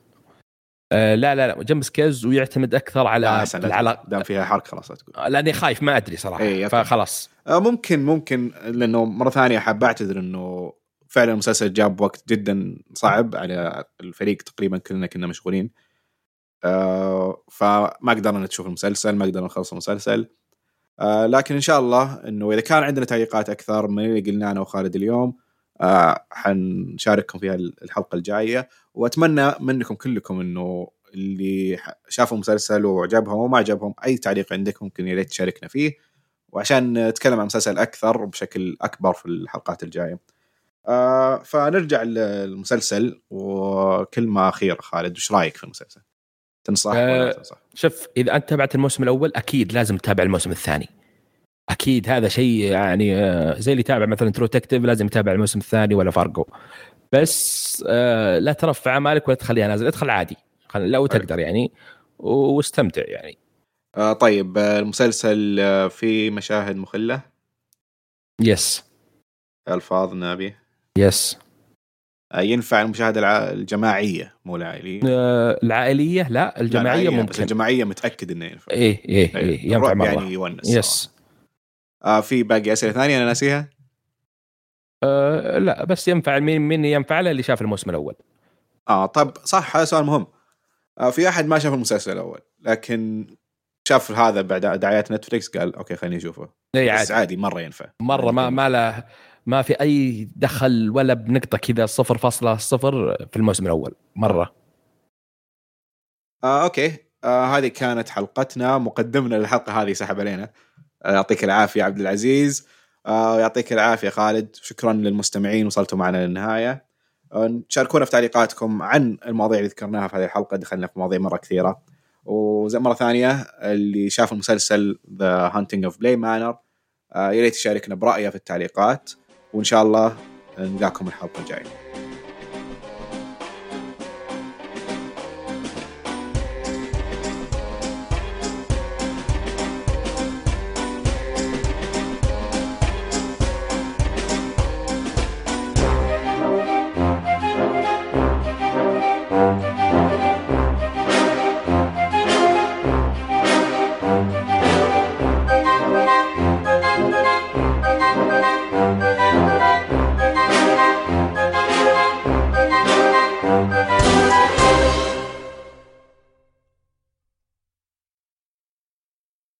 [SPEAKER 3] آه، لا لا لا جمب سكيز ويعتمد
[SPEAKER 2] أكثر
[SPEAKER 3] على العلاقة.
[SPEAKER 2] دام فيها حرق خلاص لا تقول
[SPEAKER 3] لأني خايف ما أدري صراحة.
[SPEAKER 2] إيه،.
[SPEAKER 3] فخلاص.
[SPEAKER 2] آه، ممكن ممكن لأنه مرة ثانية حاب أعتذر إنه فعلا المسلسل جاب وقت جدا صعب على الفريق تقريبا كلنا كنا مشغولين. آه، فما قدرنا نشوف المسلسل ما قدرنا نخلص المسلسل. آه، لكن إن شاء الله إنه إذا كان عندنا تعليقات أكثر من اللي قلنا أنا وخالد اليوم آه، حنشارككم فيها الحلقة الجاية وأتمنى منكم كلكم إنه اللي شافوا المسلسل وعجبهم وما عجبهم أي تعليق عندك ممكن يا ريت تشاركنا فيه وعشان نتكلم عن المسلسل أكثر بشكل أكبر في الحلقات الجاية. آه فنرجع للمسلسل وكلمه اخيره خالد وش رأيك في المسلسل؟ تنصح ولا ما
[SPEAKER 3] آه،
[SPEAKER 2] تنصح؟
[SPEAKER 3] شوف إذا أنت تابعت الموسم الأول أكيد لازم تتابع الموسم الثاني أكيد هذا شيء يعني آه، زي اللي يتابع مثلا True Detective لازم يتابع الموسم الثاني ولا فارجو بس آه، لا ترفع آمالك ولا تخليها نازل ادخل عادي. لو تقدر يعني واستمتع يعني.
[SPEAKER 2] آه طيب آه، المسلسل فيه مشاهد مخلة؟
[SPEAKER 3] yes
[SPEAKER 2] ألفاظ نابيه yes ينفع المشاهده الجماعية مو العائلية؟
[SPEAKER 3] آه، العائلية؟ لا الجماعيه
[SPEAKER 2] لا، العائلية، بس
[SPEAKER 3] ممكن.
[SPEAKER 2] الجماعية متأكد إنه ينفع.
[SPEAKER 3] إيه إيه إيه ينفع
[SPEAKER 2] الرعب
[SPEAKER 3] مرة.
[SPEAKER 2] يعني يونس.
[SPEAKER 3] yes
[SPEAKER 2] آه في باقي أسئلة ثانية أنا ناسيها؟
[SPEAKER 3] آه لا بس ينفع مين مين ينفع له اللي شاف الموسم الأول.
[SPEAKER 2] آه طب صح هذا سؤال مهم. آه في أحد ما شاف المسلسل الأول لكن شاف هذا بعد دعايات Netflix قال okay خليني أشوفه.
[SPEAKER 3] إي
[SPEAKER 2] بس
[SPEAKER 3] عادي.
[SPEAKER 2] عادي مرة ينفع.
[SPEAKER 3] مرة ما ما له ما في أي دخل ولا بنقطة كذا 0.0 في الموسم الأول. مرة.
[SPEAKER 2] آه okay. آه هذه كانت حلقتنا مقدمنا للحلقة هذه سحب علينا. يعطيك العافية عبد العزيز. آه يعطيك العافية خالد. شكرا للمستمعين وصلتوا معنا للنهاية. آه شاركونا في تعليقاتكم عن المواضيع اللي ذكرناها في هذه الحلقة. دخلنا في مواضيع مرة كثيرة. وزي مرة ثانية اللي شاف المسلسل The Haunting of Bly Manor يا ريت يشاركنا برأيه في التعليقات. وإن شاء الله نلقاكم الحلقة الجاية.